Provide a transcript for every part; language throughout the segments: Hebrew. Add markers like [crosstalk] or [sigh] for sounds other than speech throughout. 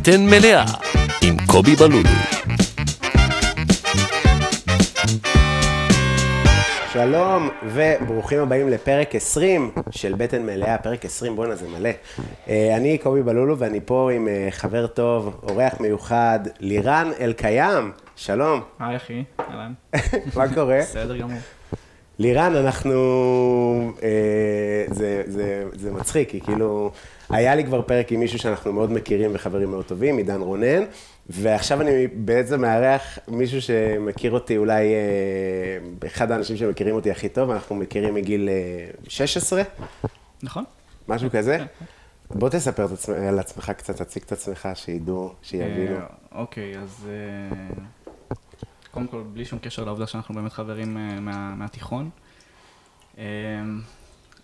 בטן מלאה עם קובי בלולו. שלום וברוכים הבאים לפרק 20 של בטן מלאה, פרק 20, בואנה זה מלא. אה, אני קובי בלולו ואני פה עם אה, חבר טוב, אורח מיוחד, לירן אלקיים, שלום. היי אחי, אהלן. [laughs] מה קורה? בסדר גמור. לירן, אנחנו... אה, זה, זה, זה מצחיק, כי כאילו, היה לי כבר פרק עם מישהו שאנחנו מאוד מכירים וחברים מאוד טובים, עידן רונן, ועכשיו אני בעצם מארח מישהו שמכיר אותי אולי, אה, אחד האנשים שמכירים אותי הכי טוב, אנחנו מכירים מגיל אה, 16, נכון? משהו כזה. בוא תספר את עצמך, על עצמך קצת, תציג את עצמך, שידעו, שיבינו. אה, אוקיי, אז אה, קודם כל, בלי שום קשר לעובדה שאנחנו באמת חברים אה, מה- מהתיכון. אה,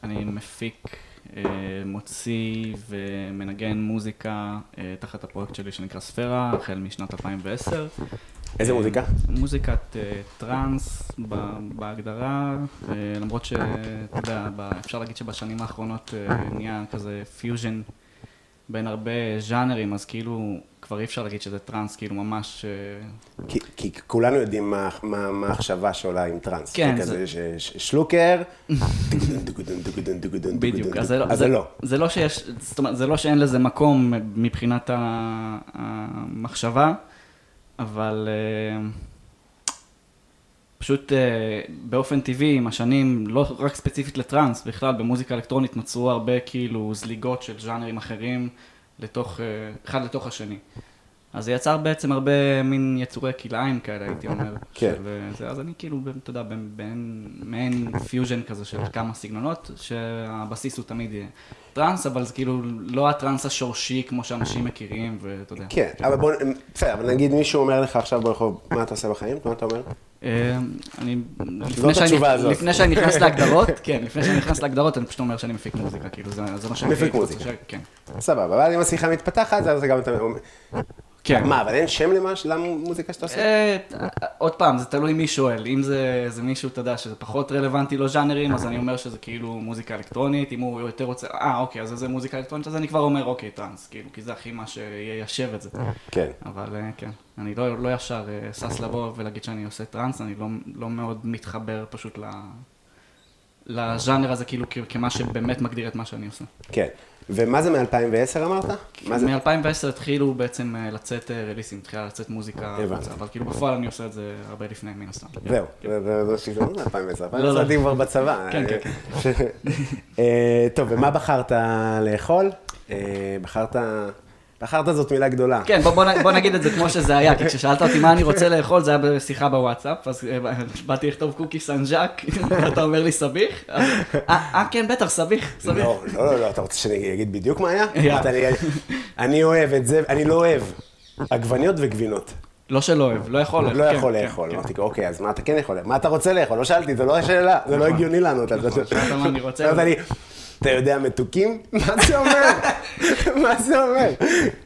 אני מפיק, אה, מוציא ומנגן מוזיקה אה, תחת הפרויקט שלי שנקרא ספירה, החל משנת 2010. איזה אה, מוזיקה? מוזיקת טראנס בהגדרה, למרות שאתה יודע, אפשר להגיד שבשנים האחרונות נהיה כזה פיוז'ן בין הרבה ז'אנרים, אז כאילו כבר אי אפשר להגיד שזה טראנס, כאילו ממש... אה, כי, כי כולנו יודעים מה, מה, מה המחשבה שעולה עם טראנס. כן, זה כזה זה- ש, ש, שלוקר, בדיוק, אז זה לא, זה לא. זה לא שיש, זאת אומרת, זה לא שאין לזה מקום מבחינת המחשבה, אבל אה, פשוט אה, באופן טבעי עם השנים, לא רק ספציפית לטראנס, בכלל במוזיקה אלקטרונית נוצרו הרבה כאילו זליגות של ז'אנרים אחרים לתוך, אה, אחד לתוך השני. אז זה יצר בעצם הרבה מין יצורי כלאיים כאלה, הייתי אומר. [laughs] כן. של, אה, אז אני כאילו, אתה יודע, בין- בין מעין פיוז'ן כזה של כמה סגנונות, שהבסיס הוא תמיד יהיה טראנס, אבל זה כאילו לא הטראנס השורשי כמו שאנשים מכירים, ואתה יודע. כן, אבל בוא, בסדר, אבל נגיד מישהו אומר לך עכשיו ברחוב, מה אתה עושה בחיים? מה אתה אומר? אה, אני, זאת לפני שאני. לפני שאני נכנס להגדרות, [laughs] כן, לפני שאני נכנס להגדרות, אני פשוט אומר שאני מפיק מוזיקה, כאילו, זה, מה שאני... מפיק מוזיקה. כן. סבבה, אבל אם השיחה מתפתחת, אז גם אתה כן. מה, אבל אין שם למש- למוזיקה שאתה עושה? אה, עוד פעם, זה תלוי מי שואל. אם זה, זה מישהו, אתה יודע, שזה פחות רלוונטי לו ז'אנרים, אז אני אומר שזה כאילו מוזיקה אלקטרונית. אם הוא יותר רוצה, אה, אוקיי, אז זה מוזיקה אלקטרונית, אז אני כבר אומר, אוקיי, טראנס, כאילו, כי זה הכי מה שיישב את זה. כן. אבל אה, כן, אני לא, לא ישר אה, שש לבוא ולהגיד שאני עושה טראנס, אני לא, לא מאוד מתחבר פשוט ל... לז'אנר הזה, כאילו, כמה שבאמת מגדיר את מה שאני עושה. כן. ומה זה מ-2010 אמרת? מה זה? מ-2010 התחילו בעצם אה, לצאת אה, רליסים, התחילה לצאת מוזיקה. אבל כאילו בפועל אני עושה את זה הרבה לפני, מן הסתם. זהו, זה- שגרון מ-2010, 2010 לא, לא. הייתי כבר בצבא. [laughs] כן, כן, אה, טוב, ומה בחרת לאכול? בחרת, בחרת זאת מילה גדולה. כן, בוא, בוא, בוא נגיד את זה כמו שזה היה, כי כששאלת אותי מה אני רוצה לאכול, זה היה בשיחה בוואטסאפ, אז אה, באתי לכתוב קוקי סן ז'אק, ואתה [laughs] אומר לי סביח? אז, אה, אה, כן, בטח, סביח, סביח. לא, לא, לא, לא, אתה רוצה שאני אגיד בדיוק מה היה? אתה- אני- אוהב את זה, אני לא אוהב עגבניות וגבינות. לא שלא אוהב, לא יכול. לא כן, יכול כן, לאכול. כן. אמרתי, אוקיי, אז מה אתה כן יכול? מה אתה רוצה לאכול? לא שאלתי, זה לא השאלה, זה לא הגיוני לענות על זה. אתה יודע מתוקים? מה זה אומר? מה זה אומר?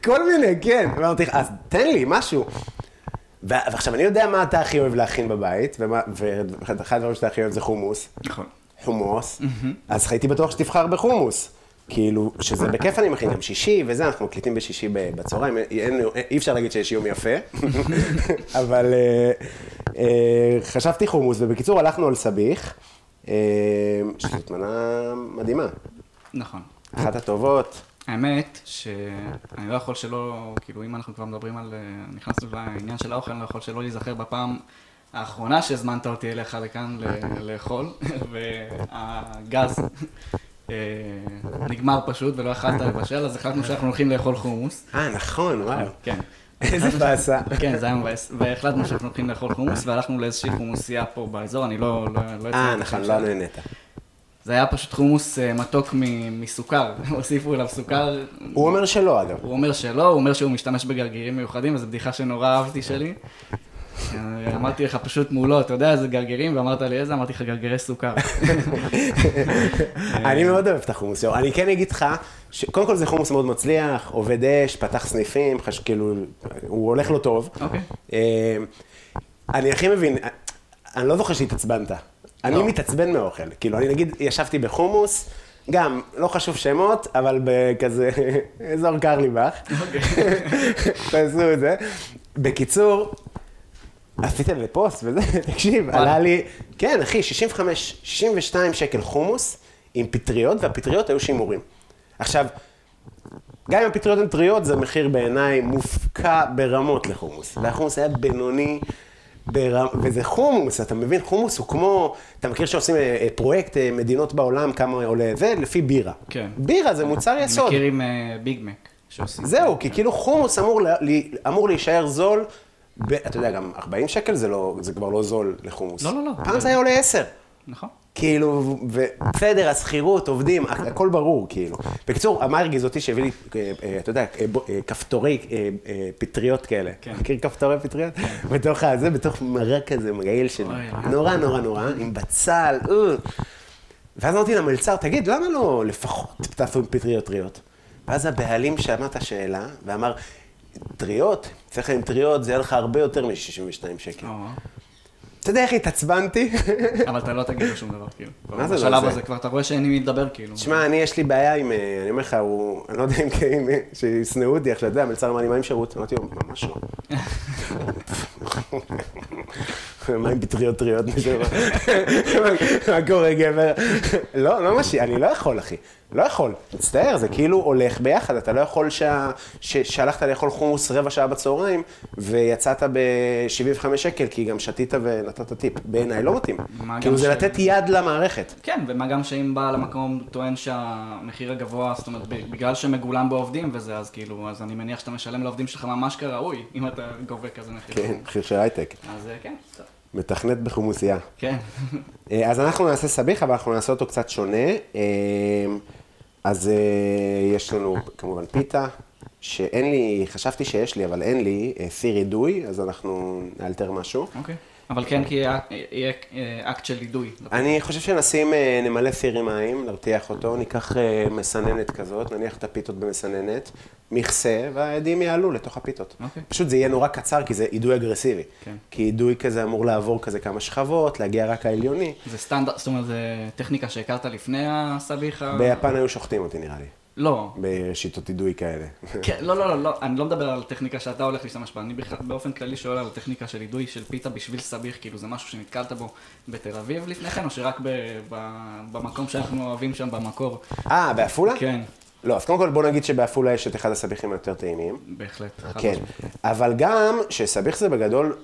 כל מיני, כן. אמרתי לך, אז תן לי משהו. ועכשיו, אני יודע מה אתה הכי אוהב להכין בבית, ואחד הדברים שאתה הכי אוהב זה חומוס. נכון. חומוס, אז הייתי בטוח שתבחר בחומוס. כאילו, שזה בכיף אני מכין, גם שישי וזה, אנחנו מקליטים בשישי בצהריים, אי אפשר להגיד שיש יום יפה, [laughs] אבל אה, אה, חשבתי חומוס, ובקיצור הלכנו על סביח, שזאת מנה מדהימה, נכון. אחת הטובות. האמת שאני לא יכול שלא, כאילו אם אנחנו כבר מדברים על, אה, נכנסנו לעניין של האוכל, אני לא יכול שלא להיזכר בפעם האחרונה שהזמנת אותי אליך לכאן לאכול, [laughs] והגז אה, נגמר פשוט ולא יכלת לבשל, אז החלטנו שאנחנו הולכים לאכול חומוס. אה, נכון, וואו. כן. איזה באסה. כן, זה היה מבאס, והחלטנו שאנחנו הולכים לאכול חומוס, והלכנו לאיזושהי חומוסייה פה באזור, אני לא... לא, לא אה, נכון, לא. נהנית. זה היה פשוט חומוס אה, מתוק מסוכר, [laughs] הוסיפו אליו סוכר. הוא אומר שלא, אגב. הוא אומר שלא, הוא אומר שהוא משתמש בגרגירים מיוחדים, וזו בדיחה שנורא אהבתי שלי. אה, אמרתי לך פשוט מולו, אתה יודע איזה גרגירים? ואמרת לי איזה? אמרתי לך גרגירי סוכר. [laughs] אני מאוד אוהב את החומוס. אני כן אגיד לך, שקודם כל זה חומוס מאוד מצליח, עובד אש, פתח סניפים, כאילו, הוא הולך לו טוב. אוקיי. אה, אני הכי מבין, אני לא זוכר שהתעצבנת. אני לא. מתעצבן מאוכל. כאילו, אני נגיד, ישבתי בחומוס, גם, לא חשוב שמות, אבל בכזה, [laughs] אזור קרליבך. [laughs] תעשו את זה. בקיצור, עשיתם לפוסט וזה, [laughs] תקשיב, עלה לי, כן, אחי, 65, 62 שקל חומוס עם פטריות, והפטריות היו שימורים. עכשיו, גם אם הפטריות הן טריות, זה מחיר בעיניי מופקע ברמות לחומוס. והחומוס היה בינוני, ברמ... וזה חומוס, אתה מבין? חומוס הוא כמו, אתה מכיר שעושים אה, אה, פרויקט אה, מדינות בעולם, כמה עולה זה, לפי בירה. כן. בירה זה מוצר יסוד. מכיר עם ביג מק. זהו, כי כאילו חומוס אמור, לה- אמור להישאר זול, ב, אתה יודע, גם 40 שקל זה, לא, זה כבר לא זול לחומוס. לא, לא, לא. פעם זה היה עולה 10. נכון. כאילו, בסדר, השכירות, עובדים, הכ- הכל ברור, כאילו. בקיצור, מה הרגיז אותי שהביא לי, אה, אה, אתה יודע, אה, כפתורי פטריות כאלה. כן. מכיר כפתורי פטריות? בתוך הזה, בתוך מרק כזה, מגעיל של... אוי, נורא, נורא, נורא, עם בצל. ואז אמרתי למלצר, תגיד, למה לא לפחות תעשו עם פטריות טריות? ואז הבעלים שמע את השאלה ואמר, טריות, צריך עם טריות, זה יהיה לך הרבה יותר מ-62 שקל. או, אתה יודע איך התעצבנתי? אבל אתה לא תגיד לו שום דבר, כאילו. מה זה לא בשלב זה? הזה כבר אתה רואה שאין עם מי לדבר, כאילו. תשמע, אני, יש לי בעיה עם, אה, אני אומר לך, הוא, אני לא יודע אם אם- שישנאו אותי עכשיו, אתה יודע, מלצר אמר לי, מה עם שירות? אמרתי לו, ממש לא. מה עם פטריות טריות? מה קורה, גבר? לא, לא משהו, אני לא יכול, אחי. לא יכול. מצטער, זה כאילו הולך ביחד. אתה לא יכול שה- ש- שהלכת לאכול חומוס רבע שעה בצהריים, ויצאת ב-75 שקל, כי גם שתית ונתת טיפ. בעיניי לא מתאים. כאילו זה ש- לתת יד למערכת. כן, ומה גם שאם בעל המקום טוען שהמחיר הגבוה, זאת אומרת, בגלל שמגולם בעובדים וזה, אז כאילו, אז אני מניח שאתה משלם לעובדים שלך ממש כראוי, אם אתה גובה כזה מחיר. כן, מחיר של הייטק. אז אה, כן, טוב. מתכנת בחומוסייה. כן. אה, אז אנחנו נעשה סביח, אבל אנחנו נעשה אותו קצת שונה. אז אה, יש לנו כמובן פיתה, שאין לי, חשבתי שיש לי, אבל אין לי, אה, סיר אידוי, אז אנחנו נאלתר משהו. אוקיי. אבל כן, כי יהיה אה, אקט של אידוי. אני חושב שנשים, אה, נמלא סיר עם מים, נרתיח אותו, ניקח אה, מסננת כזאת, נניח את הפיתות במסננת, מכסה, והעדים יעלו לתוך הפיתות. אוקיי. פשוט זה יהיה נורא קצר, כי זה אידוי אגרסיבי. כן. כי אידוי כזה אמור לעבור כזה כמה שכבות, להגיע רק העליוני. זה סטנדרט, זאת אומרת, זה טכניקה שהכרת לפני הסביחה? ביפן היו שוחטים אותי נראה לי, לא. בשיטות אידוי כאלה. כן, לא, לא, לא, לא, אני לא מדבר על טכניקה שאתה הולך להשתמש בה, אני בכלל, באופן כללי שואל על טכניקה של אידוי של פיתה בשביל סביח, כאילו זה משהו שנתקלת בו בתל אביב לפני כן, או שרק ב, ב, במקום שאנחנו אוהבים שם במקור? אה, בעפולה? כן, לא, אז קודם כל בוא נגיד שבעפולה יש את אחד הסביחים היותר טעימים. בהחלט. כן. אבל גם שסביח זה בגדול,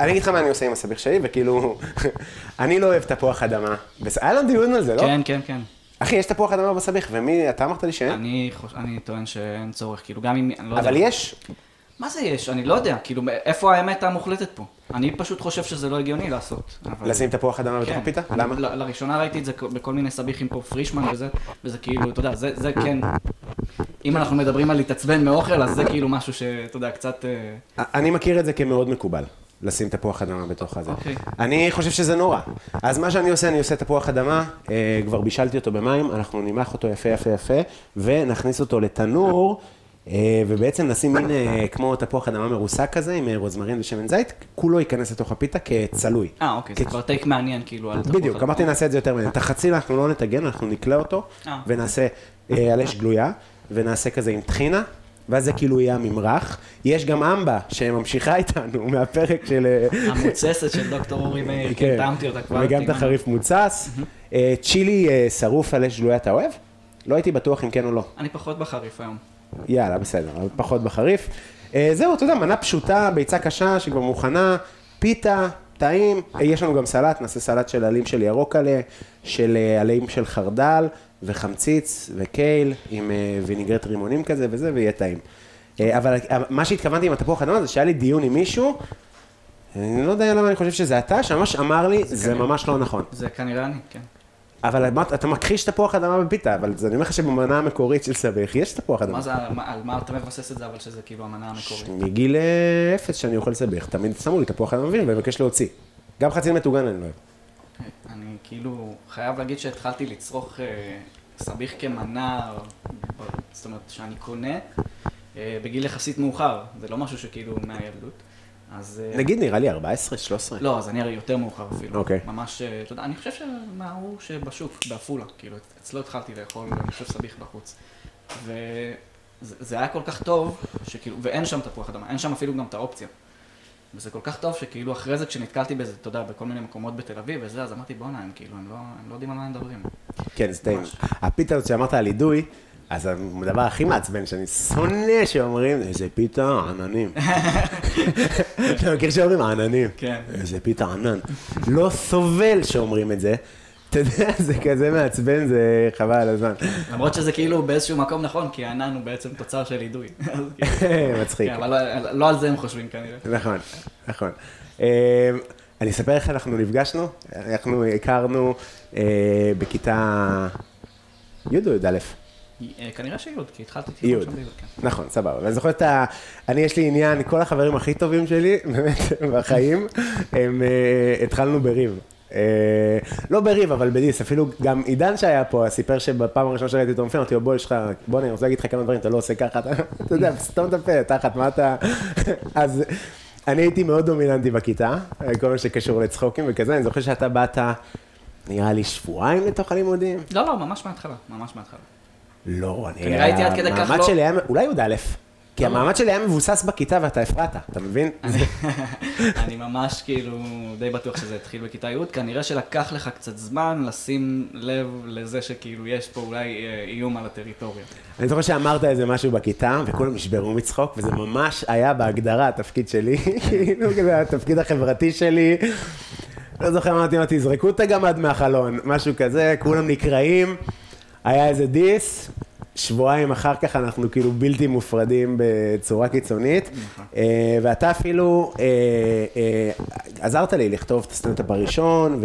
אני אגיד לך מה אני עושה עם הסביח שלי, וכאילו, [laughs] אני לא אוהב תפוח אדמה. היה לנו דיון על זה, לא? כן, כן, כן. אחי, יש תפוח אדמה בסביח, ומי, אתה אמרת לי שאין? אני, חוש... אני טוען שאין צורך, כאילו גם אם, אני לא יודע. אבל יש. מה זה יש? אני לא יודע, כאילו, איפה האמת המוחלטת פה? אני פשוט חושב שזה לא הגיוני לעשות. אבל... לשים תפוח אדמה בתוך כן. הפיתה? אני- למה? ל- לראשונה ראיתי את זה בכל מיני סביחים פה, פרישמן וזה, וזה כאילו, אתה יודע, זה, זה כן, אם אנחנו מדברים על להתעצבן מאוכל, אז זה כאילו משהו שאתה יודע, קצת... אה, אני מכיר את זה כמאוד מקובל, לשים תפוח אדמה בתוך הזה. אוקיי. אני חושב שזה נורא. אז מה שאני עושה, אני עושה תפוח אדמה, אה, כבר בישלתי אותו במים, אנחנו נמח אותו יפה יפה יפה, ונכניס אותו לתנור, אה, ובעצם נשים מין אה, כמו תפוח אדמה מרוסק כזה, עם אה, רוזמרין ושמן זית, כולו ייכנס לתוך הפיתה כצלוי. אה, אוקיי, זה כבר טייק מעניין, כאילו, על תפוח בדיוק. אמרתי נעשה את זה יותר מעניין. את החציל אנחנו לא נטגן, אנחנו נקלה אותו, אה. ונעשה אה, על אש גלויה, ונעשה כזה עם טחינה, ואז זה כאילו יהיה הממרח. יש גם אמבה שממשיכה איתנו [laughs] מהפרק של... אה, המוצסת של דוקטור אורי מאיר, כן. טעמתי אותה כבר. וגם את. החריף מוצס. אה, צ'ילי אה, שרוף על אש גלויה אתה אוהב? לא הייתי בטוח אם כן או לא. אני פחות בחריף היום. יאללה, בסדר, פחות בחריף. זהו, אתה יודע, מנה פשוטה, ביצה קשה שכבר מוכנה, פיתה, טעים. יש לנו גם סלט, נעשה סלט של עלים של ירוק עלה, של אה, עלים של חרדל, וחמציץ, וקייל, עם אה, ויניגרט רימונים כזה וזה, ויהיה טעים. אה, אבל מה שהתכוונתי עם התפוח אדמה זה שהיה לי דיון עם מישהו, אני לא יודע למה אני חושב שזה אתה, שממש אמר לי, זה כנראה. ממש לא נכון. זה כנראה אני, כן. אבל אתה מכחיש תפוח אדמה בפיתה, אבל אני אומר לך שבמנה המקורית של סביח יש תפוח אדמה. מה זה, על מה- אתה מבסס את זה, אבל שזה כאילו המנה המקורית? מגיל אה, אפס שאני אוכל סביח, תמיד שמו לי תפוח אדמה מבין ומבקש להוציא. גם חציל מטוגן אני לא אוהב. אני כאילו חייב להגיד שהתחלתי לצרוך אה, סביח כמנה, זאת אומרת, שאני קונה, אה, בגיל יחסית מאוחר. זה לא משהו שכאילו מהילדות. אז... אה, נגיד, נראה לי 14, 13. לא, אז אני הרי יותר מאוחר אפילו. אוקיי. ממש, אה, אתה יודע, אני חושב שמההוא שבשוק, בעפולה, כאילו, אצלו התחלתי לאכול, אני חושב סביח בחוץ. וזה זה היה כל כך טוב, שכאילו, ואין שם תפוח אדמה, אין שם אפילו גם את האופציה. וזה כל כך טוב שכאילו אחרי זה כשנתקלתי בזה, אתה יודע, בכל מיני מקומות בתל אביב וזה, אז אמרתי בואנה, הם כאילו, הם לא, הם לא יודעים על מה הם מדברים. כן, זה טעים. הפיתה הזאת שאמרת על אידוי, אז הדבר הכי מעצבן שאני שונא שאומרים, איזה פיתה עננים. [laughs] אתה מכיר שאומרים עננים? כן. איזה פיתה ענן. לא סובל שאומרים את זה. אתה יודע, זה כזה מעצבן, זה חבל על הזמן. למרות שזה כאילו באיזשהו מקום נכון, כי הענן הוא בעצם תוצר של אידוי. [laughs] כאילו, [laughs] מצחיק. כן, אבל לא- לא על זה הם חושבים כנראה. נכון, נכון. אה, אני אספר איך אנחנו נפגשנו. אנחנו הכרנו אה, בכיתה י' או י"א. אה, כנראה שיוד, כי התחלתי. תיכון שם ביוד, כן. נכון, סבבה. ואני זוכר את ה... אני, יש לי עניין, כל החברים הכי טובים שלי, [laughs] באמת, בחיים, הם... אה, התחלנו בריב. אה, לא בריב, אבל בדיס, אפילו גם עידן שהיה פה, סיפר שבפעם הראשונה שראיתי אותו מופיע, אמרתי לו, בוא, יש לך, בוא, אני רוצה להגיד לך כמה דברים, אתה לא עושה ככה, אתה [laughs] יודע, סתום את הפה, תחת, מה אתה... [laughs] אז אני הייתי מאוד דומיננטי בכיתה, כל מה שקשור לצחוקים וכזה, אני זוכר שאתה באת, נראה לי שבועיים לתוך הלימודים. לא, לא, ממש מההתחלה, ממש מההתחלה. לא, אני... כנראה הייתי עד כדי כך המעמד לא- שלי היה, אולי י"א. כי לא. המעמד שלי היה מבוסס בכיתה ואתה הפרעת, אתה מבין? [laughs] אני ממש כאילו די בטוח שזה התחיל בכיתה י', כנראה שלקח לך קצת זמן לשים לב לזה שכאילו יש פה אולי אה, איום על הטריטוריה. אני זוכר שאמרת איזה משהו בכיתה, וכולם נשברו מצחוק, וזה ממש היה בהגדרה התפקיד שלי, [laughs] כאילו, כזה התפקיד החברתי שלי. לא זוכר, אמרתי, תזרקו את הגמד מהחלון, משהו כזה, כולם נקרעים, היה איזה דיס, שבועיים אחר כך אנחנו כאילו בלתי מופרדים בצורה קיצונית, נכון. אה, ואתה אפילו אה, אה, עזרת לי לכתוב את הסטנדאפ הראשון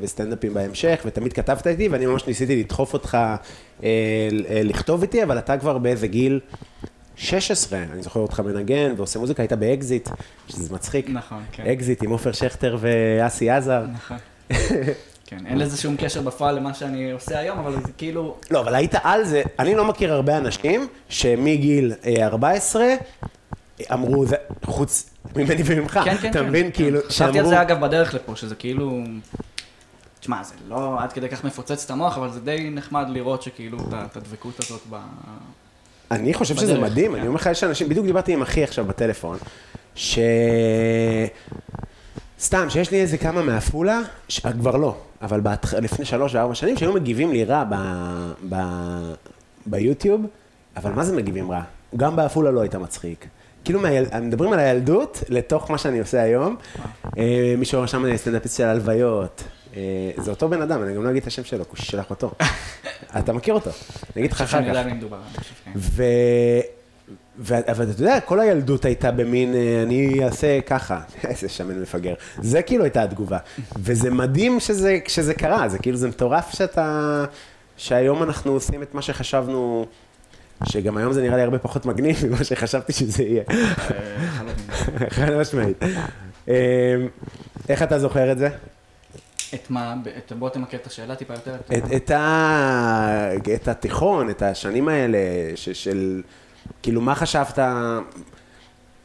וסטנדאפים בהמשך, ותמיד כתבת איתי, ואני ממש ניסיתי לדחוף אותך לכתוב איתי, אבל אתה כבר באיזה גיל 16, אני זוכר אותך מנגן ועושה מוזיקה, היית באקזיט, שזה מצחיק. נכון, כן. אקזיט עם עופר שכטר ואסי עזר. נכון. [laughs] כן, אין לזה שום קשר בפועל למה שאני עושה היום, אבל זה כאילו... לא, אבל היית על זה, אני לא מכיר הרבה אנשים שמגיל אה, 14 אמרו, זה, חוץ ממני וממך, כן, כן, אתה כן. מבין? כן. כאילו, חשבתי על זה אגב בדרך לפה, שזה כאילו... תשמע, זה לא עד כדי כך מפוצץ את המוח, אבל זה די נחמד לראות שכאילו את הדבקות הזאת ב... אני חושב שזה בדרך, מדהים, כן. אני אומר לך, יש אנשים, בדיוק דיברתי עם אחי עכשיו בטלפון, ש... סתם, שיש לי איזה כמה מעפולה, ש... כבר לא, אבל בהתח... לפני שלוש וארבע שנים, שהיו מגיבים לי רע ב... ב... ביוטיוב, אבל מה זה מגיבים רע? גם בעפולה לא היית מצחיק. כאילו, מהיל... מדברים על הילדות לתוך מה שאני עושה היום. אה, מישהו רשם סטנדאפיסט של הלוויות. אה, זה אותו בן אדם, אני גם לא אגיד את השם שלו, כושי שלח אותו. [laughs] אתה מכיר אותו, אני אגיד לך אני אחר שאני יודע כך. אבל אתה יודע, כל הילדות הייתה במין, אה, אני אעשה ככה, [laughs] איזה שמן מפגר. זה כאילו הייתה התגובה. וזה מדהים שזה, שזה קרה, זה כאילו, זה מטורף שאתה, שהיום אנחנו עושים את מה שחשבנו, שגם היום זה נראה לי הרבה פחות מגניב ממה שחשבתי שזה יהיה. חד משמעית. אה, איך אתה זוכר את זה? את מה? את- בוא תמקד את השאלה טיפה יותר. את, את, ה, את התיכון, את השנים האלה, ש, של, כאילו, מה חשבת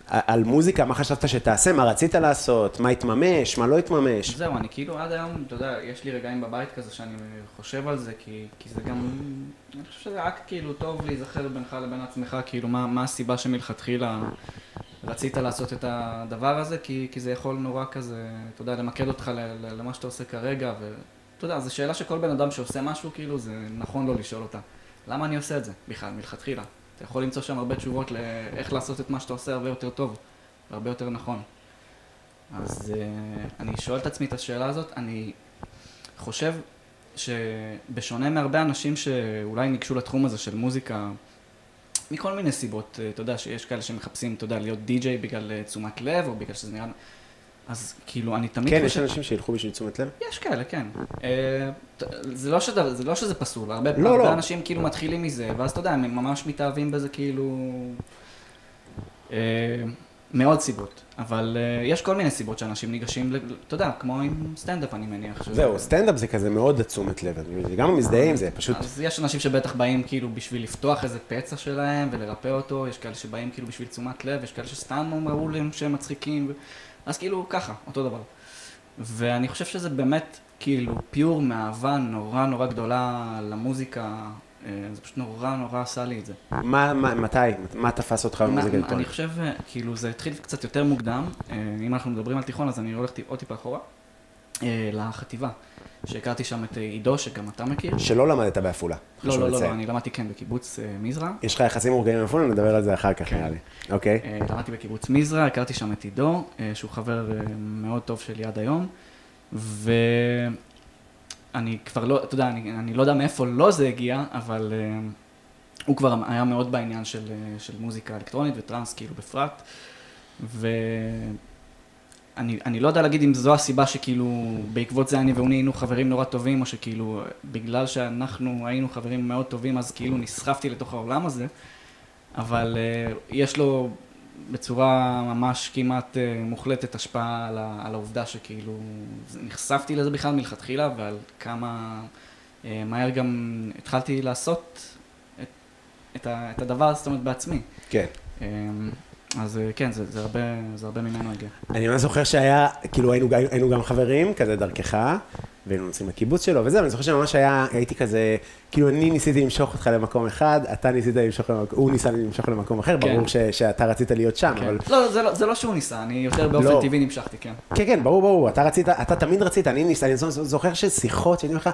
על מוזיקה, מה חשבת שתעשה, מה רצית לעשות, מה התממש, מה לא התממש? זהו, אני כאילו עד היום, אתה יודע, יש לי רגעים בבית כזה שאני חושב על זה, כי, כי זה גם, אני חושב שזה רק כאילו טוב להיזכר בינך לבין עצמך, כאילו מה, מה הסיבה שמלכתחילה רצית לעשות את הדבר הזה, כי, כי זה יכול נורא כזה, אתה יודע, למקד אותך ל, ל, למה שאתה עושה כרגע, ואתה יודע, זו שאלה שכל בן אדם שעושה משהו, כאילו, זה נכון לו לשאול אותה. למה אני עושה את זה בכלל, מלכתחילה? אתה יכול למצוא שם הרבה תשובות לאיך לעשות את מה שאתה עושה הרבה יותר טוב, והרבה יותר נכון. אז uh, אני שואל את עצמי את השאלה הזאת, אני חושב שבשונה מהרבה אנשים שאולי ניגשו לתחום הזה של מוזיקה, מכל מיני סיבות, uh, אתה יודע שיש כאלה שמחפשים, אתה יודע, להיות די-ג'יי בגלל uh, תשומת לב, או בגלל שזה נראה... אז כאילו, אני תמיד כן, יש אנשים שילכו בשביל תשומת לב? יש כאלה, כן. אה, זה לא, שזה, זה לא שזה פסול, הרבה, לא, הרבה לא. אנשים כאילו מתחילים מזה, ואז אתה יודע, הם ממש מתאהבים בזה כאילו... אה, מאוד סיבות, אבל uh, יש כל מיני סיבות שאנשים ניגשים, אתה יודע, כמו עם סטנדאפ אני מניח. זהו, סטנדאפ זה כזה מאוד תשומת לב, אני גם מזדהה עם זה, פשוט... אז יש אנשים שבטח באים כאילו בשביל לפתוח איזה פצע שלהם ולרפא אותו, יש כאלה שבאים כאילו בשביל תשומת לב, יש כאלה שסתם אמרו להם שהם מצחיקים, ו... אז כאילו ככה, אותו דבר. ואני חושב שזה באמת כאילו פיור מאהבה נורא נורא גדולה למוזיקה, אה, זה פשוט נורא נורא עשה לי את זה. מה, מה, מתי? מה תפס אותך במוזיקה אני אלקטרונית? חושב, אה, כאילו זה התחיל קצת יותר מוקדם, אה, אם אנחנו מדברים על תיכון אז אני הולך עוד טיפה אחורה, לחטיבה, שהכרתי שם את אה, עידו, שגם אתה מכיר. שלא למדת בעפולה. לא, לא, לא. לא, אני למדתי כן בקיבוץ אה, מזרע. יש לך יחסים מורגעים עם עפולה, נדבר על זה אחר כך כן. נראה לי. אוקיי. אה, למדתי בקיבוץ מזרע, הכרתי שם את עידו, שהוא חבר מאוד טוב שלי עד היום, ואני כבר לא, אתה יודע, אני, אני לא יודע מאיפה לא זה הגיע, אבל הוא כבר היה מאוד בעניין של, של מוזיקה אלקטרונית וטראנס כאילו בפרט, ואני אני לא יודע להגיד אם זו הסיבה שכאילו בעקבות זה אני והוא נהיינו חברים נורא טובים, או שכאילו בגלל שאנחנו היינו חברים מאוד טובים אז כאילו נסחפתי לתוך העולם הזה, אבל uh, יש לו בצורה ממש כמעט uh, מוחלטת השפעה על, ה, על העובדה שכאילו נחשפתי לזה בכלל מלכתחילה ועל כמה uh, מהר גם התחלתי לעשות את, את, ה, את הדבר, זאת אומרת, בעצמי. כן. Um, אז uh, כן, זה, זה, הרבה, זה הרבה ממנו הגיע. אני ממש זוכר שהיה, כאילו היינו, היינו גם חברים, כזה דרכך, והיינו נוסעים לקיבוץ שלו וזה, ואני זוכר שממש היה, הייתי כזה, כאילו אני ניסיתי למשוך אותך למקום אחד, אתה ניסית למשוך למקום, הוא ניסה למשוך למקום אחר, כן. ברור ש, שאתה רצית להיות שם, כן. אבל... לא, זה לא, זה לא שהוא ניסה, אני יותר באופן לא. טבעי נמשכתי, כן. כן, כן, ברור, ברור, אתה רצית, אתה תמיד רצית, אני ניסה, אני זוכר ששיחות, שהייתי אומר לך,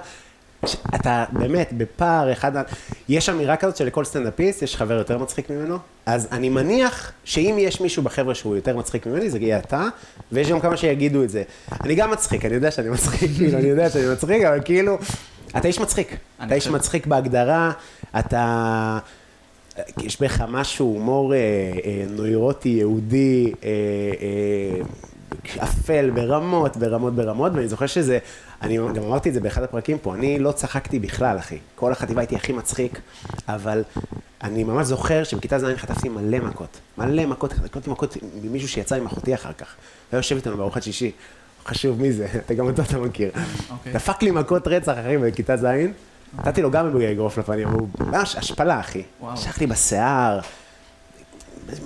אתה באמת בפער אחד, יש אמירה כזאת שלכל סטנדאפיסט יש חבר יותר מצחיק ממנו, אז אני מניח שאם יש מישהו בחבר'ה שהוא יותר מצחיק ממני, זה יהיה אתה, ויש גם כמה שיגידו את זה. אני גם מצחיק, אני יודע שאני מצחיק, [laughs] כאילו, אני יודע שאני מצחיק, אבל כאילו, אתה איש מצחיק. אתה איש מצחיק בהגדרה, אתה... יש בך משהו, הומור אה, אה, נוירוטי, יהודי, אה, אה, אפל ברמות, ברמות, ברמות, ואני זוכר שזה, אני גם אמרתי את זה באחד הפרקים פה, אני לא צחקתי בכלל, אחי. כל החטיבה הייתי הכי מצחיק, אבל אני ממש זוכר שבכיתה ז' חטפתי מלא מכות. מלא מכות, חטפתי מכות ממישהו שיצא עם אחותי אחר כך. היה יושב איתנו בארוחת שישי. חשוב מי זה, אתה גם אותו אתה מכיר. אוקיי. דפק לי מכות רצח, אחי, בכיתה ז', נתתי לו גם אגרוף לפנים, הוא ממש השפלה, אחי. משך לי בשיער,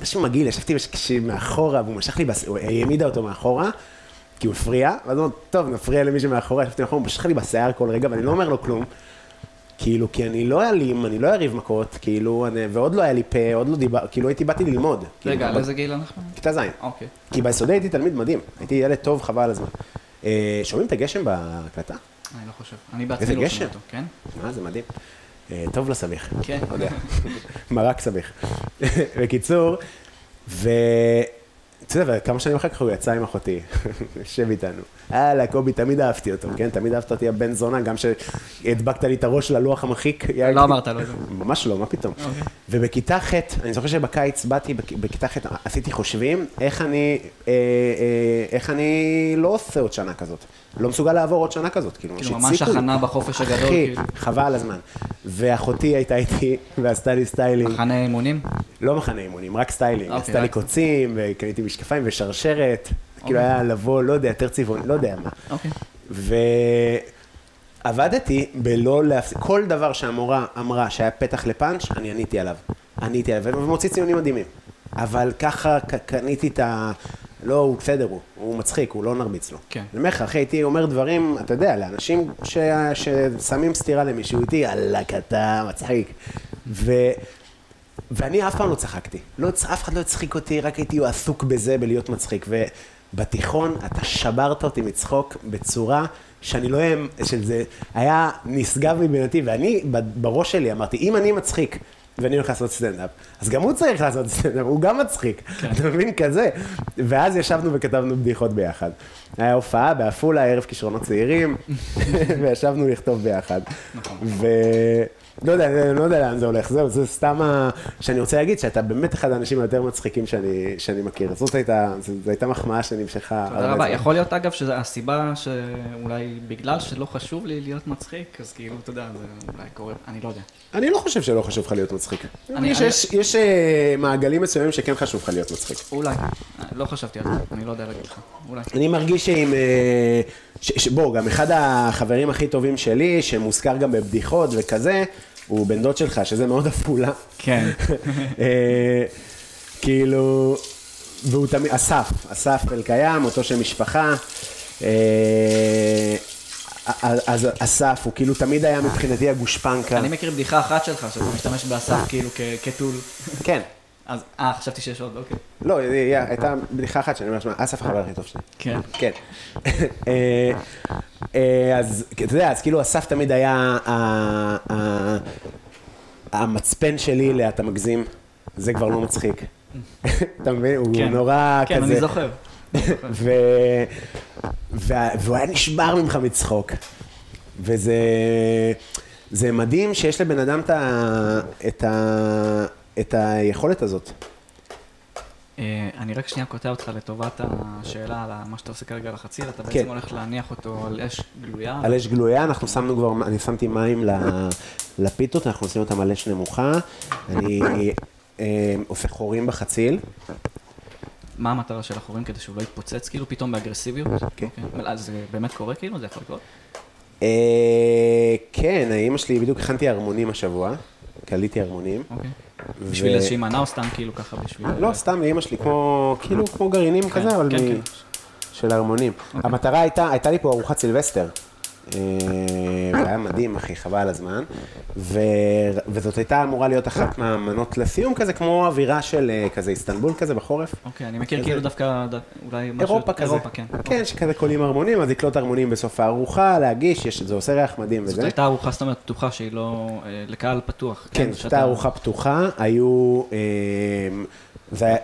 משהו מגעיל, ישבתי מאחורה, והוא משך לי, הוא העמידה אותו מאחורה, כי הוא הפריע, ואז הוא אמר, טוב, נפריע למישהו מאחורה, ישבתי מאחורה, הוא משך לי בשיער כל רגע, ואני לא אומר לו כלום. כאילו, כי אני לא אלים, אני לא אריב מכות, כאילו, אני, ועוד לא היה לי פה, עוד לא דיבר, כאילו הייתי, באתי ללמוד. כאילו, רגע, על ב- איזה גיל אנחנו? כיתה ז'. אוקיי. כי ביסודי הייתי תלמיד מדהים, הייתי ילד טוב, חבל על הזמן. אה, שומעים את הגשם בהקלטה? אני לא חושב. אני בעצמי לא. שומע אותו, כן? מה, זה מדהים. אה, טוב לסביך. כן. לא יודע. מרק סביך. בקיצור, ו... אתה יודע, וכמה שנים אחר כך הוא יצא עם אחותי, יושב איתנו. הלאה, קובי, תמיד אהבתי אותו, כן? תמיד אהבת אותי הבן זונה, גם שהדבקת לי את הראש ללוח המחיק. לא אמרת לו את זה. ממש לא, מה פתאום. אוקיי. ובכיתה ח', אני זוכר שבקיץ באתי, בכ- בכיתה ח' עשיתי חושבים, אה, אה, איך אני לא עושה עוד שנה כזאת. לא מסוגל לעבור עוד שנה כזאת, כאילו, כאילו, ממש. הכנה בחופש הגדול, אחי, כאילו. חבל על הזמן. ואחותי הייתה איתי [laughs] ועשתה לי סטיילינג, מחנה אימונים? לא מחנה אימונים, רק סטיילינג. אוקיי, עשתה לי קוצים, וקניתי משקפיים ושרשרת. כאילו אוקיי. היה לבוא, לא יודע, יותר צבעוני, לא יודע מה. אוקיי. ועבדתי בלא להפסיק, כל דבר שהמורה אמרה שהיה פתח לפאנץ', אני עניתי עליו. עניתי עליו, ומוציא ציונים מדהימים. אבל ככה קניתי את ה... לא, הוא בסדר, הוא, הוא מצחיק, הוא לא נרביץ לו. כן. אני אומר לך, אחי, הייתי אומר דברים, אתה יודע, לאנשים ש... ששמים סטירה למישהו איתי, יאללה, אתה מצחיק. ו... ואני אף פעם לא צחקתי. לא, אף אחד לא הצחיק אותי, רק הייתי עסוק בזה, בלהיות מצחיק. ובתיכון אתה שברת אותי מצחוק בצורה שאני לא... אאמ- שזה היה נשגב מבינתי, ואני בראש שלי אמרתי, אם אני מצחיק ואני הולך לעשות סטנדאפ, אז גם הוא צריך לעשות סטנדאפ, הוא גם מצחיק. אתה מבין? כזה. ואז ישבנו וכתבנו בדיחות ביחד. היה הופעה בעפולה, ערב כישרונות צעירים, [laughs] וישבנו לכתוב ביחד. ו... לא יודע, אני לא יודע לאן זה הולך, זהו, זה סתם ה... שאני רוצה להגיד שאתה באמת אחד האנשים היותר מצחיקים שאני, שאני מכיר. זאת הייתה, זו הייתה מחמאה שנמשכה תודה רבה. יכול להיות, אגב, שזו הסיבה שאולי בגלל שלא חשוב לי להיות מצחיק, אז כאילו, אתה יודע, זה אולי קורה, אני לא יודע. אני לא חושב שלא חשוב לך להיות מצחיק. אני אני- חושב שיש יש, אה, מעגלים מסוימים שכן חשוב לך להיות מצחיק. אולי. לא חשבתי על זה, אני לא יודע להגיד לך, אולי. אני מרגיש שעם... אה, ש- ש- בוא, גם אחד החברים הכי טובים שלי, שמוזכר גם בבדיחות וכזה, הוא בן דוד שלך, שזה מאוד עפולה. כן. [laughs] אה, כאילו, והוא תמיד, אסף, אסף אלקיים, אותו שם משפחה. אה, אז אסף, הוא כאילו תמיד היה מבחינתי הגושפנקה. אני מכיר בדיחה אחת שלך, שאתה משתמש באסף כאילו כ- כטול. כן. אז, אה, חשבתי שיש עוד, אוקיי. לא, היא- היא- הייתה בדיחה אחת שאני אומר, שמע, אסף החבר הכי טוב שלי. כן. כן. אה, אה, אז אתה יודע, אז כאילו אסף תמיד היה המצפן שלי ל"אתה מגזים", זה כבר לא מצחיק. [laughs] אתה מבין? הוא כן. נורא כזה. כן, אני זוכר. והוא היה נשבר ממך מצחוק. וזה זה מדהים שיש לבן אדם את, ה... את, היכולת הזאת. אה, אני רק שנייה קוטע אותך לטובת השאלה על מה שאתה עושה כרגע על החציל, אתה כן. בעצם הולך להניח אותו על אש גלויה. על אש גלויה, אנחנו שמנו כבר, אני שמתי מים לפיתות, אנחנו עושים אותם על אש נמוכה. אני אה, עושה חורים בחציל. מה המטרה של החורים כדי שהוא לא יתפוצץ כאילו פתאום באגרסיביות? כן. אוקיי. אז זה באמת קורה כאילו? זה יכול לקרות? אה, כן, האמא שלי, בדיוק הכנתי ערמונים השבוע, קליתי ערמונים. אוקיי. ו- בשביל איזושהי מנה או סתם כאילו ככה בשביל... לא, סתם לאמא שלי, כמו, כאילו, כמו גרעינים כזה, אבל כן, מ- כן. של ערמונים. המטרה הייתה, הייתה לי פה ארוחת סילבסטר. אה, והיה מדהים, אחי, חבל על הזמן. ו... וזאת הייתה אמורה להיות אחת מהמנות לסיום כזה, כמו אווירה של אה, כזה איסטנבול כזה בחורף. אוקיי, אני מכיר כזה- כאילו דווקא אולי משהו... אירופה כזה. אירופה, כן. כן, שכזה קולים ערמונים, אז לקלוט ערמונים בסוף הארוחה, להגיש, יש, זה עושה ריח מדהים זאת וזה. הייתה ארוחה, זאת אומרת, פתוחה שהיא לא... אה, לקהל פתוח. כן, זאת שאתה- הייתה ארוחה פתוחה, היו, זה היה,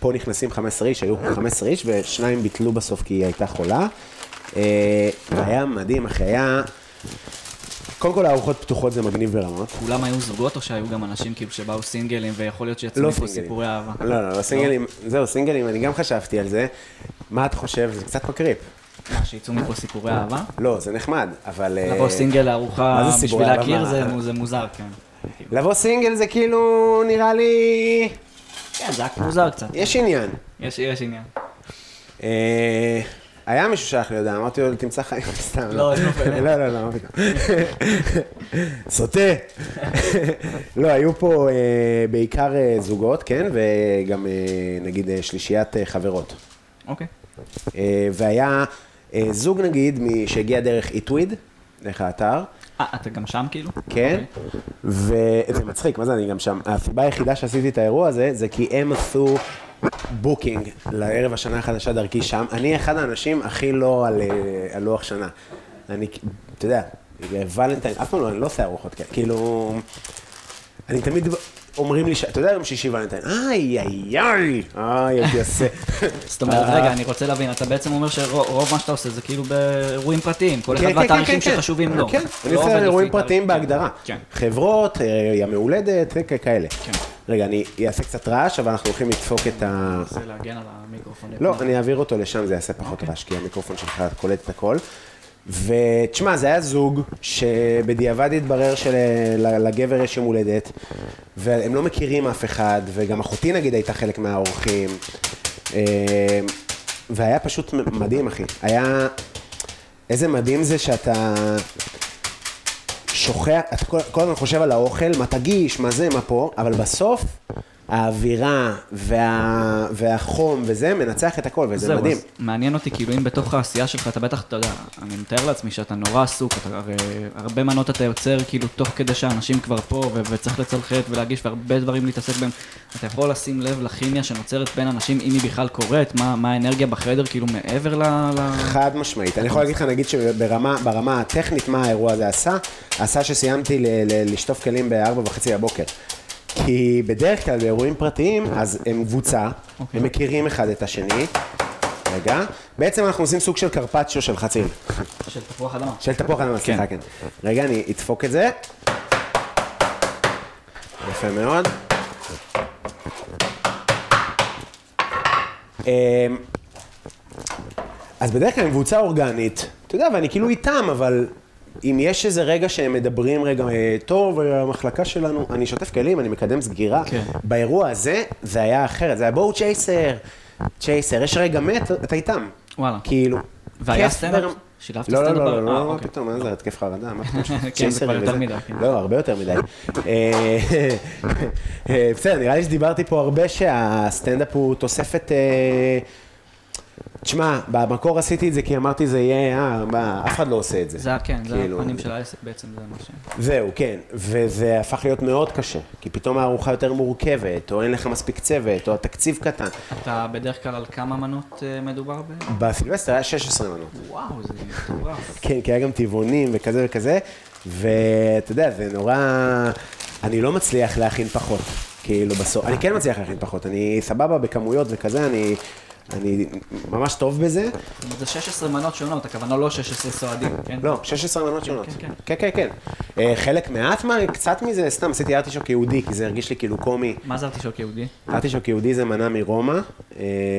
פה נכנסים 15 איש, היו 15 איש, ושניים ביטלו בסוף כי היא הייתה חולה. אה, והיה מדהים, אחי, היה... קודם כל, הארוחות פתוחות זה מגניב ברמות. כולם היו זוגות או שהיו גם אנשים כאילו שבאו סינגלים ויכול להיות שיצאו לא מפה. סיפורי אהבה? לא, לא, לא, סינגלים, זהו, סינגלים, אני גם חשבתי על זה. מה אתה חושב? זה קצת מקריפ. מה, שיצאו מפה סיפורי אהבה? לא, זה נחמד, אבל... אה, לבוא סינגל לארוחה בשביל? להכיר? זה זה מוזר, כן. לבוא סינגל זה כאילו, נראה לי... כן, זה רק מוזר קצת. יש עניין. יש יש עניין. היה מישהו שלח לי הודעה, אמרתי לו, תמצא חיים, סתם. לא, לא, באמת. לא, לא, לא, מה פתאום. סוטה. לא, היו פה אה, בעיקר אה, זוגות, כן, וגם אה, נגיד שלישיית חברות. אוקיי. והיה זוג נגיד שהגיע דרך איטוויד, דרך האתר, אה, אתה גם שם כאילו? כן, וזה מצחיק, מה זה אני גם שם? הסיבה היחידה שעשיתי את האירוע הזה, זה כי הם עשו booking לערב השנה החדשה דרכי שם. אני אחד האנשים הכי לא על, אה, על לוח שנה. אני, אתה יודע, ולנטיין, אף פעם לא, אני לא עושה ארוחות כאלה, כאילו, אני תמיד... אומרים לי, אתה יודע, יום שישי ולנטיין, איי, איי, איי, איי, הייתי עושה. [laughs] זאת אומרת, אה, רגע, אני רוצה להבין, אתה בעצם אומר שרוב מה שאתה עושה זה כאילו באירועים פרטיים, כל כן, אחד כן, והתאריכים כן. שחשובים לו. כן, אני עושה אירועים. פרטיים. בהגדרה. כן. חברות, אה, ים ההולדת, וכ- כאלה. כן. רגע, אני אעשה קצת רעש, אבל אנחנו הולכים לדפוק את ה... אני רוצה להגן על המיקרופון. לא, אני אעביר אותו לשם, זה יעשה פחות רעש, כי המיקרופון שלך קולט את הכל. ותשמע, זה היה זוג שבדיעבד התברר שלגבר יש יום הולדת, והם לא מכירים אף אחד, וגם אחותי נגיד הייתה חלק מהאורחים. אה, והיה פשוט מדהים, אחי. היה... איזה מדהים זה שאתה שוכח, אתה כל, כל הזמן חושב על האוכל, מה תגיש, מה זה, מה פה, אבל בסוף האווירה וה, והחום וזה מנצח את הכל, וזה זהו, מדהים. אז מעניין אותי, כאילו, אם בתוך העשייה שלך, אתה בטח, אתה יודע, אני מתאר לעצמי שאתה נורא עסוק, אתה הרי הרבה מנות אתה יוצר, כאילו, תוך כדי שאנשים כבר פה, ו- וצריך לצלחת ולהגיש, והרבה דברים להתעסק בהם. אתה יכול לשים לב לכימיה שנוצרת בין אנשים, אם היא בכלל קורית, מה, מה האנרגיה בחדר, כאילו, מעבר ל... ל... חד משמעית. אני יכול להגיד לך, נגיד שברמה ברמה הטכנית, מה האירוע הזה עשה? עשה שסיימתי ל- ל- לשטוף כלים בארבע וחצי בבוקר. כי בדרך כלל באירועים פרטיים, אז הם קבוצה, אוקיי. הם מכירים אחד את השני. רגע, בעצם אנחנו עושים סוג של קרפצ'ו של חציל. של תפוח אדמה. של תפוח אדמה, סליחה, כן. רגע, אני אדפוק את זה. יפה מאוד. אמ, אז בדרך כלל הם קבוצה אורגנית, אתה יודע, ואני כאילו איתם, אבל אם יש איזה רגע שהם מדברים רגע, אה, טוב, המחלקה שלנו, אני שוטף כלים, אני מקדם סגירה. כן. באירוע הזה, זה היה אחרת, זה היה בואו צ'ייסר, צ'ייסר, יש רגע מת, אתה איתם. וואלה. כאילו. והיה סטנדאפ? ברמ- שילבת לא, לא, סטנדאפ? לא, אה, לא, לא, מה. פתאום, מה זה התקף חרדה? מה פתאום? [laughs] כן, זה כבר יותר. מדי, כן. לא, הרבה יותר מדי. אה, [laughs] אה, בסדר, נראה לי שדיברתי פה הרבה שהסטנדאפ הוא תוספת... תשמע, במקור עשיתי את זה כי אמרתי זה יהיה, אה, מה, אף אחד לא עושה את זה. זה, כן, זה כאילו, הפנים של העסק בעצם, זה מה ש... זהו, כן, וזה הפך להיות מאוד קשה, כי פתאום הארוחה יותר מורכבת, או אין לך מספיק צוות, או התקציב קטן. אתה בדרך כלל על כמה מנות אה, מדובר ב... בסילבסטר היה 16 מנות. וואו, זה מטורף. כן, כי היה גם טבעונים וכזה וכזה, ואתה יודע, זה נורא... אני לא מצליח להכין פחות, כאילו בסוף. אני כן מצליח להכין פחות, אני סבבה בכמויות וכזה, אני, אני ממש טוב בזה. זה 16 מנות שונות, הכוונה לא 16 סועדים, כן? לא, 16 מנות שונות. כן, כן, כן, כן. אה, חלק מעט, מה, קצת מזה, סתם עשיתי ארטישוק יהודי, כי זה הרגיש לי כאילו קומי. מה זה ארטישוק יהודי? ארטישוק יהודי זה מנה מרומא. אה,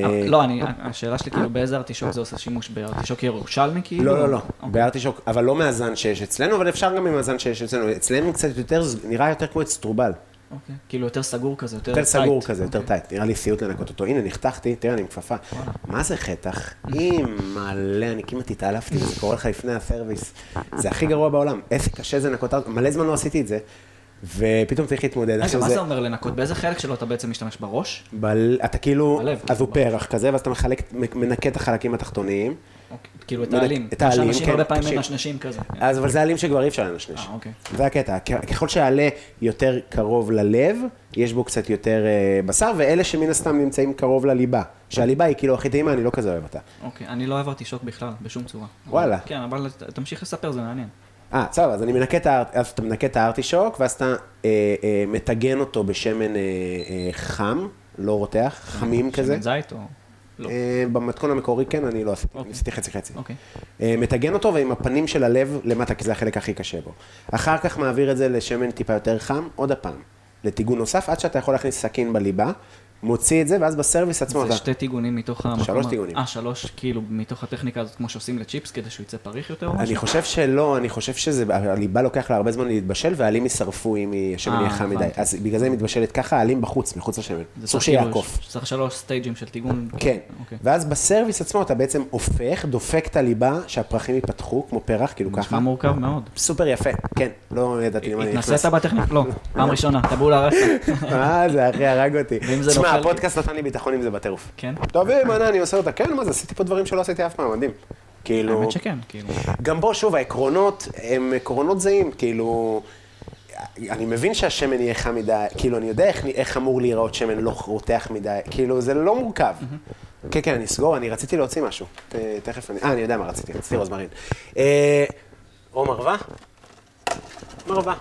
אה, לא, אני, השאלה שלי כאילו באיזה ארטישוק זה עושה שימוש, בארטישוק ירושלמי כאילו? לא, לא, לא, אוקיי. בארטישוק, אבל לא מהזן שיש אצלנו, אבל אפשר גם עם הזן שיש אצלנו. אצלנו קצת יותר, נראה יותר כמו אצטרובל. אוקיי. כאילו יותר סגור כזה, יותר יותר tight. סגור כזה, יותר אוקיי. tight. נראה לי סיוט לנקות אותו. הנה, נחתכתי, תראה, אני עם כפפה. מה זה חתך? מלא, אני כמעט התעלפתי, זה קורה לך לפני ה service. זה הכי גרוע בעולם. איזה קשה זה לנקות, מלא זמן לא עשיתי את זה, ופתאום צריך להתמודד. רגע, מה זה- אומר לנקות? באיזה חלק שלו אתה בעצם משתמש? בראש? אתה כאילו, בלב, אז הוא כאילו. פרח כזה, ואז אתה מחלק, מנקה את החלקים התחתוניים. כאילו את מנק- העלים. את העלים, שאנשים כן, הרבה פעמים. מנשנשים כזה. אז אבל זה עלים שכבר אי אפשר לנשנש. אה, אוקיי. זה הקטע, ככל שהעלה יותר קרוב ללב, יש בו קצת יותר אה, בשר, ואלה שמן הסתם נמצאים קרוב לליבה. שהליבה היא כאילו הכי טעימה, אני לא כזה אוהב אותה. אוקיי, אני לא אוהב ארטישוק בכלל, בשום צורה. וואלה. כן, אבל תמשיך לספר, זה מעניין. אה, בסדר, אז אני מנקה את האר... אז אתה מנקה את הארטישוק, ואז אתה אה, אה, מטגן אותו בשמן אה, אה, חם, לא רותח, חמים כזה. שמן זית או... לא. אה, במתכון המקורי כן, אני לא עשיתי, אוקיי. עשיתי חצי חצי. אוקיי. אה, מטגן אותו ועם הפנים של הלב למטה, כי זה החלק הכי קשה בו. אחר כך מעביר את זה לשמן טיפה יותר חם, עוד הפעם, לטיגון נוסף, עד שאתה יכול להכניס סכין בליבה, מוציא את זה, ואז ב service עצמו זה אתה... שתי טיגונים מתוך המקום... שלוש טיגונים. אה, שלוש, כאילו, מתוך הטכניקה הזאת, כמו שעושים לצ'יפס, כדי שהוא יצא פריך יותר? אני חושב שלא, אני חושב שזה, הליבה לוקח לה הרבה זמן להתבשל, והעלים יישרפו אם השמן אה, יהיה חם מדי. אז בגלל זה היא מתבשלת ככה, העלים בחוץ, מחוץ לשמן. אסור צריך שיעקוף. צריך שלוש סטייג'ים של טיגון. כן, אוקיי. ואז ב service עצמו אתה בעצם הופך, דופק את הליבה, שהפרחים ייפתחו, כמו פרח, כאילו ככה. נשמע מורכב מאוד. סופר יפה, כן, לא ידעתי למה אני נכנס. התנסית בטכניקה? לא, פעם [laughs] ראשונה, טבולה רסה. מה זה, אחי, הרג אותי. ואם זה תשמע, נופל- הפודקאסט נתן לי ביטחון אם זה בטירוף. כן? תביא, מנה, אני עושה אותה. כן, מה זה, עשיתי פה דברים שלא עשיתי אף פעם, מדהים. כאילו... האמת שכן, כאילו. גם בו, שוב, העקרונות הם עקרונות זהים, כאילו... אני מבין שהשמן יהיה חם מדי, כאילו, אני יודע איך, איך אמור להיראות שמן לא רותח מדי, כאילו, זה לא מורכב. כן, כן, אני אסגור, אני רציתי להוציא משהו. אה, תכף אני... אה, אני יודע מה רציתי, רציתי רוזמרין. אה, או מרווה? מרווה.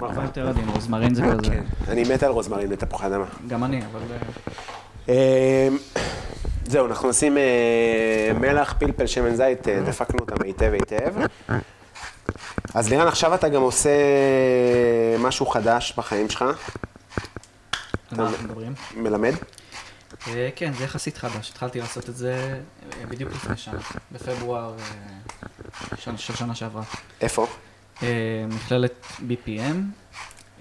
מרווה יותר עדין, רוזמרין זה כזה. כן, אני מת על רוזמרין ותפוחי אדמה. גם אני, אבל... אה, אה, זהו, אנחנו עושים אה, מלח, פלפל, שמן זית, אה, דפקנו אותם היטב היטב. אז לירן, עכשיו אתה גם עושה משהו חדש בחיים שלך, על מה אנחנו מדברים? מלמד. כן, זה יחסית חדש. התחלתי לעשות את זה בדיוק לפני שנה, בפברואר של שנה שעברה. איפה? אה, מכללת BPM.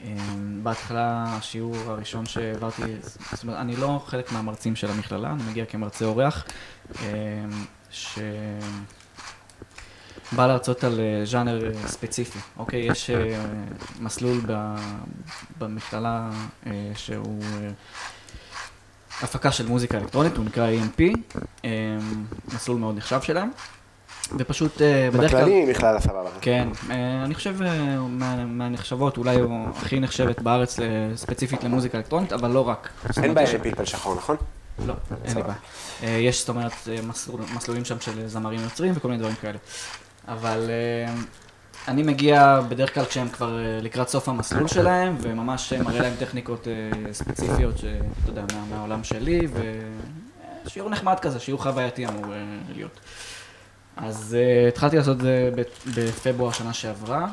אה, בהתחלה השיעור הראשון שהעברתי, זאת אומרת, אני לא חלק מהמרצים של המכללה, אני מגיע כמרצה אורח, אה, שבא להרצות על ז'אנר ספציפי, אוקיי? יש מסלול במכללה שהוא הפקה של מוזיקה אלקטרונית, הוא נקרא EMP, מסלול מאוד נחשב שלהם, ופשוט אה, בדרך כלל... בכללי מכלל הסבבה. כן, אה, אני חושב אה, מה- מהנחשבות, אולי הוא הכי נחשבת בארץ ספציפית למוזיקה אלקטרונית, אבל לא רק. אין בעיה של פלפל שחור, נכון? לא, אין לי. בעיה. יש, זאת אומרת, מסלול- מסלולים שם של זמרים יוצרים וכל מיני דברים כאלה. אבל אני מגיע בדרך כלל כשהם כבר לקראת סוף המסלול שלהם, וממש אה, מראה להם טכניקות ספציפיות, שאתה יודע, מה- מהעולם שלי, ושיעור נחמד כזה, שיעור חווייתי אמור להיות. אז uh, התחלתי לעשות את זה בפברואר שנה שעברה,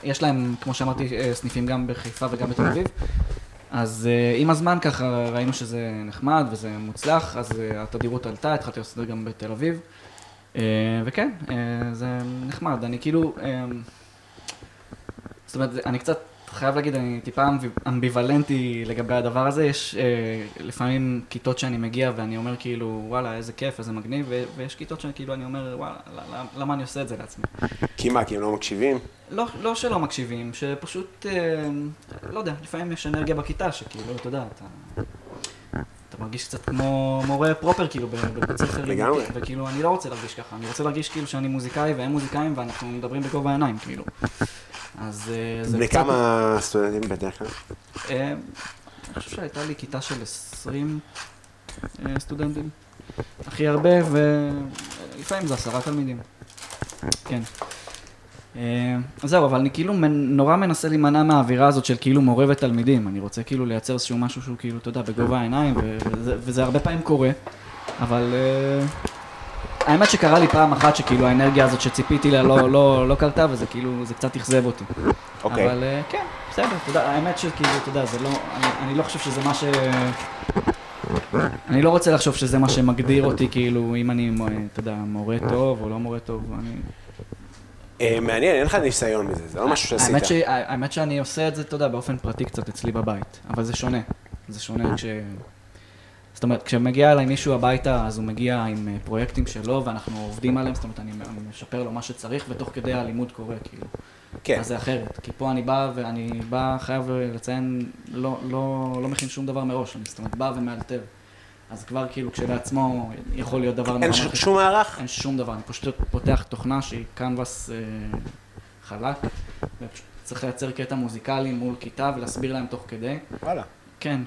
ויש להם, כמו שאמרתי, אה, סניפים גם בחיפה וגם בתל אביב. אז uh, עם הזמן ככה ראינו שזה נחמד וזה מוצלח, אז uh, התדירות עלתה, התחלתי לעשות את זה גם בתל אביב. Uh, אה, וכן, אה, זה נחמד, אני כאילו, אה, זאת אומרת, אני קצת חייב להגיד, אני טיפה אמב- אמביוולנטי לגבי הדבר הזה, יש אה, לפעמים כיתות שאני מגיע ואני אומר כאילו, וואלה, איזה כיף, איזה מגניב, ו- ויש כיתות שאני כאילו, אני אומר, וואלה, ל- למה אני עושה את זה לעצמי? כי מה, כי הם לא מקשיבים? לא, לא שלא מקשיבים, שפשוט, אה, לא יודע, לפעמים יש אנרגיה בכיתה שכאילו, אתה יודע, אתה, אתה מרגיש קצת כמו מורה פרופר, כאילו, בבית ספר. לימודי, וכאילו, אני לא רוצה להרגיש ככה, אני רוצה להרגיש כאילו שאני מוזיקאי והם מוזיקאים ואנחנו מדברים בגובה העיניים, כאילו. אז אה, זה בני קצת... כמה סטודנטים בדרך כלל? אה, אני חושב שהייתה לי כיתה של 20 אה, סטודנטים, הכי הרבה, ולפעמים זה עשרה תלמידים. כן. אז זהו, אבל אני כאילו נורא מנסה להימנע מהאווירה הזאת של כאילו מורה ותלמידים. אני רוצה כאילו לייצר איזשהו משהו שהוא כאילו, אתה יודע, בגובה העיניים, וזה, וזה הרבה פעמים קורה, אבל האמת שקרה לי פעם אחת שכאילו האנרגיה הזאת שציפיתי לה לא, לא, לא קרתה, וזה כאילו, זה קצת אכזב אותי. אוקיי. אבל אה, כן, בסדר, יודע, האמת שכאילו, אתה יודע, זה לא, אני, אני לא חושב שזה מה ש... אני לא רוצה לחשוב שזה מה שמגדיר אותי, כאילו, אם אני, מו- אתה יודע, מורה טוב או לא מורה טוב, אני... אה, מעניין, אין לך ניסיון מזה, זה לא משהו שעשית. ש... האמת שאני עושה את זה, אתה יודע, באופן פרטי קצת אצלי בבית, אבל זה שונה. זה שונה כש... זאת אומרת, כשמגיע אליי מישהו הביתה, אז הוא מגיע עם אה, פרויקטים שלו, ואנחנו עובדים עליהם, זאת אומרת, אני משפר לו מה שצריך, ותוך כדי הלימוד קורה, כאילו. כן. אז זה אחרת, כי פה אני בא ואני בא, חייב לציין, לא, לא, לא מכין שום דבר מראש, אני זאת אומרת, בא ומאלתר. אז כבר כאילו כשלעצמו יכול להיות דבר אין נורא ש- מלחיץ. שום מערך? אין שום דבר, אני פשוט פותח תוכנה שהיא קנבס אה, חלק, ופשוט צריך לייצר קטע מוזיקלי מול כיתה ולהסביר להם תוך כדי. וואלה. כן,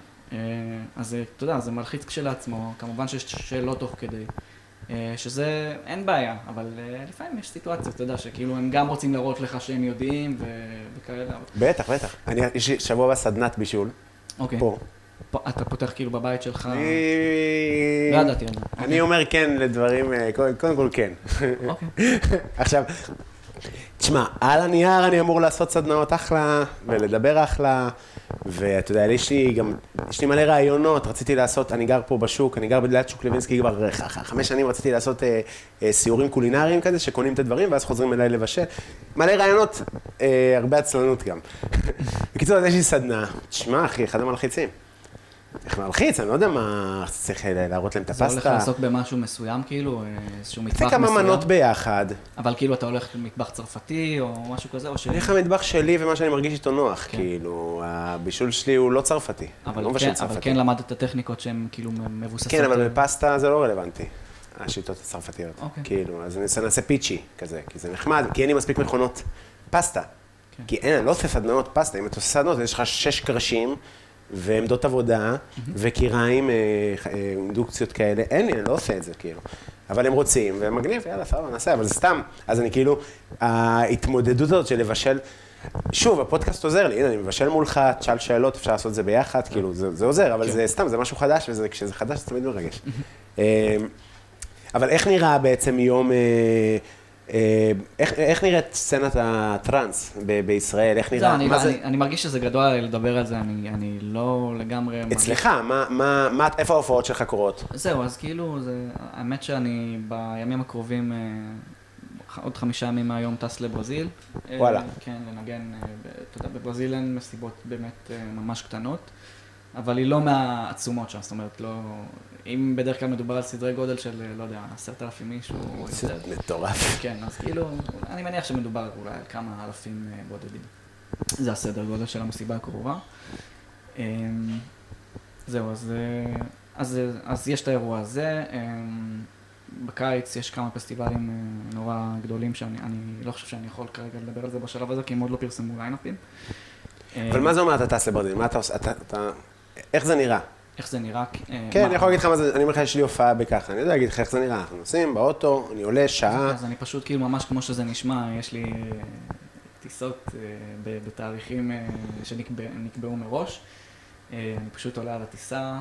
אז אה, אתה יודע, זה מלחיץ כשלעצמו, כמובן שיש שאלות תוך כדי, אה, שזה, אין בעיה, אבל אה, לפעמים יש סיטואציות, אתה יודע, שכאילו הם גם רוצים להראות לך שהם יודעים ו- וכאלה. בטח, בטח. אני, יש לי שבוע הבא סדנת בישול, אוקיי, פה. פה, אתה פותח כאילו בבית שלך, אני... לא ידעתי על זה. אני אומר כן לדברים, אה, קודם כל כן. אוקיי. [laughs] עכשיו, תשמע, על הנייר אני אמור לעשות סדנאות אחלה, ולדבר אחלה, ואתה יודע, יש לי גם, יש לי מלא רעיונות, רציתי לעשות, אני גר פה בשוק, אני גר ליד שוק לוינסקי כבר ח- חמש שנים, רציתי לעשות אה, אה, סיורים קולינריים כזה, שקונים את הדברים, ואז חוזרים אליי לבשל. מלא רעיונות, אה, הרבה עצלנות גם. [laughs] בקיצור, אז יש לי סדנה, תשמע, אחי, אחד המלחיצים. איך מלחיץ, אני לא יודע מה, צריך אה, להראות להם את זה הולך הפסטה. לעסוק במשהו מסוים, כאילו, אה, איזשהו מטבח מסוים. כמה מנות ביחד. אבל כאילו אתה הולך למטבח צרפתי או משהו כזה, או ש... אני איך המטבח שלי ומה שאני מרגיש איתו נוח, כן. כאילו, הבישול שלי הוא לא צרפתי. אבל, לא כן, מבשל אבל צרפתי. כן למדת טכניקות שהן כאילו מבוססות. כן, אבל אה, בפסטה זה לא רלוונטי, השיטות הצרפתיות. אוקיי. כאילו, אז אני אעשה- פיצ'י כזה, כי זה נחמד, כי אין לי מספיק מכונות פסטה. כן. כי אין, אני לא עושה סדנאות פסטה, אם אתה עושה סדנאות, יש לך שש קרשים, ועמדות עבודה, וקיריים, אה, אה, אינדוקציות כאלה, אין לי, אני לא עושה את זה, כאילו. אבל הם רוצים, ומגניב, יאללה, סבבה, נעשה, אבל זה סתם. אז אני כאילו, ההתמודדות הזאת של לבשל, שוב, הפודקאסט עוזר לי, הנה, אני מבשל מולך, תשאל שאלות, אפשר לעשות את זה ביחד, כאילו, זה, זה עוזר, אבל כן. זה סתם, זה משהו חדש, וכשזה חדש, זה תמיד מרגש. אה, אבל איך נראה בעצם יום, אה, איך, איך נראית סצנת הטראנס ב- בישראל? איך נראה, אני, מה זה, אני, אני מרגיש שזה גדול עליי לדבר על זה, אני, אני לא לגמרי... מרגיש- אצלך, מה, מה, מה, איפה ההופעות שלך קורות? זהו, אז כאילו, זה, האמת שאני בימים הקרובים, אה, עוד חמישה ימים מהיום טס לברזיל. אה, וואלה. כן, לנגן, אה, אתה יודע, בברזיל אין מסיבות באמת אה, ממש קטנות, אבל היא לא מהעצומות שם, זאת אומרת, לא... אם בדרך כלל מדובר על סדרי גודל של, אה, לא יודע, עשרת אלפים איש או יותר. מטורף. כן, אז כאילו, אני מניח שמדובר אולי על כמה אלפים אה, בודדים. זה הסדר גודל של המסיבה הקרובה. אמ, זהו, אז, אה, אז, אה, אז יש את האירוע הזה. אמ, בקיץ יש כמה פסטיבלים נורא גדולים שאני אני לא חושב שאני יכול כרגע לדבר על זה בשלב הזה, כי הם עוד לא פרסמו ליינאפים. אבל מה זה אומר אתה טס לברזיל? מה אתה עושה? איך זה נראה? איך זה נראה? אה, כן, אני יכול להגיד לך מה זה, אני אומר לך, יש לי הופעה בככה, אני יודע להגיד לך איך זה נראה, אנחנו נוסעים באוטו, אני עולה שעה, אז אני פשוט כאילו ממש כמו שזה נשמע, יש לי אה, טיסות אה, בתאריכים שנקבעו מראש. אני פשוט עולה על הטיסה,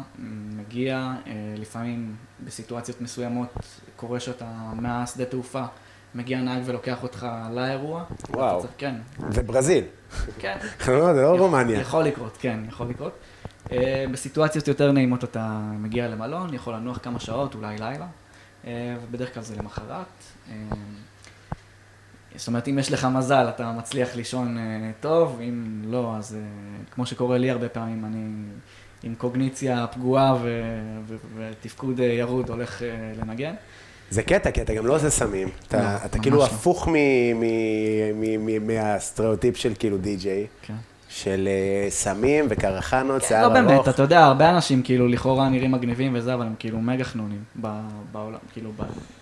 מגיע, לפעמים בסיטואציות מסוימות קורה שאתה מהשדה תעופה, מגיע נהג ולוקח אותך לאירוע. וואו. צריך- כן, זה ברזיל. כן. [laughs] לא, זה לא רומניה. יכול לקרות, כן, יכול לקרות. אה, בסיטואציות יותר נעימות אתה מגיע למלון, יכול לנוח כמה שעות, אולי לילה. אה, ובדרך כלל זה למחרת. אה, זאת אומרת, אם יש לך מזל, אתה מצליח לישון טוב, אם לא, אז כמו שקורה לי הרבה פעמים, אני עם קוגניציה פגועה ו- ו- ותפקוד ירוד הולך לנגן. זה קטע, כי אתה גם לא עושה סמים. אתה, לא, אתה כאילו לא. הפוך מ- מ- מ- מ- מהסטריאוטיפ של כאילו די-ג'יי, כן. של אה, סמים וקרחנות, שיער לא ארוך. באמת, אתה יודע, הרבה אנשים כאילו לכאורה נראים מגניבים וזה, אבל הם כאילו מגה חנונים ב- בעולם, כאילו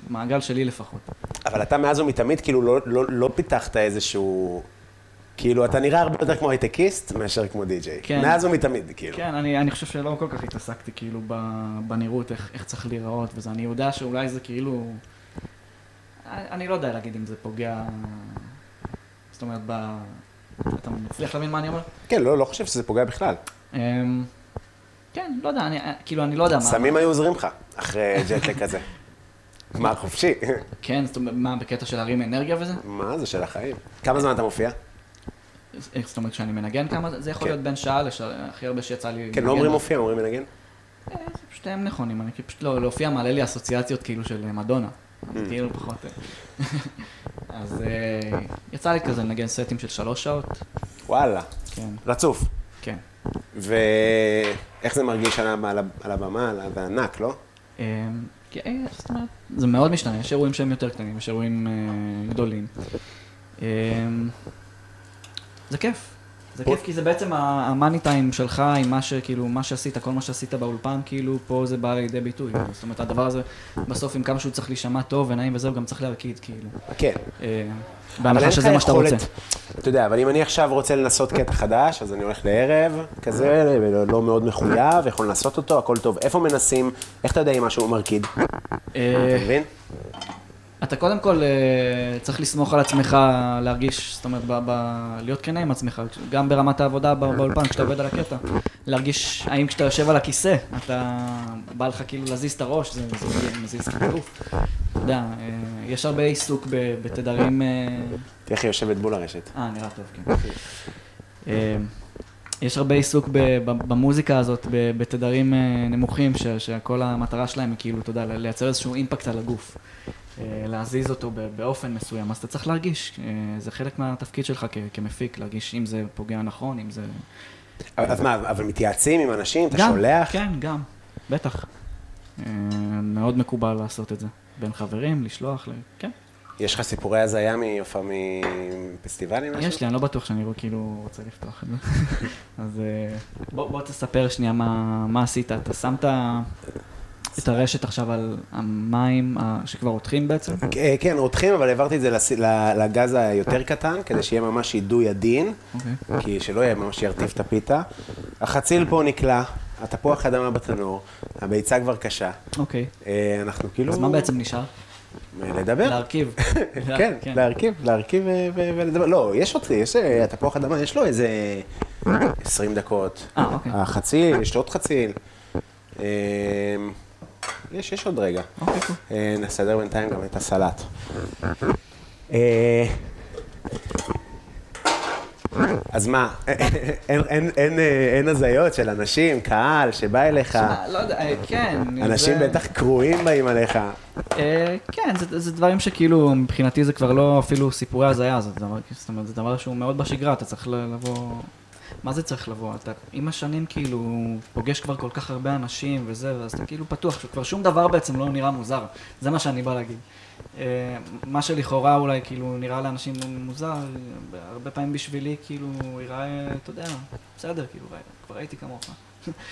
במעגל שלי לפחות. אבל אתה מאז ומתמיד כאילו לא, לא, לא פיתחת איזשהו... כאילו, אתה נראה הרבה יותר כמו הייטקיסט מאשר כמו די-ג'יי. כן. מאז ומתמיד, כאילו. כן, אני, אני חושב שלא כל כך התעסקתי כאילו ב- בנראות, איך, איך צריך להיראות וזה. אני יודע שאולי זה כאילו... אני, אני לא יודע להגיד אם זה פוגע... זאת אומרת, ב... אתה מצליח להבין מה אני אומר? כן, לא, לא חושב שזה פוגע בכלל. אמ, כן, לא יודע, אני, כאילו, אני לא יודע מה... סמים היו עוזרים לך, אחרי ג'טלק כזה. [laughs] מה, חופשי? כן, זאת אומרת, מה, בקטע של להרים אנרגיה וזה? מה זה של החיים? כמה זמן אתה מופיע? זאת אומרת, כשאני מנגן כמה זה? זה יכול כן. להיות בין שעה לשעה, הכי הרבה שיצא לי... כן, לא. אומרים מופיע, אומרים מנגן? אה, שתיהם נכונים, אני פשוט לא, להופיע מעלה לי אסוציאציות כאילו של מדונה. Mm. אז כאילו פחות... אז אה, יצא לי כזה לנגן סטים של שלוש שעות, וואלה, כן, רצוף. כן. ואיך זה מרגיש על הבמה? על ה- זה ענק, לא? אה, כן, אה, זאת אומרת, זה מאוד משתנה, יש אירועים שהם יותר קטנים, יש אירועים אה, גדולים. אה, זה כיף. זה כיף כי זה בעצם המאני טיים שלך עם מה שכאילו, מה שעשית, כל מה שעשית באולפן, כאילו, פה זה בא לידי ביטוי. זאת אומרת, הדבר הזה, בסוף עם כמה שהוא צריך להישמע טוב ונעים וזהו, גם צריך להרקיד, כאילו. כן. אה, בהנחה שזה מה שאתה רוצה. אתה יודע, אבל אם אני עכשיו רוצה לנסות קטע חדש, אז אני הולך לערב כזה, לא מאוד מחויב, יכול לנסות אותו, הכל טוב. איפה מנסים, איך אתה יודע אם משהו מרקיד? אה, אתה מבין? אתה קודם כל אה, צריך לסמוך על עצמך, להרגיש, זאת אומרת, ב- ב- להיות כנה עם עצמך, גם ברמת העבודה באולפן, כשאתה עובד על הקטע. להרגיש, האם כשאתה יושב על הכיסא, אתה, בא לך כאילו להזיז את הראש, זה זה מזיז- כטירוף. אתה יודע, אה, יש הרבה עיסוק ב- בתדרים... אה, איך היא יושבת בול הרשת. אה, נראה טוב, כן. יש הרבה עיסוק במוזיקה הזאת, בתדרים נמוכים, שכל המטרה שלהם היא כאילו, אתה יודע, לייצר איזשהו אימפקט על הגוף. אה, להזיז אותו באופן מסוים, אז אתה צריך להרגיש, אה, זה חלק מהתפקיד שלך כמפיק, להרגיש אם זה פוגע נכון, אם זה... אז מה, אבל מתייעצים עם אנשים? אתה שולח? כן, גם, בטח. אה, מאוד מקובל לעשות את זה. בין חברים, לשלוח. כן. יש לך סיפורי הזיה מיופע מפסטיבלים? יש לי, אני לא בטוח שאני כאילו רוצה לפתוח את זה. [laughs] אז בוא, תספר שנייה מה, מה עשית. אתה שמת את הרשת עכשיו על המים אה, שכבר רותחים בעצם? אה, כן, רותחים, אבל העברתי את זה לגז היותר קטן, כדי שיהיה ממש אידוי עדין, אוקיי. כי שלא יהיה ממש ירטיב את הפיתה. החציל פה נקלע, התפוח אדמה בתנור, הביצה כבר קשה. אוקיי. אה, אנחנו כאילו... אז מה בעצם נשאר? לדבר. להרכיב. [laughs] כן, להרכיב, להרכיב אה, ו- ולדבר. לא, יש עוד, יש אה, התפוח אדמה, יש לו איזה 20 דקות. אה, אוקיי. החציל, יש לו עוד חציל. יש, יש עוד רגע. אוקיי. אה, נסדר בינתיים גם את הסלט. אה, אז מה, [laughs] אין- אה, אין הזיות של אנשים, קהל, שבא אליך, שמע, לא יודע, כן. אנשים בטח קרועים באים עליך. כן, זה, דברים שכאילו, מבחינתי זה כבר לא אפילו סיפורי הזיה, זה דבר, זאת אומרת, זה דבר שהוא מאוד בשגרה, אתה צריך לבוא... מה זה צריך לבוא? אתה עם השנים כאילו פוגש כבר כל כך הרבה אנשים וזה, ואז אתה כאילו פתוח, שכבר שום דבר בעצם לא נראה מוזר. זה מה שאני בא להגיד. אה, מה שלכאורה אולי כאילו נראה לאנשים מוזר, הרבה פעמים בשבילי כאילו ייראה, אתה יודע, בסדר, כאילו, כבר הייתי כמוך.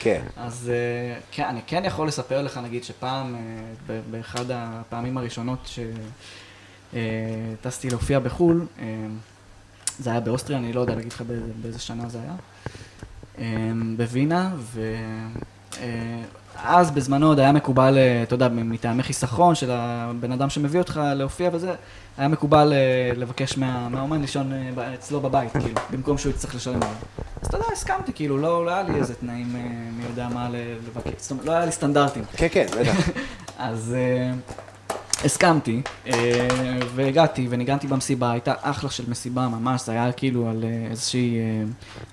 כן. [laughs] אז אה, כן, אני כן יכול לספר לך, נגיד, שפעם, אה, באחד הפעמים הראשונות שטסתי להופיע בחו"ל, זה היה באוסטריה, אני לא יודע להגיד לך באיזה, באיזה שנה זה היה, אה, בווינה, ואז בזמנו עוד היה מקובל, אה, אתה יודע, מטעמי חיסכון של הבן אדם שמביא אותך להופיע וזה, היה מקובל אה, לבקש מה, מהאומן לישון אה, אצלו בבית, כאילו, במקום שהוא יצטרך לשלם עליו. אז אתה יודע, הסכמתי, כאילו, לא, לא היה לי איזה תנאים, אה, מי יודע מה לבקש, זאת אומרת, לא היה לי סטנדרטים. כן, כן, בטח. [laughs] אז, אה, הסכמתי, אה, והגעתי וניגנתי במסיבה, הייתה אחלה של מסיבה ממש, זה היה כאילו על אה, איזושהי, אה,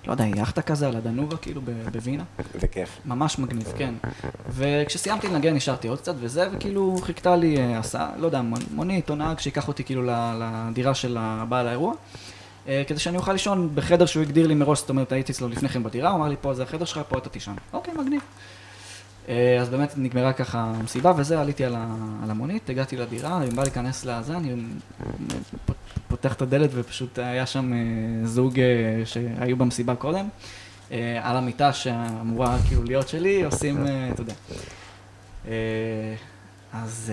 לא יודע, יאכטה כזה, על הדנובה כאילו בווינה. זה כיף. ממש מגניב, כן. וכשסיימתי לנגן נשארתי עוד קצת וזה, וכאילו חיכתה לי הסעה, לא יודע, מונ- מונית או נהג שיקח אותי כאילו לדירה של הבעל האירוע. כדי שאני אוכל לישון בחדר שהוא הגדיר לי מראש, זאת אומרת, הייתי אצלו לפני כן בדירה, הוא אמר לי, פה זה החדר שלך, פה אתה תישן. אוקיי, מגניב. אה, אז באמת נגמרה ככה המסיבה וזה, עליתי על, המונית, הגעתי לדירה, אני בא להיכנס לזה, אני פותח את הדלת ופשוט היה שם אה, זוג אה, שהיו במסיבה קודם, על המיטה שאמורה כאילו להיות שלי, עושים, אתה יודע. אז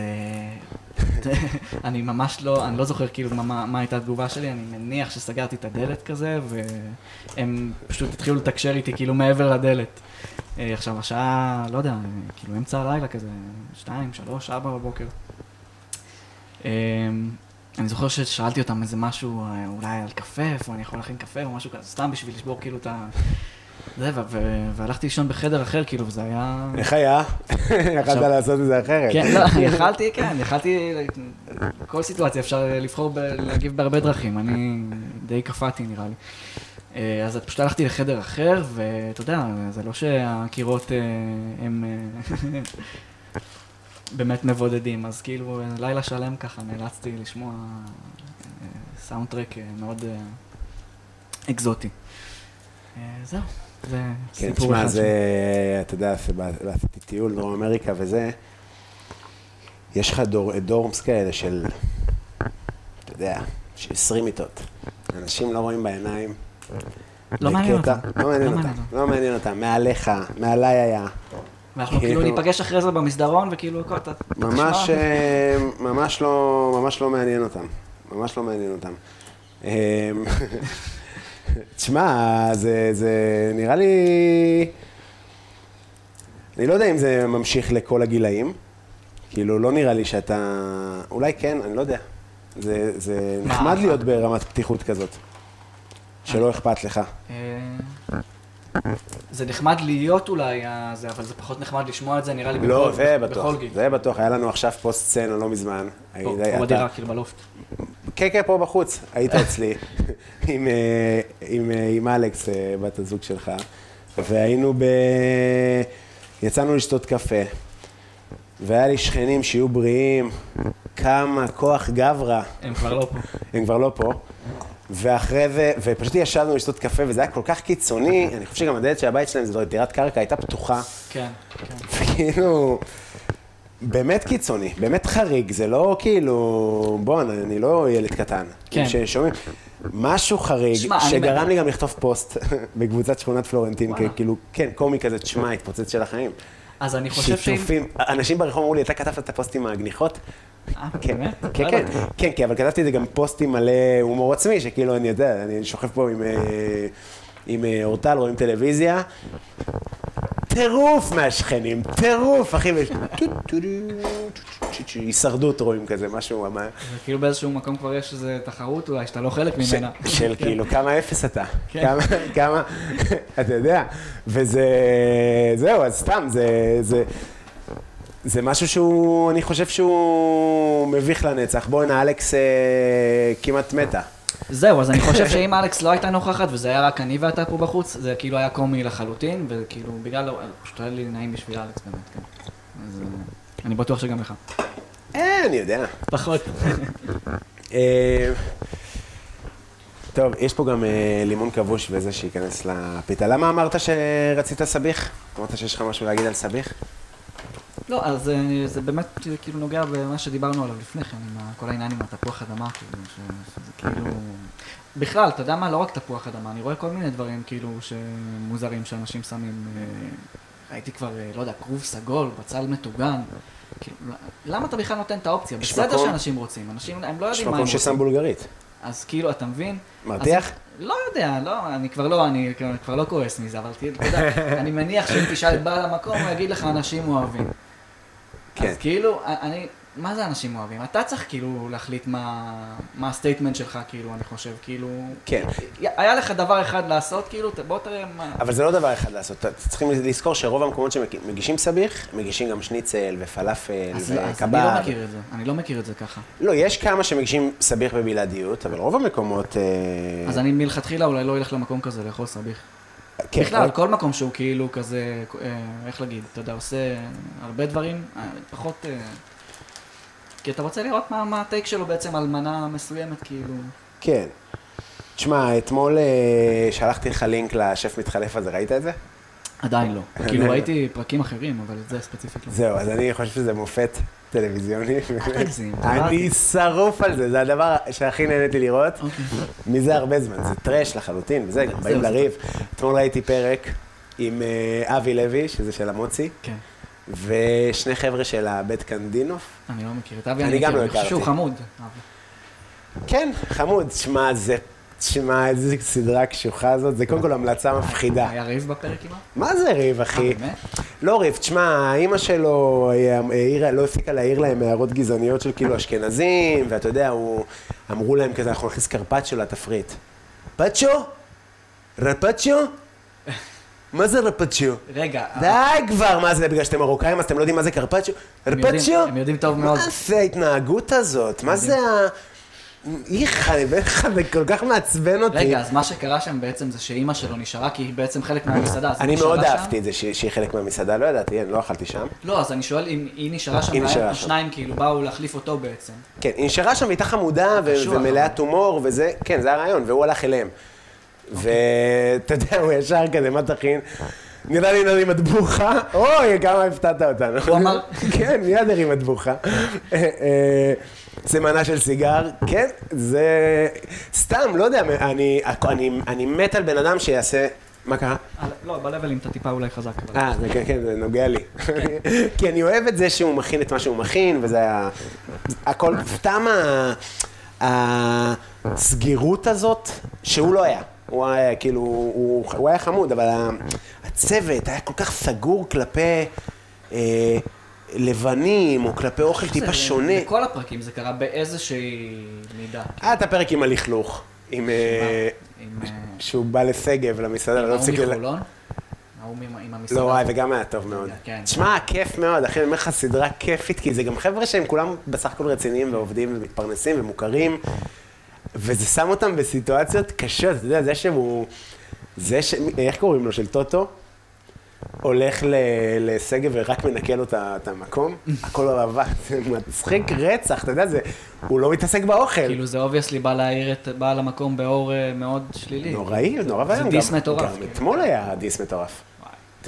[laughs] אני ממש לא, אני לא זוכר כאילו מה, מה הייתה התגובה שלי, אני מניח שסגרתי את הדלת כזה, והם פשוט התחילו לתקשר איתי כאילו מעבר לדלת. אה, עכשיו, השעה, לא יודע, כאילו אמצע הלילה כזה, שתיים, שלוש, ארבע בבוקר. אה, אני זוכר ששאלתי אותם איזה משהו, אה, אולי על קפה, איפה אני יכול להכין קפה או משהו כזה, סתם בשביל לשבור כאילו את ה... זה, והלכתי לישון בחדר אחר, כאילו, וזה היה... איך היה? יכלת לעשות את זה אחרת. כן, לא, יכלתי, כן, יכלתי, כל סיטואציה אפשר לבחור, להגיב בהרבה דרכים, אני די קפאתי נראה לי. אה, אז פשוט הלכתי לחדר אחר, ואתה יודע, זה לא שהקירות אה, הם אה, [laughs] באמת מבודדים, אז כאילו לילה שלם ככה נאלצתי לשמוע סאונד טרק מאוד אקזוטי. זהו, זה כן, סיפור תשמע, אחד. זה, אתה יודע, עשיתי טיול דרום אמריקה וזה, יש לך דור, דורמס כאלה של, אתה יודע, של 20 מיטות. אנשים לא רואים בעיניים. לא מעניין בקטע- אותם. לא מעניין לא אותם. מעניין לא מעניין אותם. מעליך, מעליי היה. ואנחנו כאילו כאילו- ניפגש אחרי זה במסדרון, וכאילו, אתה... ממש, אה, ממש לא, ממש לא מעניין אותם. ממש לא מעניין אותם. אה, [laughs] תשמע, זה, זה נראה לי... אני לא יודע אם זה ממשיך לכל הגילאים. כאילו, לא נראה לי שאתה... אולי כן, אני לא יודע. זה, זה נחמד להיות ברמת פתיחות כזאת. שלא אכפת לך. אה, זה נחמד להיות אולי, זה, אבל זה פחות נחמד לשמוע את זה, נראה לי, לא, בכל- זה בטוח. בכל גיל. זה בטוח. היה לנו עכשיו פוסט סצנה לא מזמן. פה, פה בדירה, כאילו בלופט. כן, כן, פה בחוץ. היית [laughs] אצלי עם, אה, עם, אה, עם אלכס, בת הזוג שלך, והיינו ב... יצאנו לשתות קפה, והיה לי שכנים שיהיו בריאים, כמה כוח גברא, הם כבר לא פה. הם כבר לא פה. ואחרי זה, ופשוט ישבנו לשתות קפה, וזה היה כל כך קיצוני, אני חושב שגם הדלת של הבית שלהם, זו דירת קרקע, הייתה פתוחה. כן, כן. וכאילו, באמת קיצוני, באמת חריג, זה לא כאילו, בוא, אני אני לא ילד קטן. כן. ששומעים, משהו חריג, אני שגרם לי גם לכתוב פוסט [laughs] בקבוצת שכונת פלורנטין. כאילו, כן, קומי כזה, תשמע, התפוצץ של החיים. אז אני חושב שאם... שיתופים, אנשים ברחוב אמרו לי, אתה כתבת את הפוסטים מהגניחות? אה, כן, באמת? כן, כן. כן, כן, אבל כתבתי את זה גם פוסטים מלא הומור עצמי, שכאילו, אני יודע, אני שוכב פה עם, אה, עם אה, אורטל, רואים טלוויזיה, טירוף מהשכנים, טירוף, אחי, ויש הישרדות רואים כזה, משהו, כאילו באיזשהו מקום כבר יש איזו תחרות אולי, שאתה לא חלק ממנה. של כאילו, כמה אפס אתה, כן. כמה, כמה, [laughs] אתה יודע, וזה, זהו, אז סתם, זה, זה, משהו שהוא, אני חושב שהוא מביך לנצח. בואנה, אלכס אה, כמעט מתה. זהו, אז אני חושב שאם אלכס לא הייתה נוכחת, וזה היה רק אני ואתה פה בחוץ, זה כאילו היה קומי לחלוטין, וכאילו, בגלל, פשוט היה לי נעים בשביל אלכס באמת, כן. אז אה, אני בטוח שגם לך. אה, אני יודע. פחות. [laughs] אה, טוב, יש פה גם אה, לימון כבוש וזה שייכנס לפיתה. למה אמרת שרצית סביח? אמרת שיש לך משהו להגיד על סביח? לא, אז אה, זה באמת אה, כאילו נוגע במה שדיברנו עליו לפני כן, עם כל העניין עם התפוח אדמה, כאילו, שזה כאילו... בכלל, אתה יודע מה? לא רק תפוח אדמה, אני רואה כל מיני דברים כאילו שמוזרים שאנשים שמים. אה, ראיתי כבר, לא יודע, כרוב סגול, בצל מטוגן. כאילו, למה אתה בכלל נותן את האופציה? יש בסדר מקום- שאנשים רוצים, אנשים, הם לא יש יודעים מה הם מקום רוצים. ששם בולגרית. אז כאילו, אתה מבין? מרתיח? לא יודע, לא, אני כבר לא, אני כבר- לא כועס מזה, אבל אתה יודע, אני מניח שאם תשאל את בעל המקום, הוא יגיד לך, אנשים אוהבים. כן. אז כאילו, אני, מה זה אנשים אוהבים? אתה צריך כאילו להחליט מה, מה ה statement שלך, כאילו, אני חושב, כאילו... כן. היה לך דבר אחד לעשות, כאילו, בוא תראה מה... אבל זה לא דבר אחד לעשות, צריכים לזכור שרוב המקומות שמגישים סביח, מגישים גם שניצל ופלאפל אז, לא, אז אני וקבב. לא מכיר את זה, אני לא מכיר את זה ככה. לא, יש כמה שמגישים סביח בבלעדיות, אבל רוב המקומות... אה, אז אני מלכתחילה אולי לא אלך למקום כזה לאכול סביח. כן, בכלל, אבל- כל מקום שהוא כאילו כזה, אה, איך להגיד, אתה יודע, עושה הרבה דברים, אה, פחות... אה, כי אתה רוצה לראות מה מה הטייק שלו בעצם על מנה מסוימת, כאילו... כן. תשמע, אתמול שלחתי לך לינק לשף מתחלף הזה, ראית את זה? עדיין לא. [laughs] כאילו ראיתי פרקים אחרים, אבל את זה ספציפית לא. זהו, אז אני חושב שזה מופת טלוויזיוני. [laughs] אני שרוף על זה, זה הדבר שהכי נהניתי לראות. אוקיי. מזה הרבה זמן, זה טרש לחלוטין, וזה, גם באים לריב. אתמול ראיתי פרק עם אה, אבי לוי, שזה של המוצי, כן. ושני חבר'ה של הבית קנדינוף. אני לא מכיר את אבי, אני גם לא אני חושב שהוא הכרתי. חמוד. כן, חמוד, שמע, זה... תשמע, איזה סדרה קשוחה זאת, זה קודם כל המלצה מפחידה. היה ריב בפרק עימה? מה זה ריב, אה, אחי? באמת? לא ריב, תשמע, אימא שלו אה, העירה, לא הפסיקה להעיר להם הערות גזעניות של כאילו אשכנזים, ואתה יודע. אמרו להם כזה, אנחנו נכניס קרפצ'ו לתפריט. פצ'ו? רפצ'ו? מה זה רפצ'ו? רגע, די כבר, מה זה, בגלל שאתם מרוקאים אז אתם לא יודעים מה זה יודעים- רפצ'ו? הם יודעים טוב מאוד. מה זה ההתנהגות הזאת? מה זה ה... איך, לך, זה כל כך מעצבן אותי. רגע, אז מה שקרה שם בעצם זה שאימא שלו נשארה, כי היא בעצם חלק מהמסעדה. אני מאוד. אהבתי את זה שהיא חלק מהמסעדה, לא ידעתי, אני לא אכלתי שם. לא, אז אני שואל אם היא נשארה שם. השניים כאילו באו להחליף אותו בעצם. כן, היא נשארה שם, הייתה חמודה ומלאת הומור, וזה, כן, זה הרעיון, והוא הלך אליהם. ואתה יודע, הוא ישר כזה, מה תכין? נראה לי נרים מטבוחה, אוי, כמה הפתעת אותנו. הוא אמר? כן, מיד הרים מטבוחה. אה, אה, זה מנה של סיגר, כן, זה... סתם, לא יודע, אני, אני, אני מת על בן אדם שיעשה... מה קרה? לא, בלבלים אתה טיפה אולי חזק. אה, זה כן, כן, זה נוגע לי. כי אני אוהב את זה שהוא מכין את מה שהוא מכין, וזה היה... הכל, סתם הסגירות הזאת, שהוא לא היה. הוא היה, כאילו, הוא, הוא היה חמוד, אבל הצוות היה כל כך סגור כלפי אה, לבנים, או כלפי אוכל טיפה זה- שונה. בכל הפרקים זה קרה באיזושהי מידה. היה את הפרק עם הלכלוך, עם... אה, עם... אה, שהוא בא לשגב, למסעדה, לא ההוא הפסיק... ל- מחולון? עם- עם המסעדה. לא, וואי, וגם היה טוב מאוד. כן. תשמע, כיף מאוד, אחי, אני אומר לך, סדרה כיפית, כי זה גם חבר'ה שהם כולם בסך הכל רציניים ועובדים ומתפרנסים ומוכרים, וזה שם אותם בסיטואציות קשות, אתה יודע, זה שהוא... זה ש... איך קוראים לו? של טוטו? הולך ל... לשגב ורק מנקה לו את המקום, הכל אהבה, זה מצחיק רצח, אתה יודע, זה... הוא לא מתעסק באוכל. כאילו זה obviously בא להעיר את בעל המקום באור אה, מאוד שלילי. נוראי, נורא זה ואיום. diss גם- מטורף, גם. אתמול היה diss מטורף.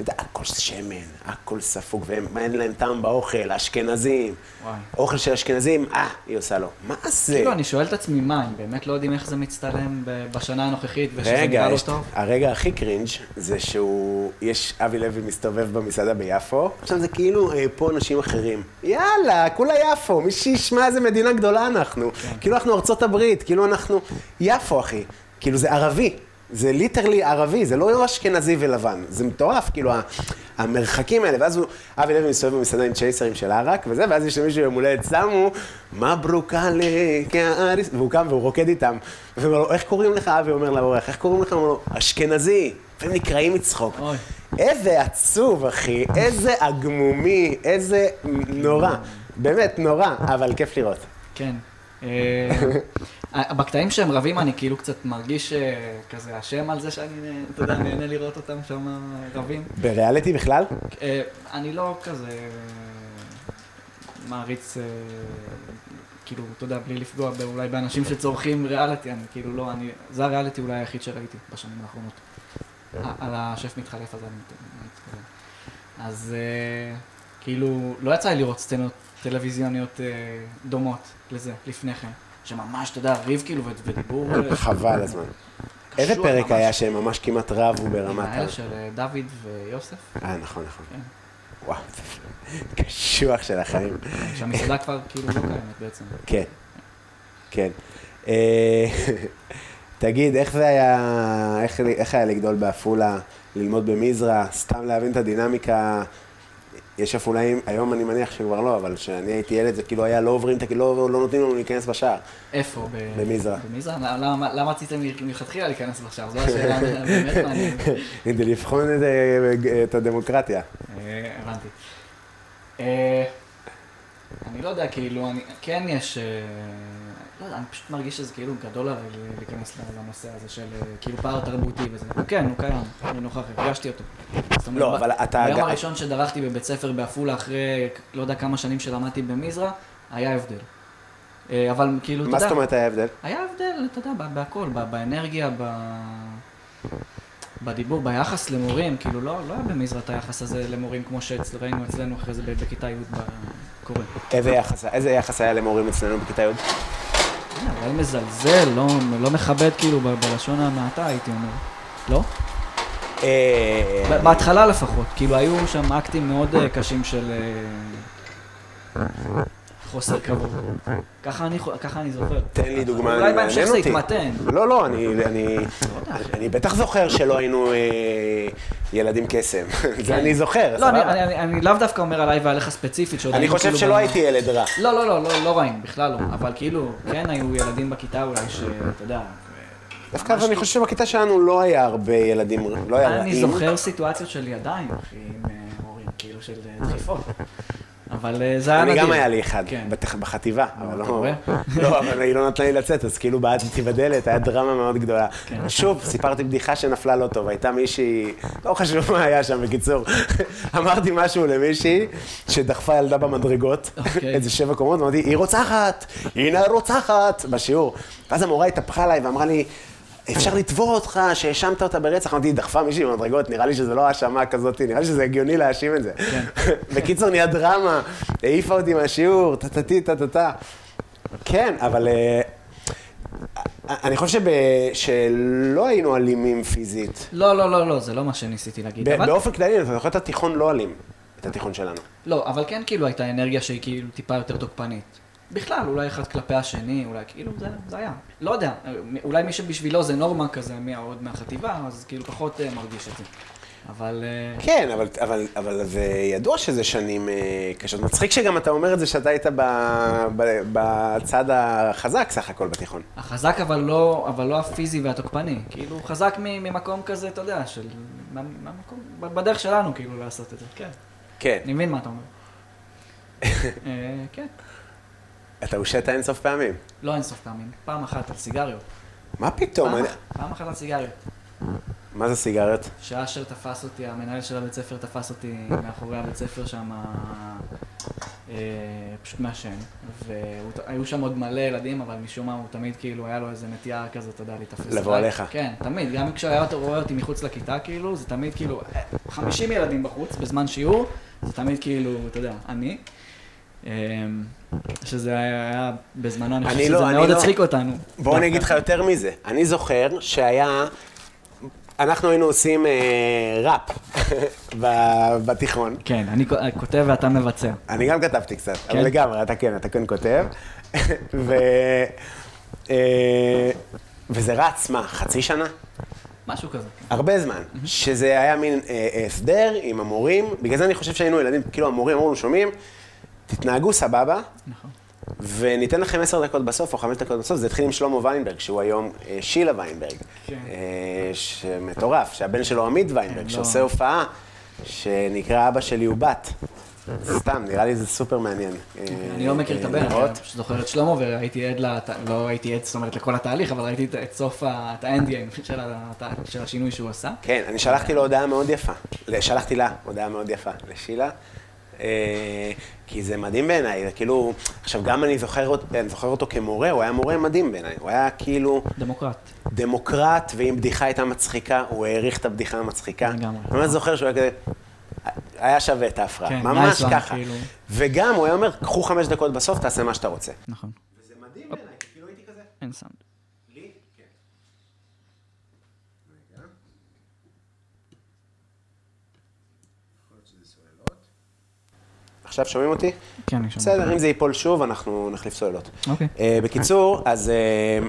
אתה יודע, הכל שמן, הכל ספוג, ואין להם טעם באוכל, אשכנזים. וואי. אוכל של אשכנזים, אה, היא עושה לו. מה זה? כאילו, אני שואל את עצמי, מה, הם באמת לא יודעים איך זה מצטלם בשנה הנוכחית, ושזה נראה לא טוב? הרגע הכי cringe זה שהוא, יש אבי לוי מסתובב במסעדה ביפו, עכשיו זה כאילו אה, פה אנשים אחרים. יאללה, כולה יפו, מי שישמע איזה מדינה גדולה אנחנו. כן. כאילו אנחנו ארצות הברית, כאילו אנחנו יפו, אחי. כאילו זה ערבי. זה literally ערבי, זה לא אשכנזי ולבן, זה מטורף, כאילו המרחקים האלה, ואז הוא, אבי לוי מסתובב במסעדה עם צ'ייסרים של ערק וזה, ואז יש למישהו יום הולדת שמו, מה ברוקלי, כאריס, והוא קם והוא רוקד איתם. והוא אומר לו, איך קוראים לך? אבי אומר לאורח, איך קוראים לך? הוא אומר לו, אשכנזי. והם נקרעים מצחוק. איזה עצוב, אחי, איזה עגמומי, איזה נורא. באמת, נורא, אבל כיף לראות. כן. אה, בקטעים שהם רבים אני כאילו קצת מרגיש אה, כזה אשם על זה שאני, אה, אתה יודע, [laughs] נהנה לראות אותם שם רבים. בריאליטי בכלל? אה, אני לא כזה מעריץ, אה, כאילו, אתה יודע, בלי לפגוע אולי באנשים שצורכים ריאליטי, אני כאילו לא, אני, זה הריאליטי אולי היחיד שראיתי בשנים האחרונות. ה- על השף מתחלף הזה אני מת- אני מתכוון. אז אה, כאילו, לא יצא לי לראות סצנות טלוויזיוניות אה, דומות לזה לפני כן, שממש, אתה יודע, ריב כאילו ודיבור. אה, [laughs] חבל הזמן. איזה פרק. היה שהם ממש כמעט רבו ברמת ה... האלה של אה, דוד ויוסף, אה, נכון, נכון. כן. וואו, קשוח של החיים. שהמסעדה כבר כאילו לא קיימת בעצם. כן, כן. אה, תגיד, איך זה היה, איך, איך היה לגדול בעפולה, ללמוד במזרע, סתם להבין את הדינמיקה יש עפולאים, היום אני מניח שכבר לא, אבל כשאני הייתי ילד זה כאילו היה לא עוברים, ה- לא, לא נותנים לנו להיכנס בשער. איפה? במזרע. במזרע? למה- למה רציתם מלכתחילה להיכנס עכשיו? זו השאלה [laughs] באמת מעניינת. [laughs] כדי לבחון את, את הדמוקרטיה. אה, הבנתי. אה, אני לא יודע, כאילו, אני, כן יש, אה, לא יודע, אני פשוט מרגיש שזה כאילו גדול עליי להיכנס לנושא הזה של אה, כאילו פער תרבותי וזה. כן, הוא קיים, אני נוכח, הרגשתי אותו. לא, אבל אתה- ביום הראשון שדרכתי בבית ספר בעפולה אחרי לא יודע כמה שנים שלמדתי במזרע, היה הבדל. אה, אבל כאילו, אתה מה יודע, זאת אומרת היה הבדל? היה הבדל, אתה יודע, בה- בהכל, באנרגיה, ב... בדיבור, ביחס למורים, כאילו לא, לא היה במזרע את היחס הזה למורים כמו שראינו אצלנו אחרי זה בכיתה י' ב- קורה. איזה יחס, איזה יחס היה למורים אצלנו בכיתה י'? הנה, אולי מזלזל, לא, לא מכבד כאילו בלשון המעטה הייתי אומר. לא? אה, בהתחלה לפחות, כאילו היו שם אקטים מאוד אה, קשים של אה, חוסר כבוד. ככה אני, ככה אני זוכר. תן לי דוגמה, אולי אני בהמשך מעניין זה אותי. יתמתן. לא, לא, אני, אני. [laughs] אני בטח זוכר שלא היינו אה, ילדים קסם. זה אני זוכר, לא, אני? אני, אני, אני לאו דווקא אומר עליי ועליך ספציפית, שעוד אני חושב כאילו שלא הייתי ילד רע. לא, לא, לא, לא, לא רעים, בכלל לא. אבל כאילו, כן היו ילדים בכיתה אולי שאתה יודע. דווקא אני חושב שבכיתה שלנו לא היה הרבה ילדים, לא היה רעים. אני זוכר סיטואציות של ידיים, אחי, עם אה, הורים, כאילו של דחיפות. אבל אה, זה היה אני נדיר. גם היה לי אחד, כן. בחטיבה, אבל אתה לא... לא, אבל היא לא נתנה לי לצאת, אז כאילו בעטתי בדלת, היה דרמה מאוד גדולה. כן. שוב, סיפרתי בדיחה שנפלה לא טוב, הייתה מישהי, לא חשוב מה היה שם, בקיצור. אמרתי משהו למישהי שדחפה ילדה במדרגות, אוקיי. איזה שבע קומות, אמרתי, היא רוצחת, הנה הרוצחת, בשיעור. ואז המורה התהפכה עליי ואמרה לי, אפשר לתבוע אותך שהאשמת אותה ברצח. אמרתי, היא דחפה מישהי במדרגות, נראה לי שזה לא האשמה כזאת, נראה לי שזה הגיוני להאשים את זה. כן. [laughs] בקיצור, נהיה דרמה, העיפה אותי מהשיעור, טה-טה-טי, טה-טה-טה. כן, אבל אה, אני חושב שב- שלא היינו אלימים פיזית. לא, לא, לא, לא, זה לא מה שניסיתי להגיד. באופן כללי, אתה זוכר את התיכון לא אלים, את התיכון שלנו. לא, אבל כן כאילו הייתה אנרגיה שהיא כאילו טיפה יותר תוקפנית. בכלל, אולי אחד כלפי השני, אולי כאילו זה, זה היה. לא יודע, אולי מי שבשבילו זה נורמה כזה מה, עוד מהחטיבה, אז כאילו פחות uh, מרגיש את זה. אבל... Uh, כן, אבל, אבל, אבל זה ידוע שזה שנים אה, קשות. מצחיק שגם אתה אומר את זה שאתה היית ב, ב, בצד החזק סך הכל בתיכון. החזק אבל לא, אבל לא הפיזי והתוקפני. כאילו, חזק מ- ממקום כזה, אתה יודע, של... מה- מהמקום, בדרך שלנו כאילו לעשות את זה, כן. כן. אני מבין מה אתה אומר. [laughs] אה, כן. אתה הושעת אינסוף פעמים. לא אינסוף פעמים. פעם אחת על סיגריות. מה פתאום? פעם, אני... פעם אחת על סיגריות. מה זה סיגריות? שאשר תפס אותי, המנהל של הבית ספר תפס אותי מאחורי הבית ספר שם, אה, פשוט מעשן. והיו שם עוד מלא ילדים, אבל משום מה הוא תמיד כאילו, היה לו איזה נטייה כזאת, אתה יודע, להיתפס. לבוא. עליך. כן, תמיד. גם כשהיה רואה אותי מחוץ לכיתה, כאילו, זה תמיד כאילו, אה, 50 ילדים בחוץ בזמן שיעור, זה תמיד כאילו, אתה יודע, אני. אה, שזה היה, בזמנו, אני חושב אני שזה לא, אני מאוד לא. הצחיק אותנו. בוא אני אגיד לך יותר מזה. אני זוכר שהיה... אנחנו היינו עושים אה, ראפ [laughs] בתיכון. כן, אני כותב ואתה מבצע. אני גם כתבתי קצת, כן? אבל לגמרי, אתה כן, אתה כן כותב. [laughs] ו... אה, וזה רץ, מה, חצי שנה? משהו כזה. הרבה זמן. שזה היה מין אה, הסדר עם המורים, בגלל זה אני חושב שהיינו ילדים, כאילו המורים אמרו שומעים, תתנהגו סבבה, נכון. וניתן לכם עשר דקות בסוף, או חמש דקות בסוף, זה התחיל עם שלמה ויינברג, שהוא היום אה, שילה ויינברג. כן. אה, שמטורף, שהבן שלו עמית ויינברג, כן, שעושה לא. הופעה, שנקרא אבא שלי הוא בת. סתם, נראה לי זה סופר מעניין. אה, אני לא מכיר את הבן. אני פשוט זוכר את שלמה והייתי עד. לא הייתי עד, זאת אומרת, לכל התהליך, אבל ראיתי את- סוף, את האנד גיים של, הת... של השינוי שהוא עשה. כן, אני שלחתי לו הודעה מאוד יפה. שלחתי לה הודעה מאוד יפה, לשילה. אה, כי זה מדהים בעיניי, זה כאילו, עכשיו גם אני זוכר, אני זוכר אותו כמורה, הוא היה מורה מדהים בעיניי, הוא היה כאילו דמוקרט. דמוקרט, ואם בדיחה הייתה מצחיקה, הוא העריך את הבדיחה המצחיקה. לגמרי. אני ממש זוכר שהוא היה כזה, היה שווה את ההפרעה, כן, ממש ככה. כאילו. וגם הוא היה אומר, קחו חמש דקות בסוף, תעשה מה שאתה רוצה. נכון. וזה מדהים בעיניי, כאילו הייתי כזה. אין סאונד. לי? כן. רגע. יכול להיות שזה סוללות. עכשיו שומעים אותי? כן, אני שומע. בסדר, אם זה ייפול שוב, אנחנו נחליף סוללות. אוקיי. אה, בקיצור, אז אה,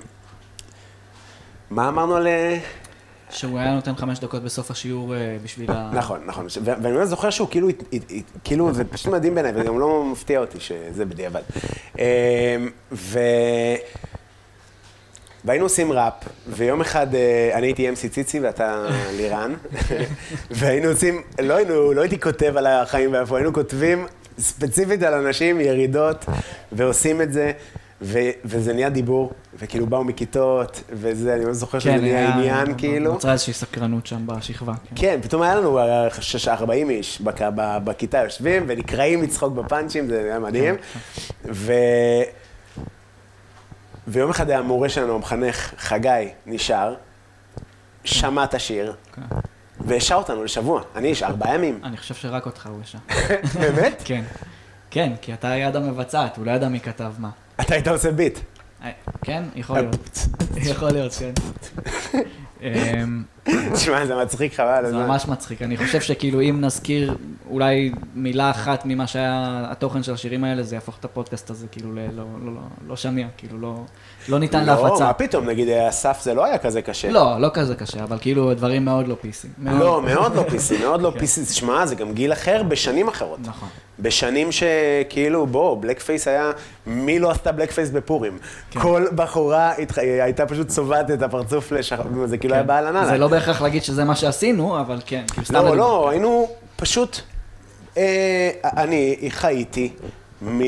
מה אמרנו על... אה, שהוא היה נותן חמש דקות בסוף השיעור בשביל ה... נכון, נכון. ואני באמת זוכר שהוא כאילו, כאילו, זה פשוט מדהים בעיניי, וגם לא מפתיע אותי שזה בדיעבד. ו... והיינו עושים ראפ, ויום אחד אני הייתי אמסי ציצי ואתה לירן, [laughs] והיינו עושים, לא היינו, לא הייתי כותב על החיים ואיפה, היינו כותבים ספציפית על אנשים, ירידות, ועושים את זה. ו- וזה נהיה דיבור, וכאילו באו מכיתות, וזה, אני לא זוכר שזה נהיה היה- עניין, כאילו. נוצרה איזושהי סקרנות שם בשכבה. כן. כן, פתאום היה לנו אה, שש- 40 איש בק- ב- בכיתה יושבים ונקרעים לצחוק בפאנצ'ים, זה היה מדהים. ו... ויום אחד היה המורה שלנו, המחנך, חגי, נשאר, שמע את השיר, כן. והשעה אותנו לשבוע. אני איש, ארבעה ימים. אני חושב שרק אותך הוא ישר. [laughs] באמת? כן. כן, כי אתה היד המבצעת, הוא לא ידע מי כתב מה. אתה היית עושה ביט. אה, כן, יכול להיות. [laughs] יכול להיות, כן. [laughs] אמ, תשמע, זה מצחיק חבל זה. ממש מצחיק. אני חושב שכאילו אם נזכיר אולי מילה אחת ממה שהיה התוכן של השירים האלה, זה יהפוך את הפודקאסט הזה כאילו לא- לא- לא- לא שמיע, כאילו לא- לא ניתן לא, להפצה. מה פתאום, נגיד, אסף זה לא היה כזה קשה. לא, לא כזה קשה, אבל כאילו דברים מאוד לא PC. לא, מאוד לא PC, [laughs] מאוד כן. לא PC. תשמע, זה גם גיל אחר בשנים אחרות. נכון. בשנים שכאילו, בוא, blackface היה, מי לא עשתה blackface בפורים? כל בחורה התח- הייתה פשוט צובעת את הפרצוף לשחר, זה כאילו היה באהלנה. זה לא בהכרח להגיד שזה מה שעשינו, אבל כן, כאילו. לא, לדוגמה. לא, היינו פשוט, אה, אני חייתי מ...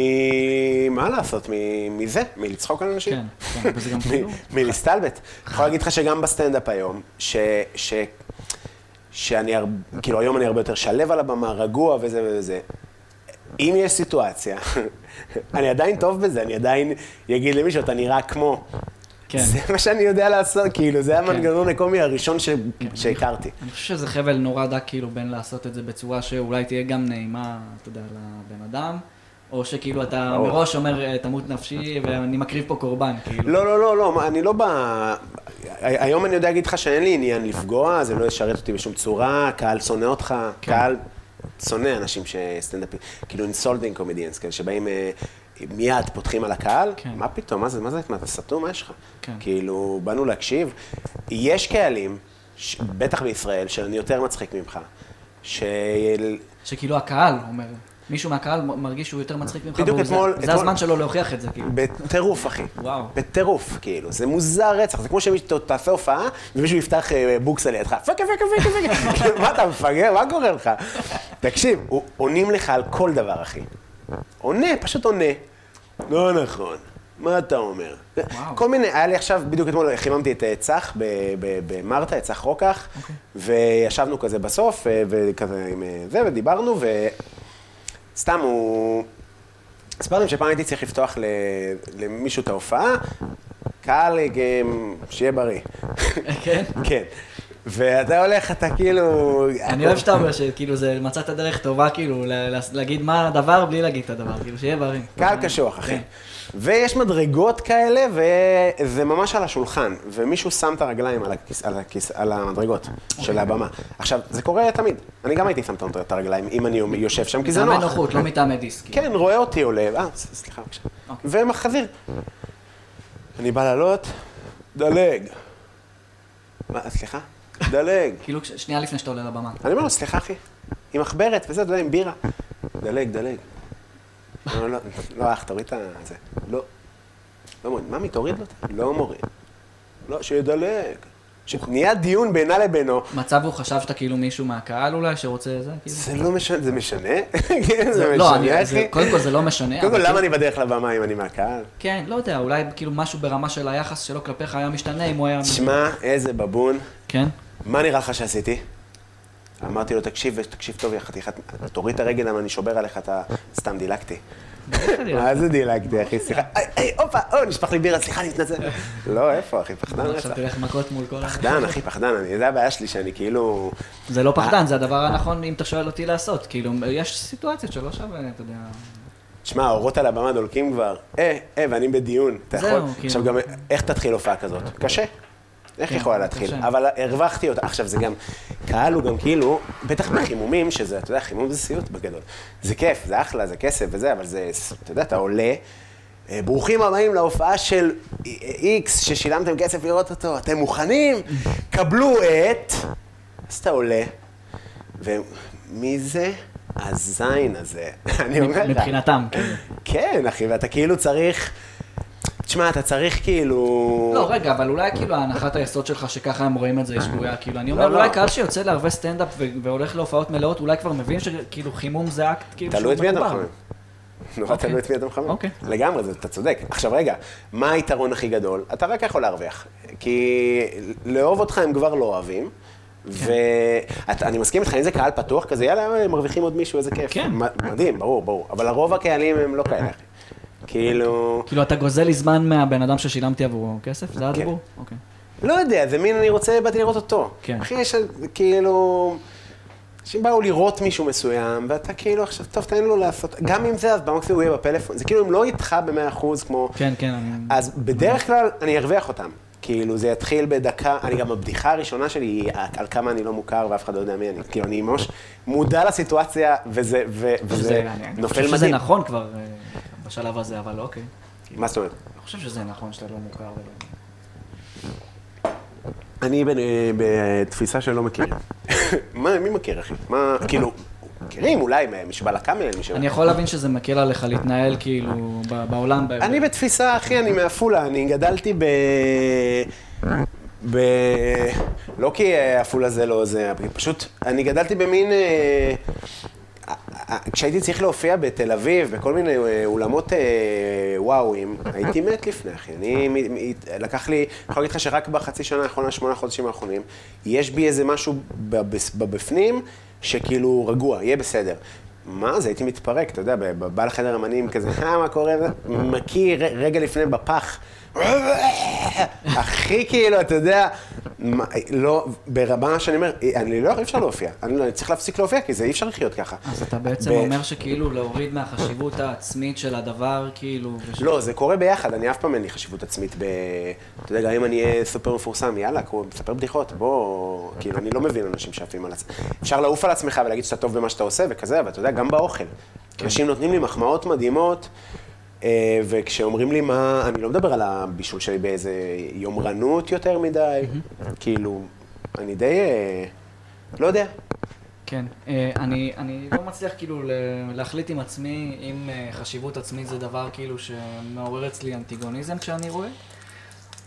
מה לעשות, מזה, מלצחוק על אנשים. כן, כן, וזה גם כאילו... מ- מלהסתלבט. אני יכול להגיד לך שגם בסטנדאפ היום, ש... ש... שאני, הר... כאילו היום אני הרבה יותר שלב על הבמה, רגוע וזה וזה. אם יש סיטואציה, [laughs] אני עדיין טוב בזה, אני עדיין אגיד למישהו, אתה נראה כמו. כן. זה מה שאני יודע לעשות, כאילו, זה המנגנון הקומי הראשון ש... כן. שהכרתי. אני חושב שזה חבל נורא דק כאילו בין לעשות את זה בצורה שאולי תהיה גם נעימה, אתה יודע, לבן אדם, או שכאילו אתה. מראש אומר, "אה, תמות נפשי ואני מקריב פה קורבן, כאילו. לא, לא, לא, לא, אני לא בא... היום אני יודע להגיד לך שאין לי עניין לפגוע, זה לא ישרת אותי בשום צורה, קהל שונא אותך, כן. קהל שונא אנשים שסטנדאפים, כאילו insulting comedians, כאלה שבאים אה, מיד פותחים על הקהל, כן. מה פתאום, מה זה, מה זה, מה אתה סתום, מה יש לך? כן. כאילו, באנו להקשיב. יש קהלים, ש- בטח בישראל, שאני יותר מצחיק ממך, ש... שכאילו הקהל אומר, מישהו מהקהל מרגיש שהוא יותר מצחיק ממך, בדיוק אתמול- זה הזמן שלו להוכיח את זה, כאילו. בטירוף, אחי. וואו. בטירוף, כאילו. זה מוזר רצח. זה כמו שמישהו תעשה הופעה, ומישהו יפתח אה, בוקסה לידך. פקה, פקה, פקה, פקה. [laughs] מה אתה מפגר? מה קורה לך? תקשיב, עונים לך על כל דבר, אחי. עונה, פשוט עונה. לא נכון. מה אתה אומר? וואו. כל מיני, היה לי עכשיו, בדיוק אתמול חיממתי את אה, צח ב- ב- במרתה, את צח רוקח, וישבנו כזה בסוף, אה, וכזה עם זה, ודיברנו, וסתם הוא... סיפרתי שפעם הייתי צריך לפתוח ל- למישהו את ההופעה, קהל, אה, שיהיה בריא. כן? [laughs] כן. ואתה הולך, אתה כאילו... אני אוהב שאתה אומר שכאילו זה מצאת דרך טובה, כאילו, להגיד מה הדבר בלי להגיד את הדבר, כאילו, שיהיה בריא. קהל קשוח, אחי. ויש מדרגות כאלה, וזה ממש על השולחן, ומישהו שם את הרגליים על, הכיס, על, הכיס, על המדרגות. של הבמה. עכשיו, זה קורה תמיד. אני גם הייתי שם את הרגליים, אם אני יושב שם, כי זה מטעמי נוח. נוחות, לא מטעמי דיסק. כאילו. כן, רואה אותי עולה, אה, סליחה בבקשה. אוקיי. ומחזיר. אני בא לעלות, דלג. מה, סליחה? דלג. כאילו, שנייה לפני שאתה עולה לבמה. אני אומר לו, סליחה אחי, עם מחברת וזה, אתה יודע, עם בירה. דלג, דלג. לא, לא, לא, אח, תוריד את זה. לא. לא מוריד. ממי, תוריד לו. לא מוריד. לא, שידלג. ש- נהיה דיון בינה לבינו. מצב הוא חשב שאתה כאילו מישהו מהקהל אולי שרוצה זה? כאילו? זה לא משנה, זה משנה? [laughs] כן, זה לא, משנה, זה- אחי. קודם כל זה לא משנה. קודם כל, למה כאילו- אני בדרך לבמה אם אני מהקהל? כן, לא יודע, אולי כאילו משהו ברמה של היחס שלו כלפיך היה משתנה אם הוא היה... תשמע, איזה בבון. כן? מה נראה לך שעשיתי? אמרתי לו, תקשיב, תקשיב טוב, יא חתיכת, תוריד את הרגל למה אני שובר עליך, אתה סתם דילגתי. מה זה דילגתי, אחי? סליחה, היי, הופה, או, נשפך לי בירה, סליחה, אני מתנצל. לא, איפה, אחי, פחדן רצח. עכשיו תלך מכות מול כל. פחדן, אחי, פחדן, אני- זה הבעיה שלי, שאני כאילו... זה לא פחדן, זה הדבר הנכון אם אתה שואל אותי לעשות. כאילו, יש סיטואציות שלא שווה, אתה יודע... תשמע, האורות על הבמה דולקים כבר. אה, אה, ואני בדיון. אתה יכול... כאילו. עכשיו גם, איך תתחיל הופעה כזאת? קשה. איך כן, יכולה להתחיל? קשה. אבל הרווחתי אותה. עכשיו, זה גם, קהל הוא גם כאילו, בטח בחימומים, שזה, אתה יודע, חימום זה סיוט בגדול. זה כיף, זה אחלה, זה כסף וזה, אבל זה, אתה יודע, אתה עולה, "אה, ברוכים הבאים להופעה של איקס, ששילמתם כסף לראות אותו, אתם מוכנים? קבלו את... אז אתה עולה, ומי זה? הזין הזה. [laughs] אני אומר לך. מבחינתם, כאילו. כן, אחי, ואתה כאילו צריך... תשמע, אתה צריך כאילו... לא, רגע, אבל אולי כאילו הנחת היסוד שלך שככה הם רואים את זה היא שגויה, כאילו, אני אומר, לא, אולי לא. קהל שיוצא לערבי סטנדאפ והולך להופעות מלאות, אולי כבר מבין שכאילו חימום זה אקט כאילו שהוא תלוי את מי אתה מקובל. מחמם. [laughs] נורא אוקיי. תלוי את מי אתה מחמם. אוקיי. לגמרי, אתה צודק. עכשיו רגע, מה היתרון הכי גדול? אתה רק יכול להרוויח. כי לאהוב אותך הם כבר לא אוהבים. כן. ואני מסכים איתך, אם זה קהל פתוח כזה, יאללה, מרוויחים עוד מישהו, איזה כיף. כן. מדהים, ברור, ברור. אבל הרוב הקהלים הם לא כאלה. כאילו... כאילו, אתה גוזל לי זמן מהבן אדם ששילמתי עבורו כסף? זה הדיבור? אוקיי. לא יודע, זה מין, אני רוצה, באתי לראות אותו. כן. אחי, יש כאילו... אנשים באו לראות מישהו מסוים, ואתה כאילו עכשיו, טוב, תן לו לעשות, גם אם זה, אז במקסימום הוא יהיה בפלאפון. זה כאילו, הם לא איתך במאה אחוז כמו... כן, כן. אז בדרך כלל אני ארוויח אותם. כאילו, זה יתחיל בדקה, אני גם, הבדיחה הראשונה שלי היא על כמה אני לא מוכר ואף אחד לא יודע מי אני. כאילו, אני ממש מודע לסיטואציה, וזה, ו, וזה שזה- אני- אני נופל חושב שזה מדהים. נכון כבר אה, בשלב הזה, אבל אוקיי. מה זאת אומרת? אני חושב שזה נכון שאתה לא מוכר ולא... אני בנ- בתפיסה שלא מכירים. [laughs] מה, מי מכיר, אחי? מה, כאילו, מכירים, אולי מישהו בא לקאמל, מישהו... אני יכול להבין שזה מקל עליך להתנהל כאילו בעולם. אני בתפיסה, אחי, אני מעפולה, אני גדלתי ב... ב... לא כי אה, עפולה זה לא זה, פשוט, אני גדלתי במין... כשהייתי צריך להופיע בתל אביב, בכל מיני אה, אולמות אה, וואואים, הייתי מת לפני, אחי. אני, לקח לי, אני יכול להגיד לך שרק בחצי שנה האחרונה, שמונה חודשים האחרונים, יש בי איזה משהו בבפנים, שכאילו רגוע, יהיה בסדר. מה זה, הייתי מתפרק, אתה יודע, בא לחדר אמנים כזה, אה, מה קורה? מקיא רגע לפני בפח. הכי כאילו, אתה יודע, לא, ברמה שאני אומר, אני לא, אי אפשר להופיע. אני לא- אני צריך להפסיק להופיע, כי זה אי אפשר לחיות ככה. אז אתה בעצם אומר שכאילו להוריד מהחשיבות העצמית של הדבר, כאילו... לא, זה קורה ביחד, אני אף פעם אין לי חשיבות עצמית ב... אתה יודע, גם אם אני אהיה סופר מפורסם, יאללה, מספר בדיחות, בוא... כאילו, אני לא מבין אנשים שעפים על עצמם. אפשר לעוף על עצמך ולהגיד שאתה טוב במה שאתה עושה וכזה, אבל אתה יודע, גם באוכל. אנשים נותנים לי מחמאות מדהימות, וכשאומרים לי מה... אני לא מדבר על הבישול שלי באיזה יומרנות יותר מדי, כאילו, אני די... אה, לא יודע. כן. אה, אני, אני לא מצליח כאילו להחליט עם עצמי אם אה, חשיבות עצמית זה דבר כאילו שמעורר אצלי אנטיגוניזם כשאני רואה,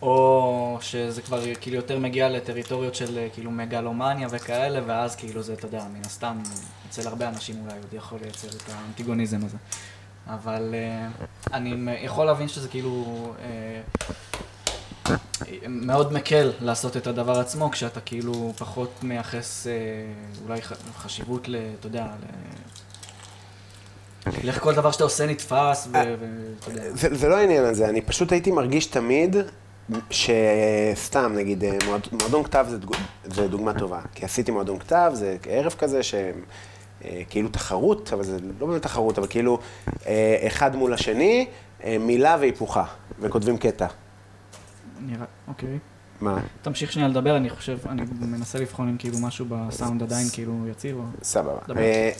או שזה כבר כאילו יותר מגיע לטריטוריות של אה, כאילו מגלומניה וכאלה, ואז כאילו זה, אתה יודע, מן הסתם, אצל הרבה אנשים אולי עוד יכול לייצר את האנטיגוניזם הזה. אבל אה, אני יכול להבין שזה כאילו... אה, מאוד מקל לעשות את הדבר עצמו, כשאתה כאילו פחות מייחס אה, אולי חשיבות ל... אתה יודע, ל... איך כל דבר שאתה עושה נתפס, ואתה יודע. זה, זה לא העניין הזה, אני פשוט הייתי מרגיש תמיד שסתם, נגיד, מועד- מועדון כתב זה, דוג- זה דוגמה טובה. כי עשיתי מועדון כתב, זה ערב כזה שכאילו תחרות, אבל זה לא באמת תחרות, אבל כאילו אה, אחד מול השני, אה, מילה והיפוכה, וכותבים קטע. נראה, אוקיי. מה? תמשיך שנייה לדבר, אני חושב, אני מנסה לבחון אם כאילו משהו בסאונד עדיין כאילו יציב או... סבבה. אה,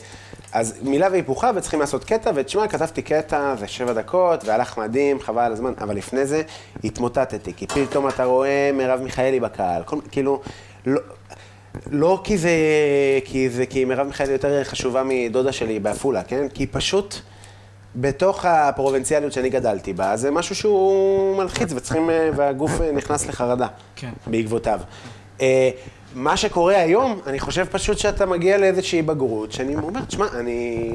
אז מילה והיפוכה, וצריכים לעשות קטע, ותשמע, כתבתי קטע, זה שבע דקות, והלך מדהים, חבל על הזמן, אבל לפני זה התמוטטתי, כי פתאום אתה רואה מרב מיכאלי בקהל, כל, כאילו, לא, לא כי זה, כי זה, כי מרב מיכאלי יותר חשובה מדודה שלי בעפולה, כן? כי פשוט... בתוך הפרובינציאליות שאני גדלתי בה, זה משהו שהוא מלחיץ וצריכים, אה, והגוף אה, נכנס לחרדה כן. בעקבותיו. אה, מה שקורה היום, אני חושב פשוט שאתה מגיע לאיזושהי בגרות, שאני אומר, תשמע, אני...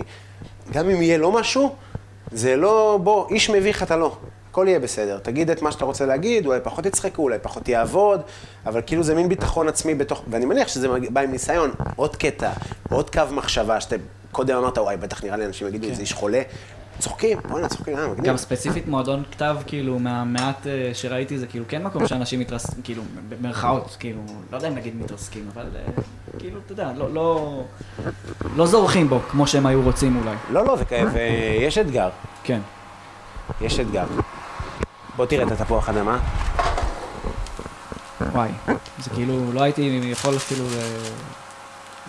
גם אם יהיה לא משהו, זה לא, בוא, איש מביך אתה לא. הכל יהיה בסדר. תגיד את מה שאתה רוצה להגיד, אולי פחות יצחקו, אולי פחות יעבוד, אבל כאילו זה מין ביטחון עצמי בתוך... ואני מניח שזה בא עם ניסיון, עוד קטע, עוד קו מחשבה, שאתה קודם אמרת, וואי, בטח נראה לי אנשים יגידו, כן. איזה איש חולה. צוחקים, בוא'נה, צוחקים, אה, מגניב. גם ספציפית מועדון כתב, כאילו, מהמעט אה, שראיתי, זה כאילו כן מקום שאנשים מתרסקים, כאילו, במרכאות, כאילו, לא יודע אם נגיד מתרסקים, אבל אה, כאילו, אתה יודע, לא, לא, לא זורחים בו, כמו שהם היו רוצים אולי. לא, לא, זה כאב, ויש אתגר. כן. יש אתגר. בוא תראה את התפוח אדמה. וואי, זה כאילו, לא הייתי יכול אפילו אה,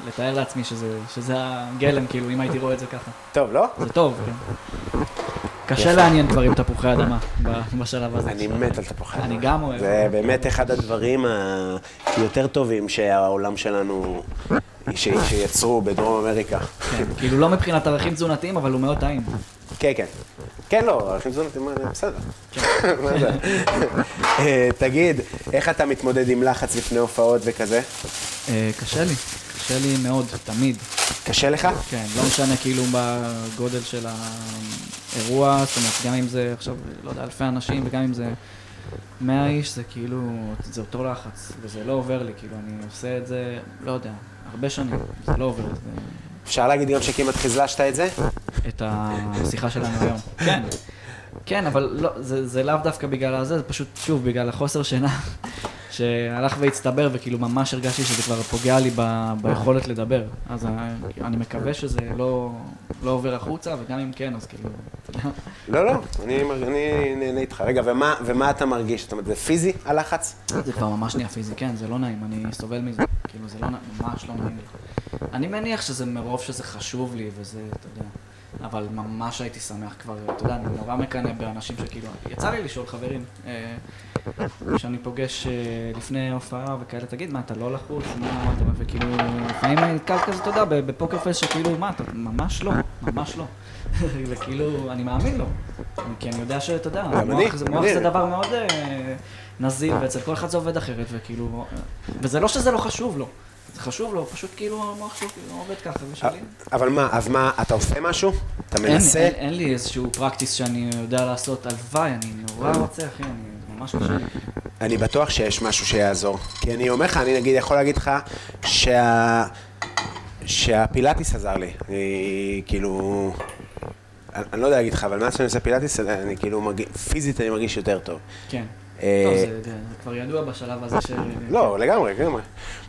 לתאר לעצמי שזה, שזה הגלם, כאילו, אם הייתי רואה את זה ככה. טוב, לא? זה טוב, כן. קשה לעניין כבר עם תפוחי אדמה בשלב הזה. אני מת על תפוחי אדמה. אני גם אוהב. זה באמת אחד הדברים היותר טובים שהעולם שלנו, שיצרו בדרום אמריקה. כן, כאילו לא מבחינת ערכים תזונתיים, אבל הוא מאוד טעים. כן, כן. כן, לא, תזונתיים, מה, בסדר. מה זה? אה, תגיד, איך אתה מתמודד עם לחץ לפני הופעות וכזה? אה, קשה לי, קשה לי מאוד, תמיד. קשה לך? כן, לא משנה כאילו בגודל של האירוע, זאת אומרת, גם אם זה עכשיו, לא יודע, אלפי אנשים, וגם אם זה 100 איש, זה כאילו, זה אותו לחץ, וזה לא עובר לי, כאילו, אני עושה את זה, לא יודע, הרבה שנים, זה לא עובר, זה, אפשר להגיד גם שכמעט חזלשת את זה? את השיחה שלנו היום. כן, כן, אבל לא, זה, זה לאו דווקא בגלל הזה, זה פשוט, שוב, בגלל החוסר שינה, שהלך והצטבר, וכאילו ממש הרגשתי שזה כבר פוגע לי ב, ביכולת לדבר. אז ה- אני מקווה שזה לא, לא עובר החוצה, וגם אם כן, אז כאילו, אתה יודע. לא, לא, אני אני נהנה איתך. רגע, ומה- ומה אתה מרגיש? זאת אומרת, זה פיזי, הלחץ? זה כבר ממש נהיה פיזי, כן, זה לא נעים, אני סובל מזה, כאילו זה לא, ממש לא נעים לי. אני מניח שזה מרוב שזה חשוב לי, וזה, אתה יודע, אבל ממש הייתי שמח כבר, אתה יודע, אני נורא מקנא באנשים שכאילו, יצא לי לשאול חברים, אה, שאני פוגש אה, לפני הופעה וכאלה, תגיד, מה, אתה לא לחוץ? מה, אתה, וכאילו, לפעמים אני נתקל כזה, אתה יודע, בפוקר פייס שכאילו, מה, אתה, ממש לא, ממש לא. [laughs] וכאילו, אני מאמין לו, כי אני יודע שאתה יודע, מוח זה- דבר מאוד אה, נזיל, ואצל כל אחד זה עובד אחרת, וכאילו, אה, וזה לא שזה לא חשוב לו, זה חשוב לו, פשוט כאילו המוח שלו כאילו עובד ככה, ושלי. אבל מה, אז מה, אתה עושה משהו? אתה אין, מנסה? אין, אין לי איזשהו פרקטיס שאני יודע לעשות, הלוואי, אני נורא רוצה, אחי, אני ממש קשה לי. אני בטוח שיש משהו שיעזור. כי אני אומר לך, אני נגיד יכול להגיד לך שה... שהפילאטיס עזר לי. אני כאילו... אני, אני לא יודע להגיד לך, אבל מאז שאני עושה פילאטיס, אני כאילו מרגיש, פיזית אני מרגיש יותר טוב. כן. אה, טוב, זה, כבר ידוע בשלב הזה ש... לא, לגמרי, לגמרי.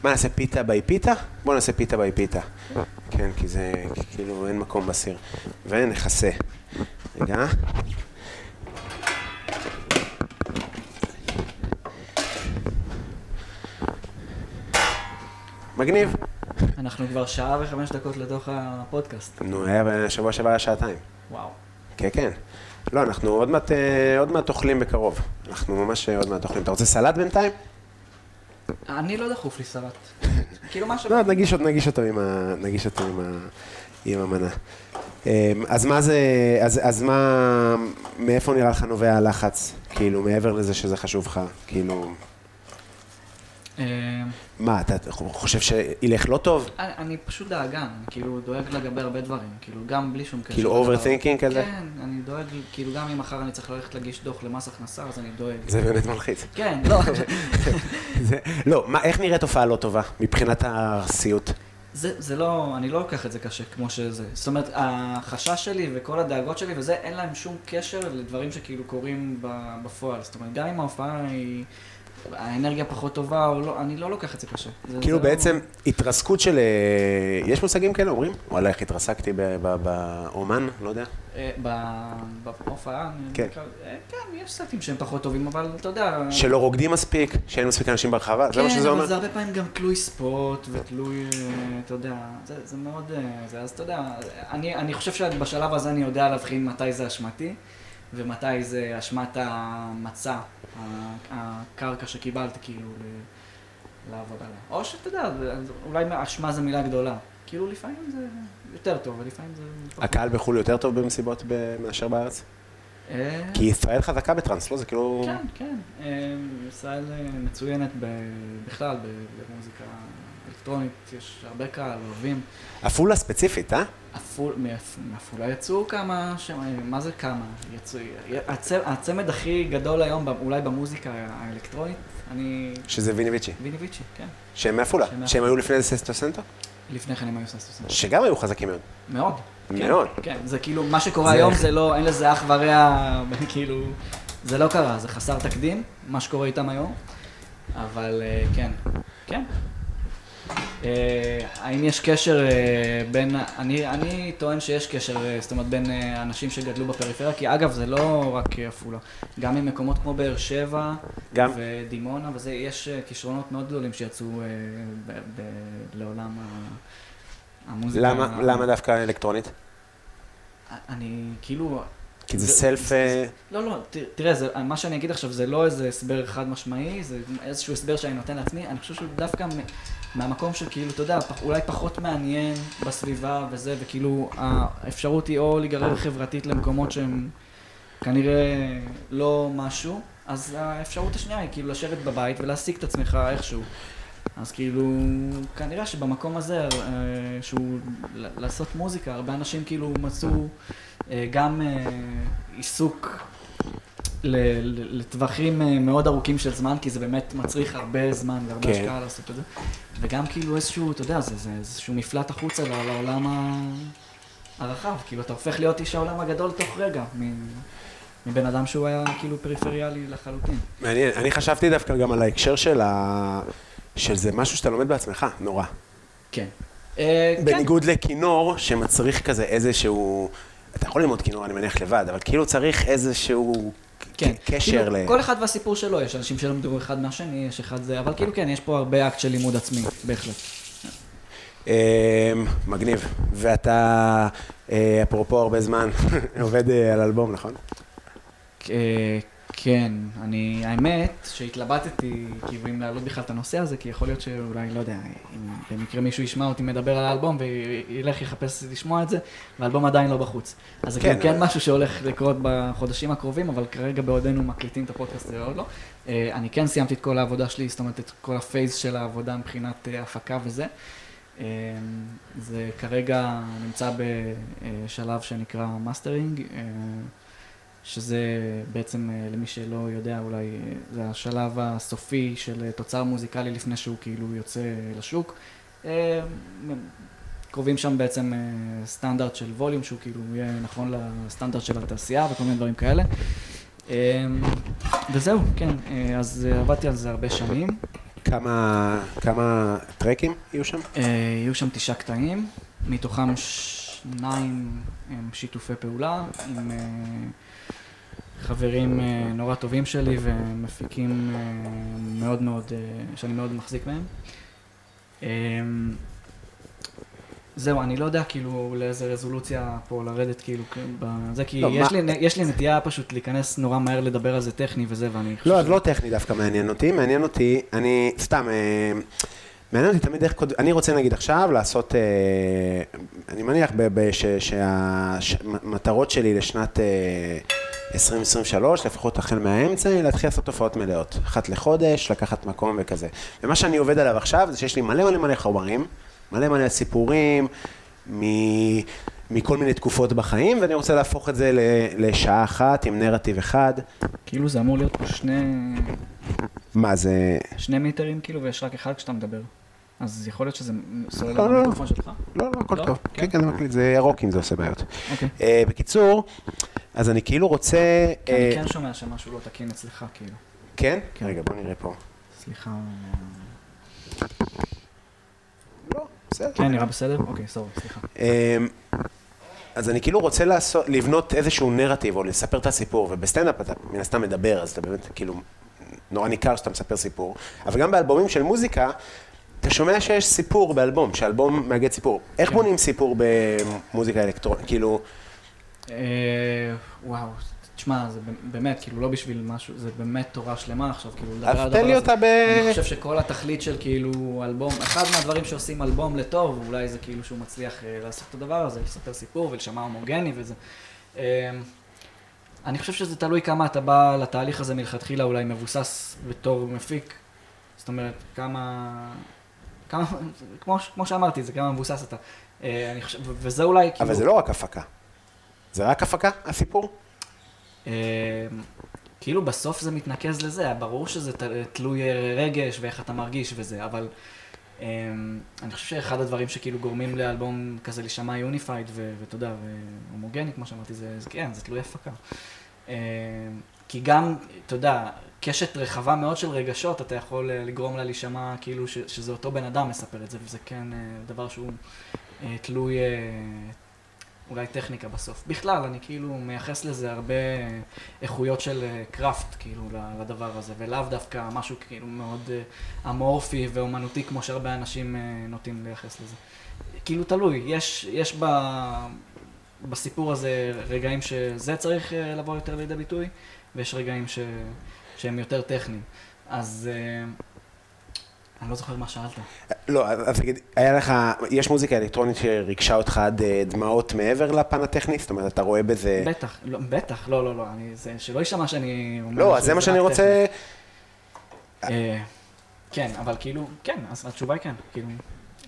מה, נעשה פיתה ביי פיתה? בוא נעשה פיתה ביי פיתה. כן, כי זה, כאילו, אין מקום בסיר. ונכסה. רגע. מגניב. אנחנו כבר שעה וחמש דקות לתוך הפודקאסט. נו, היה בשבוע שעבר היה שעתיים. וואו. כן, כן. לא, אנחנו עוד מעט, אה, עוד מעט אוכלים בקרוב. אנחנו ממש אה, עוד מעט אוכלים. אתה רוצה סלט בינתיים? אני לא דחוף לי סלט. [laughs] כאילו מה ש... לא, נגיש אותו, נגיש אותו עם, ה, נגיש אותו עם, ה, עם המנה. אמ, אז מה זה, אז, אז מה, מאיפה נראה לך נובע הלחץ? כאילו, מעבר לזה שזה חשוב לך, כאילו, אה, מה, אתה חושב שילך לא טוב? אני, פשוט דאגן, כאילו דואג לגבי הרבה דברים, כאילו גם בלי שום קשר. כאילו overthinking כזה? כן, אני דואג, כאילו גם אם מחר אני צריך ללכת להגיש דוח למס הכנסה, אז אני דואג. זה באמת מלחיץ. כן, לא, [laughs] לא, איך נראית הופעה לא טובה, מבחינת הסיוט? זה, זה לא, אני לא לוקח את זה קשה כמו שזה. זאת אומרת, החשש שלי וכל הדאגות שלי וזה, אין להם שום קשר לדברים שכאילו קורים בפועל. זאת אומרת, גם אם ההופעה היא, האנרגיה פחות טובה או לא, אני לא לוקח את זה קשה. זה, כאילו זה לא- בעצם התרסקות של... אה, יש מושגים כאלה אומרים? וואלה, איך התרסקתי באומן? לא יודע. אה, בהופעה, כן. אה, כן, יש סטים שהם פחות טובים, אבל אתה יודע... שלא רוקדים מספיק, שאין מספיק אנשים ברחבה, זה מה שזה כן, אומר? אבל זה הרבה פעמים גם תלוי ספורט ותלוי, אתה יודע, זה, זה מאוד, זה, אז אתה יודע, אני, אני חושב שבשלב הזה אני יודע להבחין מתי זה אשמתי ומתי זה אשמת המצע, הקרקע שקיבלתי כאילו ל- לעבודה. או שאתה יודע, אולי אשמה זו מילה גדולה. כאילו לפעמים זה יותר טוב ולפעמים זה... הקהל בחו"ל יותר טוב במסיבות מאשר בארץ? אה, כי ישראל חזקה בטראנס, לא? זה כאילו... כן, כן. אה, ישראל אה, מצוינת בכלל במוזיקה אלקטרונית, יש הרבה קהל, אוהבים. עפולה ספציפית, אה? עפול- מעפ- מעפולה יצאו כמה, ש- מה זה כמה? יצאו, הצ- הצמד הכי גדול היום, אולי במוזיקה האלקטרונית, אני... שזה ויני ויצ'י. ויני ויצ'י, כן. שהם מעפולה. שהם היו לפני זה ססטו סנטו? לפני כן הם היו ססטוסן. שגם היו חזקים מאוד. מאוד. כן, מאוד. כן, זה כאילו, מה שקורה זה- היום זה לא, אין לזה אח ורע, [laughs] כאילו, זה לא קרה, זה חסר תקדים, מה שקורה איתם היום, אבל אה, כן, כן. אה, האם יש קשר אה, בין, אני, אני טוען שיש קשר, אה, זאת אומרת, בין אנשים שגדלו בפריפריה, כי אגב, זה לא רק עפולה, גם ממקומות כמו באר שבע, גם. ודימונה, וזה, יש כישרונות מאוד גדולים שיצאו ב, ב, לעולם המוזיקה. למה למה דווקא אלקטרונית? אני כאילו, כי זה סלף... אה, לא, לא, תראה, מה שאני אגיד עכשיו זה לא איזה הסבר חד משמעי, זה איזשהו הסבר שאני נותן לעצמי, אני חושב שהוא דווקא מהמקום שכאילו, אתה יודע, אולי פחות מעניין בסביבה וזה, וכאילו האפשרות היא או להיגרר חברתית למקומות שהם כנראה לא משהו, אז האפשרות השנייה היא כאילו לשבת בבית ולהשיג את עצמך איכשהו. אז כאילו, כנראה שבמקום הזה, אה, שהוא לעשות מוזיקה, הרבה אנשים כאילו מצאו גם אה, עיסוק לטווחים אה, מאוד ארוכים של זמן, כי זה באמת מצריך הרבה זמן והרבה כן. השקעה לעשות את זה. וגם כאילו איזשהו, אתה יודע, זה, זה איזשהו מפלט החוצה לעולם הרחב. כאילו, אתה הופך להיות איש העולם הגדול תוך רגע, מ- מבן אדם שהוא היה כאילו פריפריאלי לחלוטין. מעניין, אני חשבתי דווקא גם על ההקשר של ה... של זה משהו שאתה לומד בעצמך, נורא. כן. אה, כן. בניגוד לכינור, שמצריך כזה איזשהו... אתה יכול ללמוד כינור, אני מניח, לבד, אבל כאילו צריך איזשהו כן. ק- קשר כאילו, ל... כל אחד והסיפור שלו, יש אנשים שלמדו אחד מהשני, יש אחד זה, אבל כאילו כן, יש פה הרבה אקט של לימוד עצמי, בהחלט. אמ, מגניב. ואתה, אה, אפרופו הרבה זמן, [laughs] עובד אה, על אלבום, נכון? כן, אני, האמת שהתלבטתי כאילו אם להעלות בכלל את הנושא הזה, כי יכול להיות שאולי, לא יודע, אם במקרה מישהו ישמע אותי מדבר על האלבום וילך יחפש לשמוע את זה, והאלבום עדיין לא בחוץ. אז זה כן, כן, כן משהו שהולך לקרות בחודשים הקרובים, אבל כרגע בעודנו מקליטים את הפודקאסט זה עוד לא. אה, אני כן סיימתי את כל העבודה שלי, זאת אומרת את כל ה phase של העבודה מבחינת אה, הפקה וזה. אה, זה כרגע נמצא בשלב שנקרא מאסטרינג. שזה בעצם, אה, למי שלא יודע, אולי אה, זה השלב הסופי של אה, תוצר מוזיקלי לפני שהוא כאילו יוצא לשוק. קרובים שם בעצם סטנדרט של ווליום, שהוא כאילו יהיה נכון לסטנדרט של התעשייה וכל מיני דברים כאלה. וזהו, כן, אז עבדתי על זה הרבה שנים. כמה, כמה טרקים יהיו שם? יהיו שם תשעה קטעים, מתוכם שניים הם שיתופי פעולה עם חברים אה, נורא טובים שלי ומפיקים אה, מאוד מאוד, אה, שאני מאוד מחזיק מהם. זהו, אני לא יודע כאילו לאיזה רזולוציה פה לרדת כאילו בזה, כי לא, יש, מה- לי, יש לי נטייה פשוט להיכנס נורא מהר לדבר על זה טכני וזה, ואני חושב לא, אז לא טכני דווקא מעניין אותי, מעניין אותי, אני, סתם, מעניין אותי תמיד איך, אני רוצה נגיד עכשיו לעשות, אני מניח שהמטרות שלי לשנת 2023, לפחות החל מהאמצע, להתחיל לעשות תופעות מלאות. אחת לחודש, לקחת מקום וכזה. ומה שאני עובד עליו עכשיו זה שיש לי מלא מלא מלא חומרים, מלא מלא סיפורים, מ... מכל מיני תקופות בחיים, ואני רוצה להפוך את זה ל- לשעה אחת עם נרטיב אחד. כאילו זה אמור להיות פה שני... מה זה... שני מיטרים כאילו, ויש רק אחד כשאתה מדבר. אז יכול להיות שזה סולל לא, על לא. המיקרופון שלך? לא, לא, הכל לא? טוב. כן. כן, כן, זה מקליט, זה ירוק אם זה עושה בעיות. אוקיי. אה, בקיצור, אז אני כאילו רוצה... כי אה, אני כן שומע שמשהו לא תקין אצלך, כאילו. כן? כן. רגע, בוא נראה פה. סליחה. לא, בסדר. כן, נראה בסדר? אוקיי, סורי, סליחה. אה, אז אני כאילו רוצה לעשות, לבנות איזשהו נרטיב, או לספר את הסיפור, ובסטנדאפ אתה מן הסתם מדבר, אז אתה באמת כאילו, נורא ניכר שאתה מספר סיפור, אבל גם באלבומים של מוזיקה, אתה שומע שיש סיפור באלבום, שאלבום מאגד סיפור. איך כן. בונים סיפור במוזיקה אלקטרונית? כאילו, אה, וואו, תשמע, זה באמת, כאילו, לא בשביל משהו, זה באמת תורה שלמה עכשיו, כאילו, לדבר על אז הדבר תן לי הזה. אותה ב... אני חושב שכל התכלית של כאילו אלבום, אחד מהדברים שעושים אלבום לטוב, אולי זה כאילו שהוא מצליח אה, לעשות את הדבר הזה, לספר סיפור ולשמע הומוגני וזה. אה, אני חושב שזה תלוי כמה אתה בא לתהליך הזה מלכתחילה, אולי מבוסס בתור מפיק. זאת אומרת, כמה... כמה, כמו, כמו שאמרתי, זה כמה מבוסס אתה. אה, אני חושב, וזה אולי כאילו... אבל זה לא רק הפקה. זה רק הפקה, הסיפור? אה, כאילו בסוף זה מתנקז לזה, ברור שזה תלוי אה, רגש ואיך אתה מרגיש וזה, אבל אה, אני חושב שאחד הדברים שכאילו גורמים לאלבום כזה להישמע יוניפייד ואתה יודע, והומוגני, כמו שאמרתי, זה, כן, זה תלוי הפקה. אה, כי גם, אתה יודע, קשת רחבה מאוד של רגשות, אתה יכול אה, לגרום לה להישמע כאילו שזה אותו בן אדם מספר את זה, וזה כן אה, דבר שהוא תלוי אולי טכניקה בסוף. בכלל, אני כאילו מייחס לזה הרבה איכויות של אה, קראפט, כאילו, ל- לדבר הזה, ולאו דווקא משהו כאילו מאוד אה, אמורפי ואומנותי, כמו שהרבה אנשים אה, נוטים לייחס לזה. כאילו, תלוי, יש, יש ב... בסיפור הזה רגעים שזה צריך אה, לבוא יותר לידי ביטוי, ויש רגעים ש... שהם יותר טכניים. אז אה, אני לא זוכר מה שאלת. לא, אז תגיד, היה לך, יש מוזיקה אלקטרונית שריגשה אותך עד אה, דמעות מעבר לפן הטכני? זאת אומרת, אתה רואה בזה... בטח, לא, בטח, לא, לא, לא, אני, זה, שלא יישמע שאני... לא, אז זה מה שאני. רוצה... אה, כן, אבל כאילו, כן, אז התשובה היא כן, כאילו,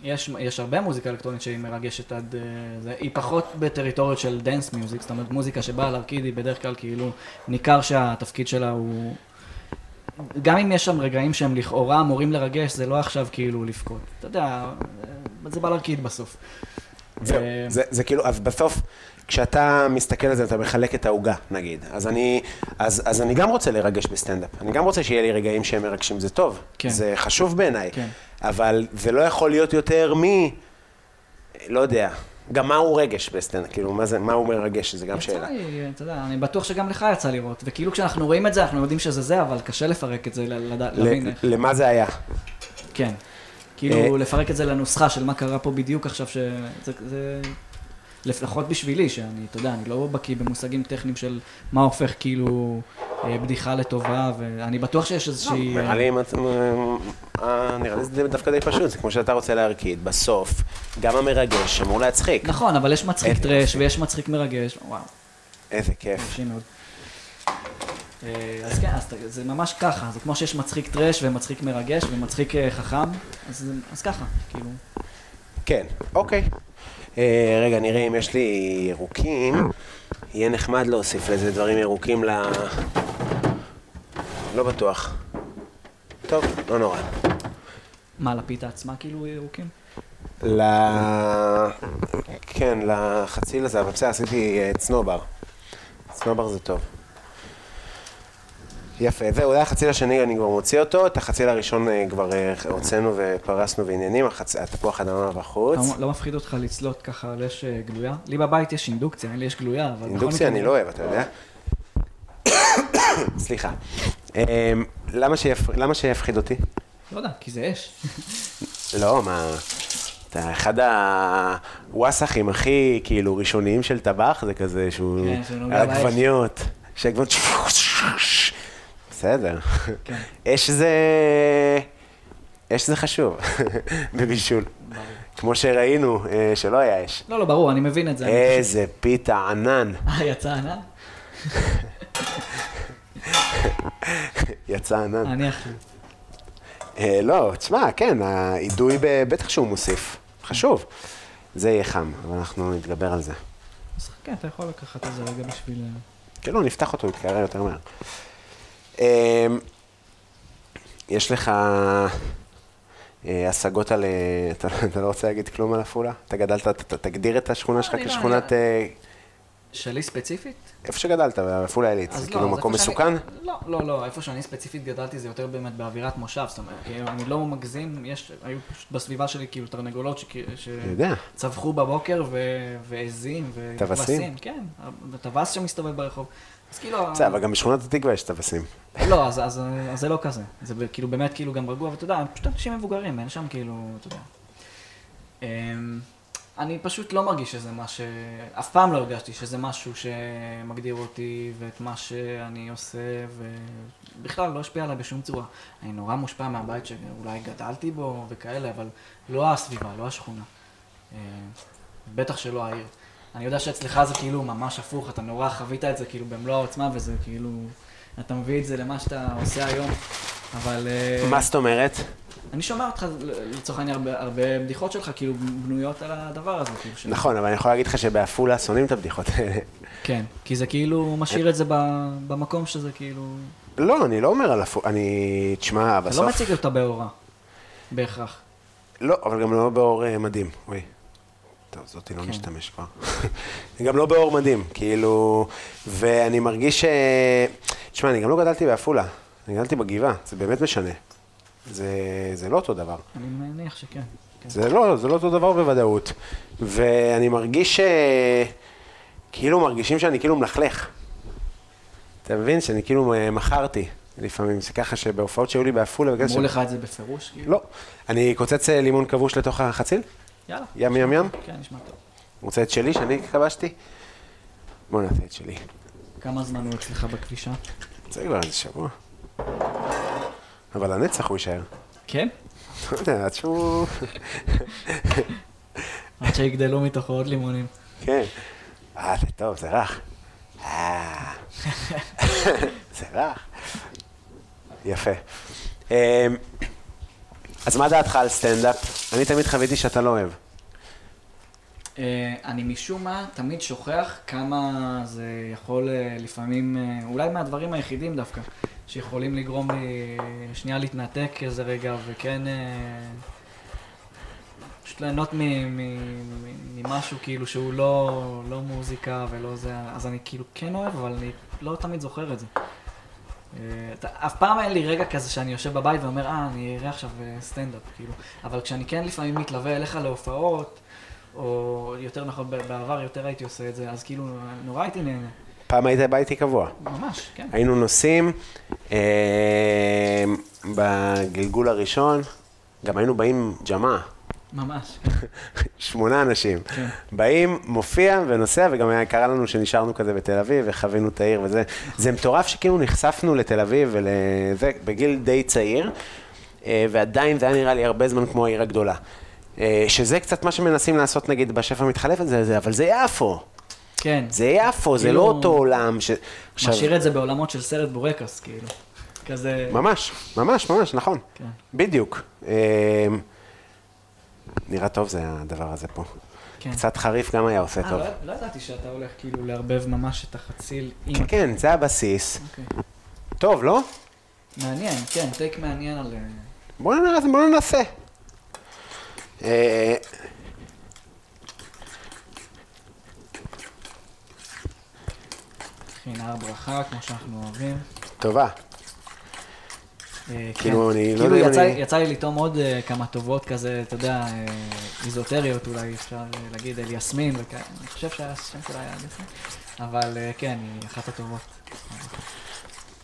יש, יש הרבה מוזיקה אלקטרונית שהיא מרגשת עד... אה, זה, היא פחות בטריטוריות של dance music, זאת אומרת, מוזיקה שבאה להרקיד היא בדרך כלל כאילו, ניכר שהתפקיד שלה הוא... גם אם יש שם רגעים שהם לכאורה אמורים לרגש, זה לא עכשיו כאילו לבכות. אתה יודע, זה בא להרקיד בסוף. זהו, אה, זה, זה כאילו, אז בסוף, כשאתה מסתכל על זה, אתה מחלק את העוגה, נגיד. אז אני, אז, אז אני גם רוצה לרגש בסטנדאפ. אני גם רוצה שיהיה לי רגעים שהם מרגשים, זה טוב. כן. זה חשוב בעיניי. כן. אבל זה לא יכול להיות יותר מ... לא יודע. גם מהו רגש בסטנדאפ, כאילו, מה זה, מהו מרגש, זה גם יצא שאלה. לי, אתה יודע, אני בטוח שגם לך יצא לראות, וכאילו כשאנחנו רואים את זה, אנחנו יודעים שזה זה, אבל קשה לפרק את זה, להבין איך. למה זה היה? כן. אה, כאילו, לפרק את זה לנוסחה של מה קרה פה בדיוק עכשיו, שזה... לפחות בשבילי, שאני, אתה יודע, אני לא בקיא במושגים טכניים של מה הופך כאילו אה, בדיחה לטובה, ואני בטוח שיש איזושהי... נראה לי, אה, נראה לי זה דווקא די פשוט, זה כמו שאתה רוצה להרקיד, בסוף, גם המרגש אמור להצחיק. נכון, אבל יש מצחיק טרש. ויש מצחיק מרגש, וואו, איזה כיף. מרשים מאוד. אה, אז כן, אז זה ממש ככה, זה כמו שיש מצחיק טרש ומצחיק מרגש ומצחיק חכם, אז, אז ככה, כאילו. כן, אוקיי. אה, רגע, נראה אם יש לי ירוקים. יהיה נחמד להוסיף לזה דברים ירוקים ל... לא בטוח. טוב, לא נורא. מה, לפיתה עצמה כאילו ירוקים? ל... כן, לחציל הזה, אבל בסדר, עשיתי אה, צנובר. צנובר זה טוב. יפה, זהו, זה החציל השני, אני כבר מוציא אותו, את החציל הראשון אה, כבר אה, הוצאנו ופרסנו בעניינים, החצ... התפוח אדמה בחוץ. לא, לא מפחיד אותך לצלות ככה על אש אה, גלויה? לי בבית יש אינדוקציה, אין לי אש גלויה, אבל... אינדוקציה אני לא אוהב, אתה יודע? [coughs] סליחה. אמ, למה שיפ- למה שיפחיד אותי? לא יודע, כי זה אש. [laughs] לא, מה... אתה אחד הוואסאחים הכי כאילו ראשוניים של טבח, זה כזה שהוא... כן, שהוא נוגע באש. עגבניות. שעגבניות... בסדר. כן. אש זה... אש זה חשוב [laughs] בבישול. ברור. כמו שראינו, אה, שלא היה אש. לא, לא, ברור, אני מבין את זה. איזה פיתה ענן. אה, יצא ענן? [laughs] יצא ענן. אני אחי. אה, לא, תשמע, כן, האידוי בטח שהוא מוסיף. חשוב. זה יהיה חם, אבל אנחנו נתגבר על זה. אז כן, אתה יכול לקחת איזה רגע בשביל... אה, כאילו, נפתח אותו, יתקרר יותר מהר. אמ, יש לך אה, השגות על... אה, [laughs] אתה לא רוצה להגיד כלום על עפולה? אתה גדלת, תגדיר את השכונה שלך אני לא, כשכונת... אה, שלי ספציפית? איפה שגדלת, בעפולה עילית. זה לא, כאילו אז מקום מסוכן? לא, לא, לא, איפה שאני ספציפית גדלתי זה יותר באמת באווירת מושב, זאת אומרת, כאילו, אני לא מגזים, יש, היו פשוט בסביבה שלי כאילו תרנגולות. שצווחו בבוקר ו- ועזים טווסים? כן, וטווס שמסתובב ברחוב. אז כאילו, בסדר, אבל גם בשכונת התקווה יש טווסים. לא, אז, אז, אז זה לא כזה, זה כאילו באמת כאילו גם רגוע, ואתה יודע, פשוט אנשים מבוגרים, אין שם כאילו, אתה יודע. אמ, אני פשוט לא מרגיש שזה מה ש... אף פעם לא הרגשתי שזה משהו שמגדיר אותי ואת מה שאני עושה, ובכלל לא השפיע עליי בשום צורה. אני נורא מושפע מהבית שאולי גדלתי בו וכאלה, אבל לא הסביבה, לא השכונה. אה, בטח שלא העיר. אני יודע שאצלך זה כאילו ממש הפוך, אתה נורא חווית את זה כאילו במלוא העוצמה, וזה כאילו... אתה מביא את זה למה שאתה עושה היום, אבל... אה, מה זאת אומרת? אני שומע אותך, לצורך העניין, הרבה, הרבה בדיחות שלך כאילו בנויות על הדבר הזה, כאילו. של- נכון, אבל אני יכול להגיד לך שבעפולה שונאים את הבדיחות האלה. כן, כי זה כאילו משאיר את זה במקום שזה כאילו... לא, אני לא אומר על עפולה, אני... תשמע, אתה בסוף... לא מציג אותה באורה, בהכרח. לא, אבל גם לא באור אה, מדהים. אוי. טוב, זאתי לא כן. נשתמש כבר. [laughs] גם לא באור מדהים, כאילו... ואני מרגיש ש... תשמע, אני גם לא גדלתי בעפולה. אני גדלתי בגבעה, זה באמת משנה. זה, זה לא אותו דבר. אני מניח שכן. כן. זה לא, זה לא אותו דבר בוודאות. ואני מרגיש ש... כאילו מרגישים שאני כאילו מלכלך. אתה מבין? שאני כאילו אה, מכרתי לפעמים. זה ככה שבהופעות שהיו לי בעפולה, בגלל אמרו לך את זה בפירוש, כאילו? לא. אני קוצץ אה, לימון כבוש לתוך החציל? יאללה. ים ים ים? כן, נשמע טוב. רוצה את שלי, שאני כבשתי? בוא נעשה את שלי. כמה זמן הוא אצלך בכבישה? זה כבר איזה שבוע. אבל לנצח הוא יישאר. כן? לא יודע, עד שהוא... [laughs] עד שיגדלו מתוכו עוד לימונים. כן. אה, זה טוב, זה רך. אה, [laughs] [laughs] זה רך. יפה. אז מה דעתך על סטנדאפ? אני תמיד חוויתי שאתה לא אוהב. אה, אני משום מה תמיד שוכח כמה זה יכול אה, לפעמים, אה, אולי מהדברים היחידים דווקא, שיכולים לגרום לי שנייה להתנתק איזה רגע וכן... פשוט ליהנות ממשהו כאילו שהוא לא, לא מוזיקה ולא זה, אז אני כאילו כן אוהב, אבל אני לא תמיד זוכר את זה. אה, אף פעם אין לי רגע כזה שאני יושב בבית ואומר, אה, אני אראה עכשיו אה, סטנדאפ, כאילו. אבל כשאני כן לפעמים מתלווה אליך להופעות, או יותר נכון, בעבר יותר הייתי עושה את זה, אז כאילו, נורא הייתי נהנה. פעם היית בא איתי קבוע. ממש, כן. היינו נוסעים, אה, בגלגול הראשון, גם היינו באים ג'מאעה. ממש, כן. [laughs] שמונה אנשים. כן. באים, מופיע ונוסע, וגם היה קרה לנו שנשארנו כזה בתל אביב, וחווינו את העיר וזה. זה מטורף שכאילו נחשפנו לתל אביב ולזה, בגיל די צעיר, אה, ועדיין זה היה נראה לי הרבה זמן כמו העיר הגדולה. אה, שזה קצת מה שמנסים לעשות נגיד בשפע מתחלף את זה, זה, אבל זה יפו. כן. זה יפו, זה כאילו- לא אותו עולם. ש... עכשיו- משאיר את זה בעולמות של סרט בורקס, כאילו. כזה... ממש, ממש, ממש, נכון. כן. בדיוק. אה, נראה טוב זה הדבר הזה פה. כן. קצת חריף גם היה עושה אה, טוב. לא- לא ידעתי שאתה הולך כאילו לערבב ממש את החציל עם... כן, כן, זה הבסיס. אוקיי. טוב, לא? מעניין, כן, טייק מעניין על... אה, בואו ננסה. בוא ננסה. אה, הכי נהר ברכה, כמו שאנחנו אוהבים. טובה. אה, כאילו, כן. אני לא כאילו יודע אם אני- יצא לי לטעום עוד אה, כמה טובות כזה, אתה יודע, אה, איזוטריות אולי, אפשר להגיד אל יסמין, וכאלה. אני חושב שהשם שלה היה אל יסמין, אבל כן, היא אחת הטובות.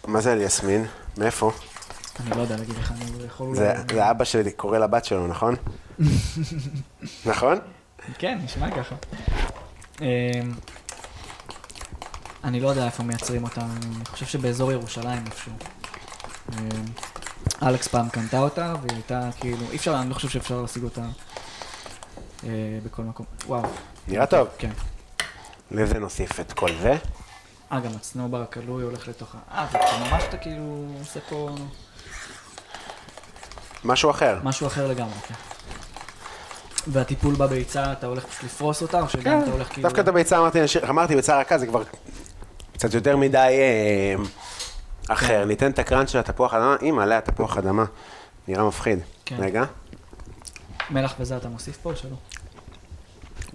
מה זה אליסמין? מאיפה? אני לא יודע להגיד לך, אני יכול אולי... זה אבא שלי קורא לבת שלו, נכון? [laughs] נכון? כן, נשמע ככה. אה, אני לא יודע איפה מייצרים אותה, אני חושב שבאזור ירושלים איפשהו. אלכס פעם קנתה אותה, והיא הייתה כאילו, אי אפשר, אני לא חושב שאפשר להשיג אותה אה, בכל מקום. וואו. נראה טוב. כן. לזה נוסיף את כל זה. אה, גם הצנובר הכלוי הולך לתוך ה... אה, אתה ממש אתה כאילו עושה פה משהו אחר. משהו אחר לגמרי, כן. והטיפול בביצה, אתה הולך פשוט לפרוס אותה, או שגם אתה הולך כאילו... כן, דווקא את הביצה אמרתי, אמרתי ביצה רכה, זה כבר קצת יותר מדי אה, אחר. ניתן את הקראנץ' של התפוח אדמה, אם עליה תפוח אדמה. נראה מפחיד. כן. רגע. מלח וזה אתה מוסיף פה או שלא?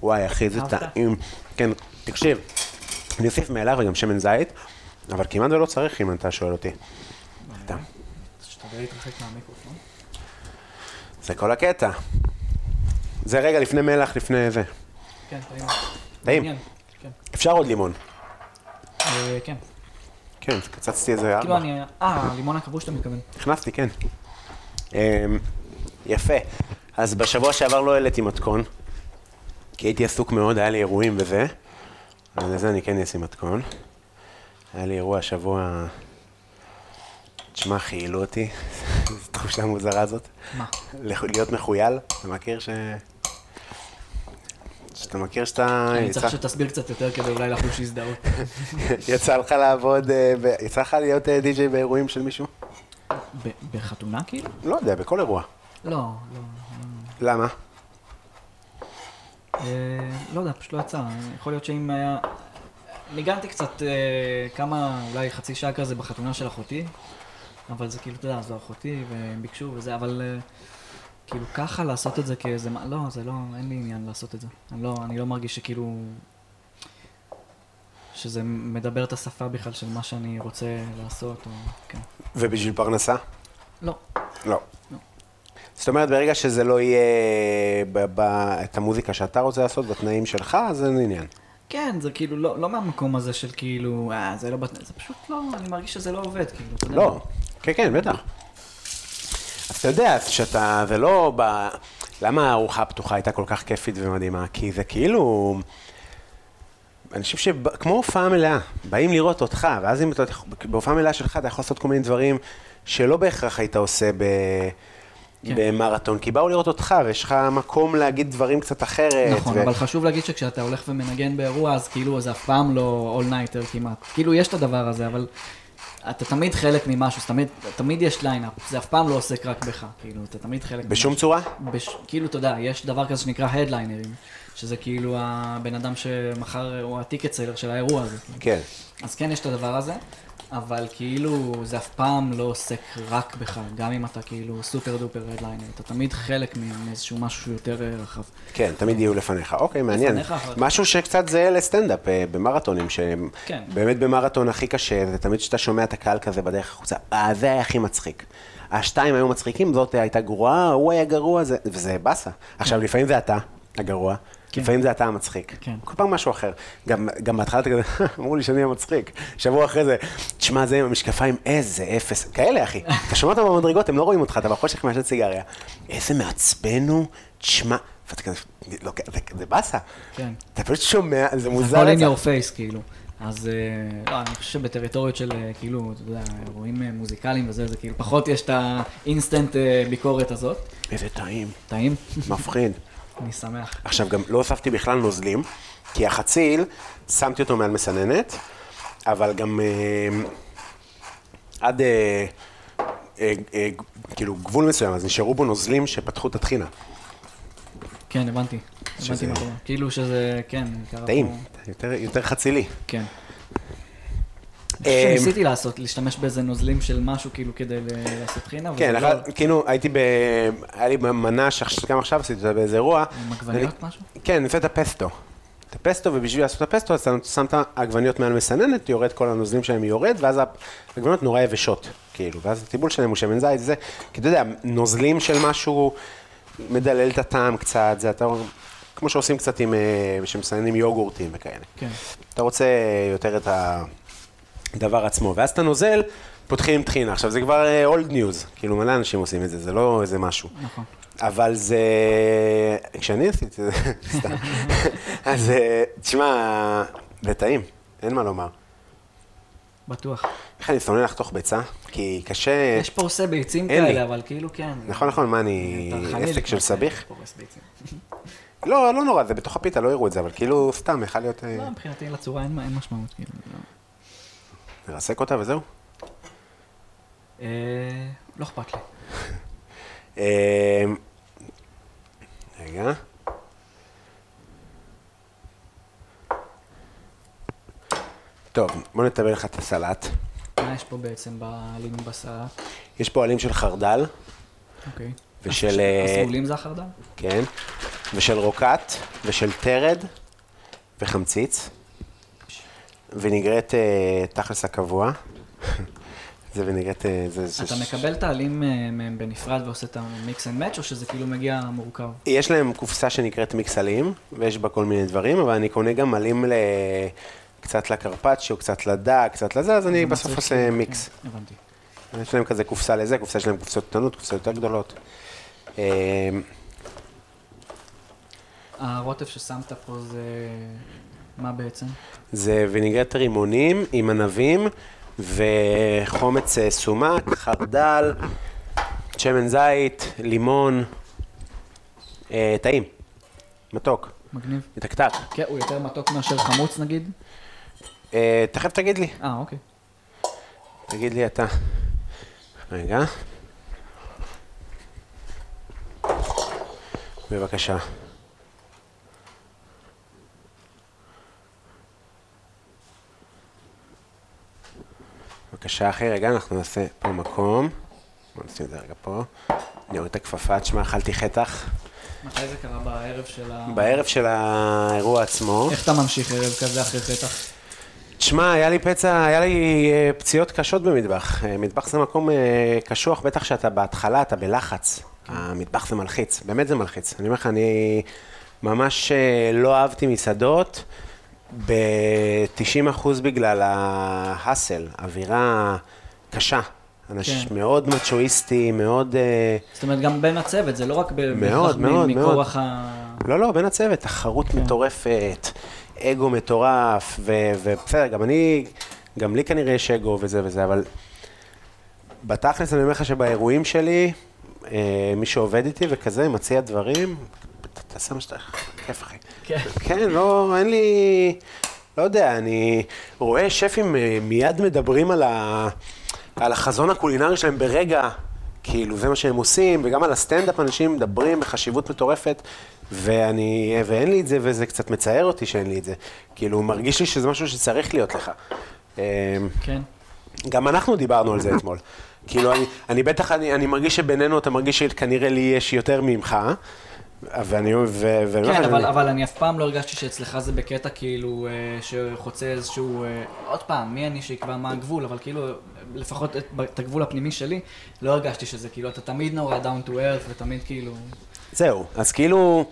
וואי, אחי, זה? טעים. כן, תקשיב, אני אוסיף מלח וגם שמן זית, אבל כמעט ולא צריך אם אתה שואל אותי. סתם. שתדע להתרחק מהמיקרופון. זה כל הקטע. זה רגע לפני מלח, לפני זה. כן, טעים. טעים. כן. אפשר עוד לימון. אה, כן. כן, קצצתי איזה כאילו ארבע. אני... אה, לימון הכבוש אתה מתכוון. הכנסתי, כן. אמ, יפה. אז בשבוע שעבר לא העליתי מתכון, כי הייתי עסוק מאוד, היה לי אירועים וזה. אז לזה אני כן אשים מתכון. היה לי אירוע השבוע... תשמע, חיילו אותי, [laughs] זו תחושה מוזרה הזאת. מה? להיות מחוייל, אתה מכיר ש... שאתה מכיר שאתה... אני יצא- צריך שתסביר קצת יותר כדי אולי לחוש הזדהות. [laughs] יצא לך לעבוד, אה, ב- יצא לך להיות אה, די-ג'יי באירועים של מישהו? בחתונה כאילו? לא יודע, בכל אירוע. לא, לא. למה? אה, לא יודע, פשוט לא יצא. יכול להיות שאם היה... ניגנתי קצת אה, כמה, אולי חצי שעה כזה בחתונה של אחותי, אבל זה כאילו, אתה יודע, זו אחותי, והם ביקשו וזה, אבל אה, כאילו ככה לעשות את זה כאיזה... לא, זה לא, אין לי עניין לעשות את זה. אני לא, אני לא מרגיש שכאילו... שזה מדבר את השפה בכלל של מה שאני רוצה לעשות, או... כן. ובשביל פרנסה? לא. לא. לא. זאת אומרת, ברגע שזה לא יהיה ב- ב- את המוזיקה שאתה רוצה לעשות בתנאים שלך, אז אין עניין. כן, זה כאילו לא, לא מהמקום הזה של כאילו, אה, זה לא, בת- זה פשוט לא, אני מרגיש שזה לא עובד, כאילו, אתה יודע. לא. כן, כן, בטח. אז אתה יודע, שאתה, זה לא ב... למה הארוחה הפתוחה הייתה כל כך כיפית ומדהימה? כי זה כאילו... אני חושב שכמו הופעה מלאה, באים לראות אותך, ואז אם אתה בהופעה מלאה שלך, אתה יכול לעשות כל מיני דברים שלא בהכרח היית עושה ב... כן. במרתון, כי באו לראות אותך, ויש לך מקום להגיד דברים קצת אחרת. נכון, אבל חשוב להגיד שכשאתה הולך ומנגן באירוע, אז כאילו זה אף פעם לא all-nighter כמעט. כאילו יש את הדבר הזה, אבל אתה תמיד חלק ממשהו, תמיד, תמיד יש lineup, זה אף פעם לא עוסק רק בך, כאילו, אתה תמיד חלק בשום ממשהו. צורה? בש... כאילו, אתה יודע, יש דבר כזה שנקרא הדליינרים, שזה כאילו הבן אדם שמחר הוא ה ticket seller של האירוע הזה. כן. אז כן, יש את הדבר הזה, אבל כאילו, זה אף פעם לא עוסק רק בך, גם אם אתה כאילו super duper headliner, אתה תמיד חלק מאיזשהו משהו יותר רחב. כן, תמיד יהיו לפניך. אוקיי, מעניין. משהו שקצת זהה לסטנדאפ אה, במרתונים, שהם כן. במרתון הכי קשה, זה תמיד שאתה שומע את הקהל כזה בדרך החוצה, אה, זה היה הכי מצחיק. השתיים היו מצחיקים, זאת הייתה גרועה, הוא היה גרוע, זה- וזה באסה. עכשיו, לפעמים זה אתה הגרוע, כן. לפעמים זה אתה המצחיק. כן. כל פעם משהו אחר. גם גם בהתחלה אתה כזה, [laughs] אמרו לי שאני המצחיק. שבוע אחרי זה, תשמע, זה עם המשקפיים, איזה אפס. כאלה, אחי. [laughs] אתה שומע אותם במדרגות, הם לא רואים אותך, אתה בחושך מעשן סיגריה. איזה מעצבן הוא, תשמע, ואתה כזה, לא, זה- זה באסה. כן. אתה פשוט שומע, זה מוזר. הכל in your face, כאילו. אז אה, לא, אני חושב שבטריטוריות של, אה, כאילו, אתה יודע, אירועים אה, מוזיקליים וזה, זה כאילו, פחות יש את האינסטנט ביקורת הזאת. איזה טעים, טעים? מפחיד. אני שמח. עכשיו, גם לא הוספתי בכלל נוזלים, כי החציל, שמתי אותו מעל מסננת, אבל גם אה, עד אה, אה, אה, כאילו גבול מסוים, אז נשארו בו נוזלים שפתחו את הטחינה. כן, הבנתי. שזה- הבנתי מה קורה. כאילו שזה, כן. טעים, יותר, יותר חצילי. כן. אה, שניסיתי לעשות, להשתמש באיזה נוזלים של משהו, כאילו, כדי לעשות חינה, כן, לא... כאילו הייתי ב... היה לי מנה שגם עכשיו עשיתי אותה באיזה אירוע. עם עגבניות משהו? כן, אני עושה את הפסטו. את הפסטו, ובשביל לעשות את הפסטו, אז אתה שם את העגבניות מעל מסננת, יורד כל הנוזלים שלהם יורד, ואז העגבניות נורא יבשות, כאילו, ואז הטיבול שלהם הוא שמן זית, זה, כי אתה יודע, נוזלים של משהו מדלל את הטעם קצת, זה אתה, כמו שעושים קצת עם, אה, שמסננים יוגורטים וכאלה. כן. אתה רוצה יותר את הדבר עצמו, ואז אתה נוזל, פותחים עם טחינה. עכשיו, זה כבר אולד ניוז, כאילו מלא אנשים עושים את זה, זה לא איזה משהו. נכון. אבל זה... כשאני עשיתי את זה, [laughs] סתם. אז אה, תשמע, זה טעים, אין מה לומר. בטוח. איך אני שונא לחתוך ביצה? כי קשה... יש פורסי ביצים. כאלה, אבל כאילו, כן. נכון, נכון, מה אני... עסק של ביצים. לא, לא נורא, זה בתוך הפיתה, לא יראו את זה, אבל כאילו, סתם, יכול להיות... אה, לא, מבחינתי לצורה אין אין משמעות, נרסק אותה וזהו. אה, לא אכפת לי. [laughs] אה, רגע. טוב, בוא נתבל לך את הסלט. מה יש פה בעצם בעלים בסלט? יש פה עלים של חרדל, אוקיי. ושל... אה, הסגולים זה החרדל? כן, ושל רוקט, ושל תרד, וחמציץ, ויניגרט אה, תכלס הקבוע. [laughs] זה ויניגרט... אה, זה, אתה ש- מקבל את העלים אה, מהם בנפרד ועושה את ה mix and match, או שזה כאילו מגיע מורכב? יש להם קופסה שנקראת מיקס עלים, ויש בה כל מיני דברים, אבל אני קונה גם עלים ל... קצת לקרפצ'יו, קצת לדג, קצת לזה, אז אני בסוף עושה מיקס. כן, הבנתי. יש להם כזה קופסה לזה, קופסה יש להם קופסות קטנות, קופסות יותר גדולות. הרוטב ששמת פה זה... מה בעצם? זה וינגרט רימונים עם ענבים וחומץ אה, סומק, חרדל, שמן זית, לימון, אה, טעים, מתוק, מגניב. מתקתק. כן, הוא יותר מתוק מאשר חמוץ נגיד? אה, תכף תגיד לי, אה, אוקיי. תגיד לי אתה. רגע. בבקשה. בבקשה אחי, רגע, אנחנו נעשה פה מקום. בוא נשים את זה רגע פה. אני אוריד את הכפפה, תשמע, אכלתי חטח. מתי זה קרה בערב של ה... בערב של האירוע עצמו. איך אתה ממשיך ערב כזה אחרי חטח? תשמע, היה לי פצע, היה לי אה, פציעות קשות במטבח. אה, מטבח זה מקום אה, קשוח, בטח שאתה בהתחלה, אתה בלחץ. המטבח זה מלחיץ, באמת זה מלחיץ. אני אומר לך, אני ממש לא אהבתי מסעדות, ב-90% בגלל ההאסל, אווירה קשה. אנשים כן. מאוד מצ'ואיסטי, מאוד... אה, זאת אומרת, גם בין הצוות, זה לא רק ב- מאוד, בהכרח מ- מאוד, מכורח ה... לא, לא, בין הצוות, תחרות כן. מטורפת, אגו מטורף, ו- ובסדר, גם אני, גם לי כנראה יש אגו וזה וזה, אבל בתכלס אני אומר לך שבאירועים שלי, אה, מי שעובד איתי וכזה, מציע דברים, תעשה מה שאתה... כיף, אחי. כן. כן, לא, אין לי... לא יודע, אני רואה שפים אה, מיד מדברים על, ה, על החזון הקולינרי שלהם ברגע, כאילו, זה מה שהם עושים, וגם על הסטנדאפ אנשים מדברים בחשיבות מטורפת, ואני, ואין לי את זה, וזה קצת מצער אותי שאין לי את זה. כאילו, מרגיש לי שזה משהו שצריך להיות לך. אה, כן. גם אנחנו דיברנו על זה [laughs] אתמול. כאילו, אני, אני בטח, אני, אני מרגיש שבינינו אתה מרגיש שכנראה לי יש יותר ממך, ואני, אומר כן, אבל, אני- אבל אני אף פעם לא הרגשתי שאצלך זה בקטע כאילו אה, שחוצה איזשהו, אה, עוד פעם, מי אני שיקבע מה הגבול, אבל כאילו, לפחות את, את הגבול הפנימי שלי, לא הרגשתי שזה כאילו, אתה תמיד נורא down to earth ותמיד כאילו, זהו, אז כאילו,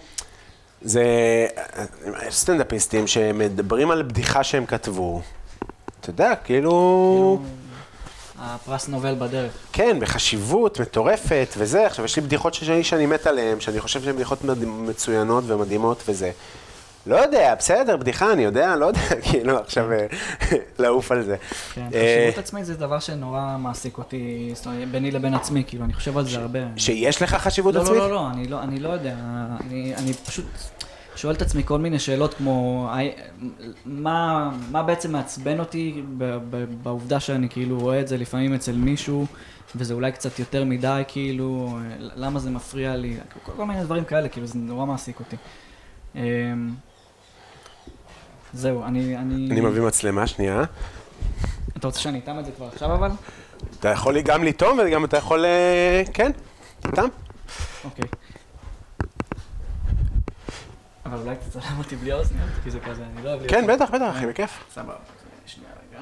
זה סטנדאפיסטים שמדברים על בדיחה שהם כתבו. אתה יודע, כאילו, כאילו, הפרס נובל בדרך. כן, בחשיבות מטורפת וזה. עכשיו, יש לי בדיחות שלי שאני מת עליהן, שאני חושב שהן בדיחות מצוינות ומדהימות וזה. לא יודע, בסדר, בדיחה, אני יודע, לא יודע, [laughs] כאילו, עכשיו אה, לעוף על זה. כן, אה, חשיבות עצמית זה דבר שנורא מעסיק אותי, זאת אומרת, ביני לבין עצמי, כאילו, אני חושב על זה הרבה. שיש לך חשיבות לא, עצמית? לא, לא, לא, אני לא, לא יודע, אני פשוט שואל את עצמי כל מיני שאלות כמו, מה, מה בעצם מעצבן אותי בעובדה שאני כאילו רואה את זה לפעמים אצל מישהו, וזה אולי קצת יותר מדי, כאילו, למה זה מפריע לי, כל, כל מיני דברים כאלה, כאילו, זה נורא מעסיק אותי. אמ, זהו, אני, אני... אני מביא מצלמה, שנייה. אתה רוצה שאני אטעם את זה כבר עכשיו אבל? אתה יכול גם לטעום וגם אתה יכול... אה, כן, טעם. אוקיי. אבל אולי תצלם אותי בלי אוזניות, כי זה כזה, אני לא אוהב. כן, בטח, בטח, אחי, בכיף. סבבה. שנייה רגע.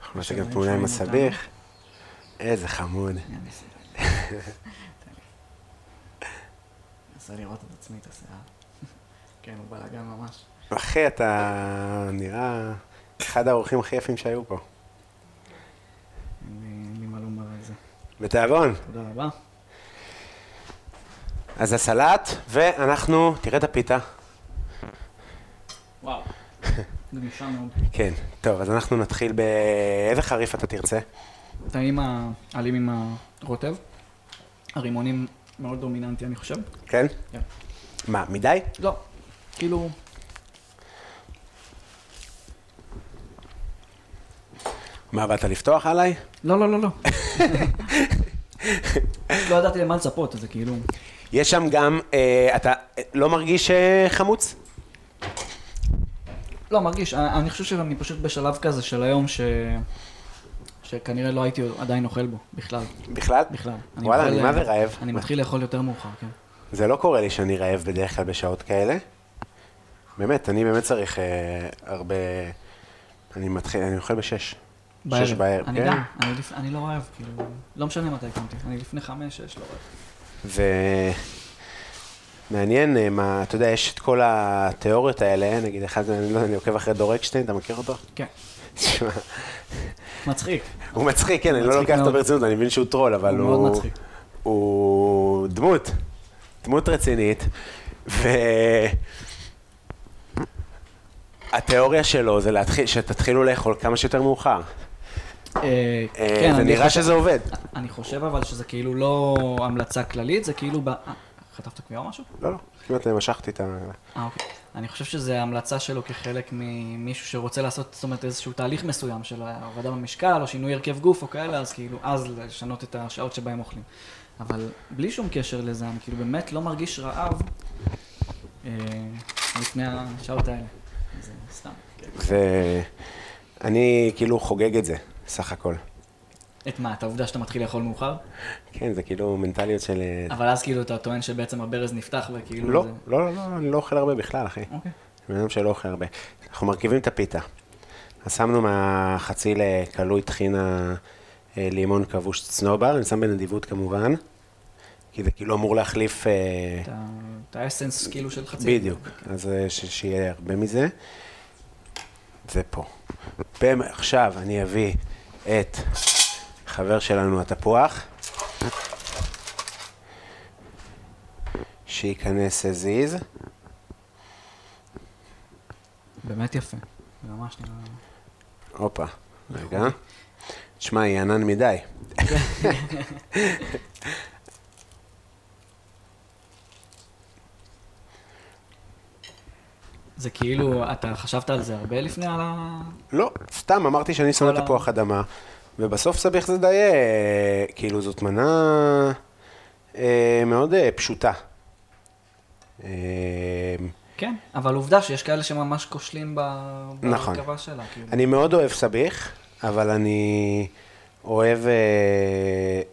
אנחנו נעשה גם תמונה עם. הסביך. איזה חמוד. [laughs] אנסה לראות את עצמי, את השיער. [laughs] כן, הוא בלאגן ממש. אחי, אתה נראה אחד האורחים הכי יפים שהיו פה. אין לי מה לומר על זה. בתיאבון. תודה רבה. אז הסלט, ואנחנו, תראה את הפיתה. וואו. גמישה מאוד. כן, טוב, אז אנחנו נתחיל באיזה חריף אתה תרצה? טעים העלים עם הרוטב. הרימונים מאוד דומיננטי, אני חושב. כן? כן. מה, מדי? לא, כאילו... מה, באת לפתוח עליי? לא, לא, לא, לא. [laughs] לא ידעתי למה לצפות, אז זה כאילו... יש שם גם, אה, אתה אה, לא מרגיש אה, חמוץ? לא, מרגיש, אני אני חושב שאני פשוט בשלב כזה של היום ש... שכנראה לא הייתי עדיין אוכל בו, בכלל, בכלל? בכלל. וואלה, אני מה זה רעב. אני מתחיל לאכול יותר מאוחר, כן. זה לא קורה לי שאני רעב בדרך כלל בשעות כאלה. באמת, אני באמת צריך אה, הרבה... אני מתחיל, אני אוכל בשש. שש בערב, אני כן. גם, אני, לפ... אני לא רעב, כאילו, לא משנה מתי קמתי, אני לפני חמש, שש, לא רעב. ומעניין אה, מה, אתה יודע, יש את כל התיאוריות האלה, נגיד, אחד, אני לא יודע, אני עוקב אחרי דור אקשטיין, אתה מכיר אותו? כן, תשמע, מצחיק. הוא מצחיק, כן, אני לא לוקח אותו. ברצינות, אני מבין שהוא טרול, אבל הוא הוא... מאוד מצחיק. הוא דמות, דמות רצינית, ו... התיאוריה שלו זה להתחיל, שתתחילו לאכול כמה שיותר מאוחר. אה, אה, כן, זה אני נראה חושב- שזה עובד. אני חושב אבל שזה כאילו לא המלצה כללית, זה כאילו ב... אה, חטפת קביעה או משהו? לא, לא, כמעט משכתי את ה... אה, אוקיי. אני חושב שזה המלצה שלו כחלק ממישהו שרוצה לעשות, זאת אומרת, איזשהו תהליך מסוים של הורדה במשקל, או שינוי הרכב גוף או כאלה, אז כאילו, אז לשנות את השעות שבהם אוכלים. אבל בלי שום קשר לזה, אני כאילו באמת לא מרגיש רעב אה, לפני השעות האלה. זה סתם. ואני כאילו חוגג את זה, סך הכל. את מה, את העובדה שאתה מתחיל לאכול מאוחר? כן, זה כאילו מנטליות של... אבל אז כאילו אתה טוען שבעצם הברז נפתח וכאילו לא, זה... לא, לא, לא, אני לא אוכל הרבה בכלל, אחי. אוקיי. בן אדם שלא אוכל הרבה. אנחנו מרכיבים את הפיתה. אז שמנו מהחצי לכלוי טחינה אה, לימון כבוש צנובר, אני שם בנדיבות כמובן, כי זה כאילו אמור להחליף... אה, את האסנס כאילו של חצי. בדיוק, אז אה, ש- שיהיה הרבה מזה. זה פה. עכשיו אני אביא את חבר שלנו התפוח, שייכנס הזיז. באמת יפה. ממש נראה... הופה, רגע. תשמע, היא ענן מדי. [laughs] זה כאילו, אתה חשבת על זה הרבה לפני על ה... לא, סתם אמרתי שאני שונא תפוח אדמה, ובסוף סביח זה די, אה, כאילו זאת מנה אה, מאוד אה, פשוטה. כן, אבל עובדה שיש כאלה שממש כושלים ב- נכון. בהרכבה שלה. כאילו. אני מאוד אוהב סביח, אבל אני אוהב אה,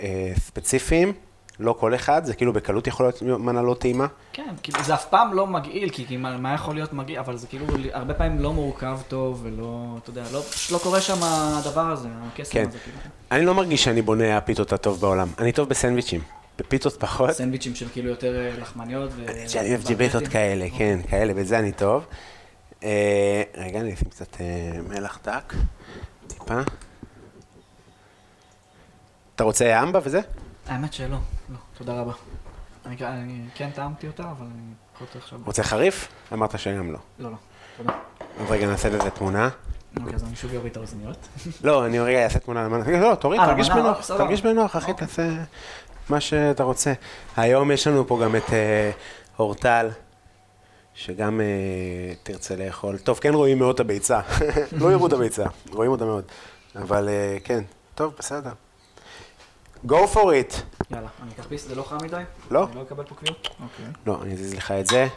אה, ספציפיים, לא כל אחד, זה כאילו בקלות יכול להיות מנה לא טעימה. כן, כאילו זה אף פעם לא מגעיל, כי, כי מה, מה יכול להיות מגעיל, אבל זה כאילו הרבה פעמים לא מורכב טוב, ולא, אתה יודע, לא, פשוט לא קורה שם הדבר הזה, הקסם כן. הזה, כאילו. אני לא מרגיש שאני בונה הפיתות הטוב בעולם, אני טוב בסנדוויצ'ים. בפיתות פחות. סנדוויצ'ים של כאילו יותר אה, לחמניות. ו... שאני אוהב ג'יבטות כאלה, כן, כאלה, בזה אני טוב. אה, רגע, אני אשים קצת אה, מלח דק, טיפה. אתה רוצה אמבה וזה? האמת שלא, לא, תודה רבה. אני, אני כן טעמתי אותה, אבל אני פחות עכשיו... רוצה חריף? אמרת שגם לא. לא, לא, תודה. אז רגע, נעשה לזה תמונה. אוקיי, אז אני שוב אוריד את האוזניות. לא, אני רגע אעשה תמונה למנה. לא, תוריד, אה, תרגיש בנוח. תרגיש בנוח, אחי, אוקיי. תעשה מה שאתה רוצה. היום יש לנו פה גם את אה, אורטל, שגם אה, תרצה לאכול. טוב, כן רואים מאוד את הביצה. [laughs] לא יראו את הביצה, רואים אותה מאוד. אבל כן, טוב, בסדר. Go for it. יאללה, אני אקח פיס, זה לא חם מדי? לא. אני לא אקבל פה קביעות? אוקיי. לא, אני אזיז לך את זה.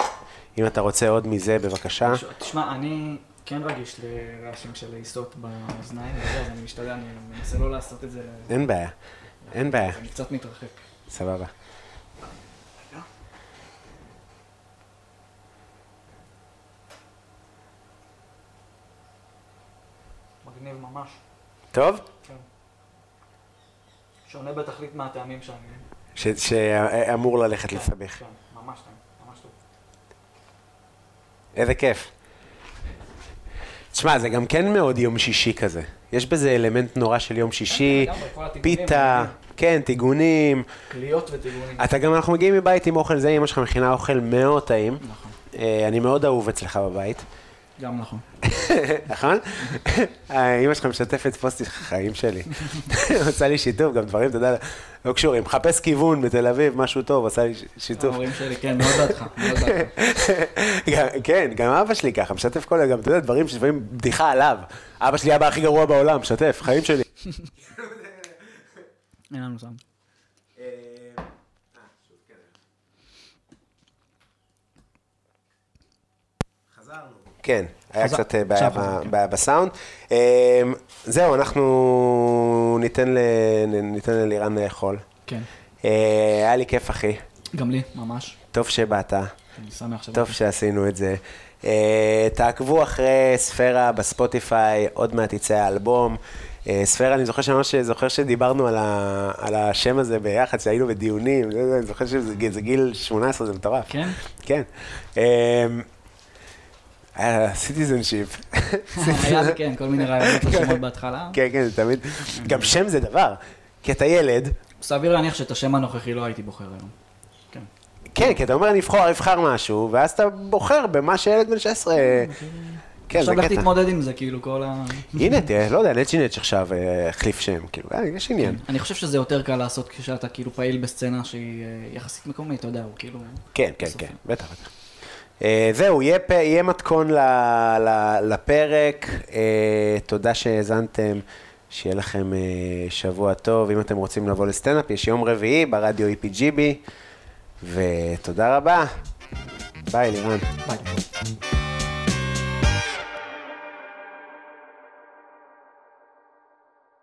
אם אתה רוצה עוד מזה, בבקשה. תשמע, אני כן רגיש לרעשים של עיסות באוזניים, אז אני משתדל, אני מנסה לא לעשות את זה. אין בעיה, אין בעיה, אני קצת מתרחק. סבבה. מגניב ממש. טוב? כן. שונה בתכלית מהטעמים שאני... ש- שאמור ללכת לסבך. כן, ממש טעים, ממש טוב. איזה כיף. תשמע, זה גם כן מאוד יום שישי כזה. יש בזה אלמנט נורא של יום שישי, כן, פיתה, כן, טיגונים. קליות וטיגונים. אתה גם, אנחנו מגיעים מבית עם אוכל זה, אמא שלך מכינה אוכל מאוד טעים. נכון, אה, אני מאוד אהוב אצלך בבית, גם נכון. [laughs] נכון? אה, אמא שלך משתפת פוסטים חיים שלי. [laughs] עושה לי שיתוף, גם דברים, אתה יודע, לא קשורים. מחפש כיוון בתל אביב, משהו טוב, עושה לי שיתוף. ההורים שלי, כן, מאוד בעדך, מאוד בעדך. [laughs] כן, גם אבא שלי ככה, משתף כל היום, גם, אתה יודע, דברים שלפעמים בדיחה עליו. אבא שלי אבא הכי גרוע בעולם, משתף, חיים שלי. אין לנו סאונד. כן, היה קצת אה, בעיה ב- כן. בעיה בסאונד. אה, זהו, אנחנו ניתן ל- ניתן ללירן לאכול. כן. אה, היה לי כיף, אחי. גם לי, ממש. טוב שבאת, אני שמח שבאת. טוב שעשינו את זה. אה, תעקבו אחרי ספירה בספוטיפיי, עוד מעט יצא האלבום. ספירה, אני זוכר שממש זוכר שדיברנו על, ה, על השם הזה ביחד, שהיינו בדיונים, אני זוכר שזה גיל- זה גיל 18, זה מטורף. כן? כן. אה, היה Citizenship. היה כן, כל מיני רעיונות [laughs] לשמות בהתחלה. כן, כן, זה תמיד. גם שם זה דבר. כי אתה ילד, סביר להניח שאת השם הנוכחי לא הייתי בוחר היום. כן. כן, כי אתה אומר אני אבחר, אבחר משהו, ואז אתה בוחר במה שילד בן 16... כן, זה עכשיו לך קטע. תתמודד עם זה, כאילו, כל ה... [laughs] הנה, תראה, לא יודע, נצ'י נצ' עכשיו אה, החליף שם, כאילו, אה, יש עניין. אני חושב שזה יותר קל לעשות כשאתה כאילו פעיל בסצנה שהיא אה, יחסית מקומית, אתה יודע, הוא כאילו... כן, כן. כן, בטח, בטח. אה, זהו, יהיה פ- יהיה מתכון ל- ל- לפרק, אה, תודה שהאזנתם, שיהיה לכם אה, שבוע טוב, אם אתם רוצים לבוא לסטנדאפ, יש יום רביעי ברדיו EPGB, ותודה רבה, ביי לירן. ביי.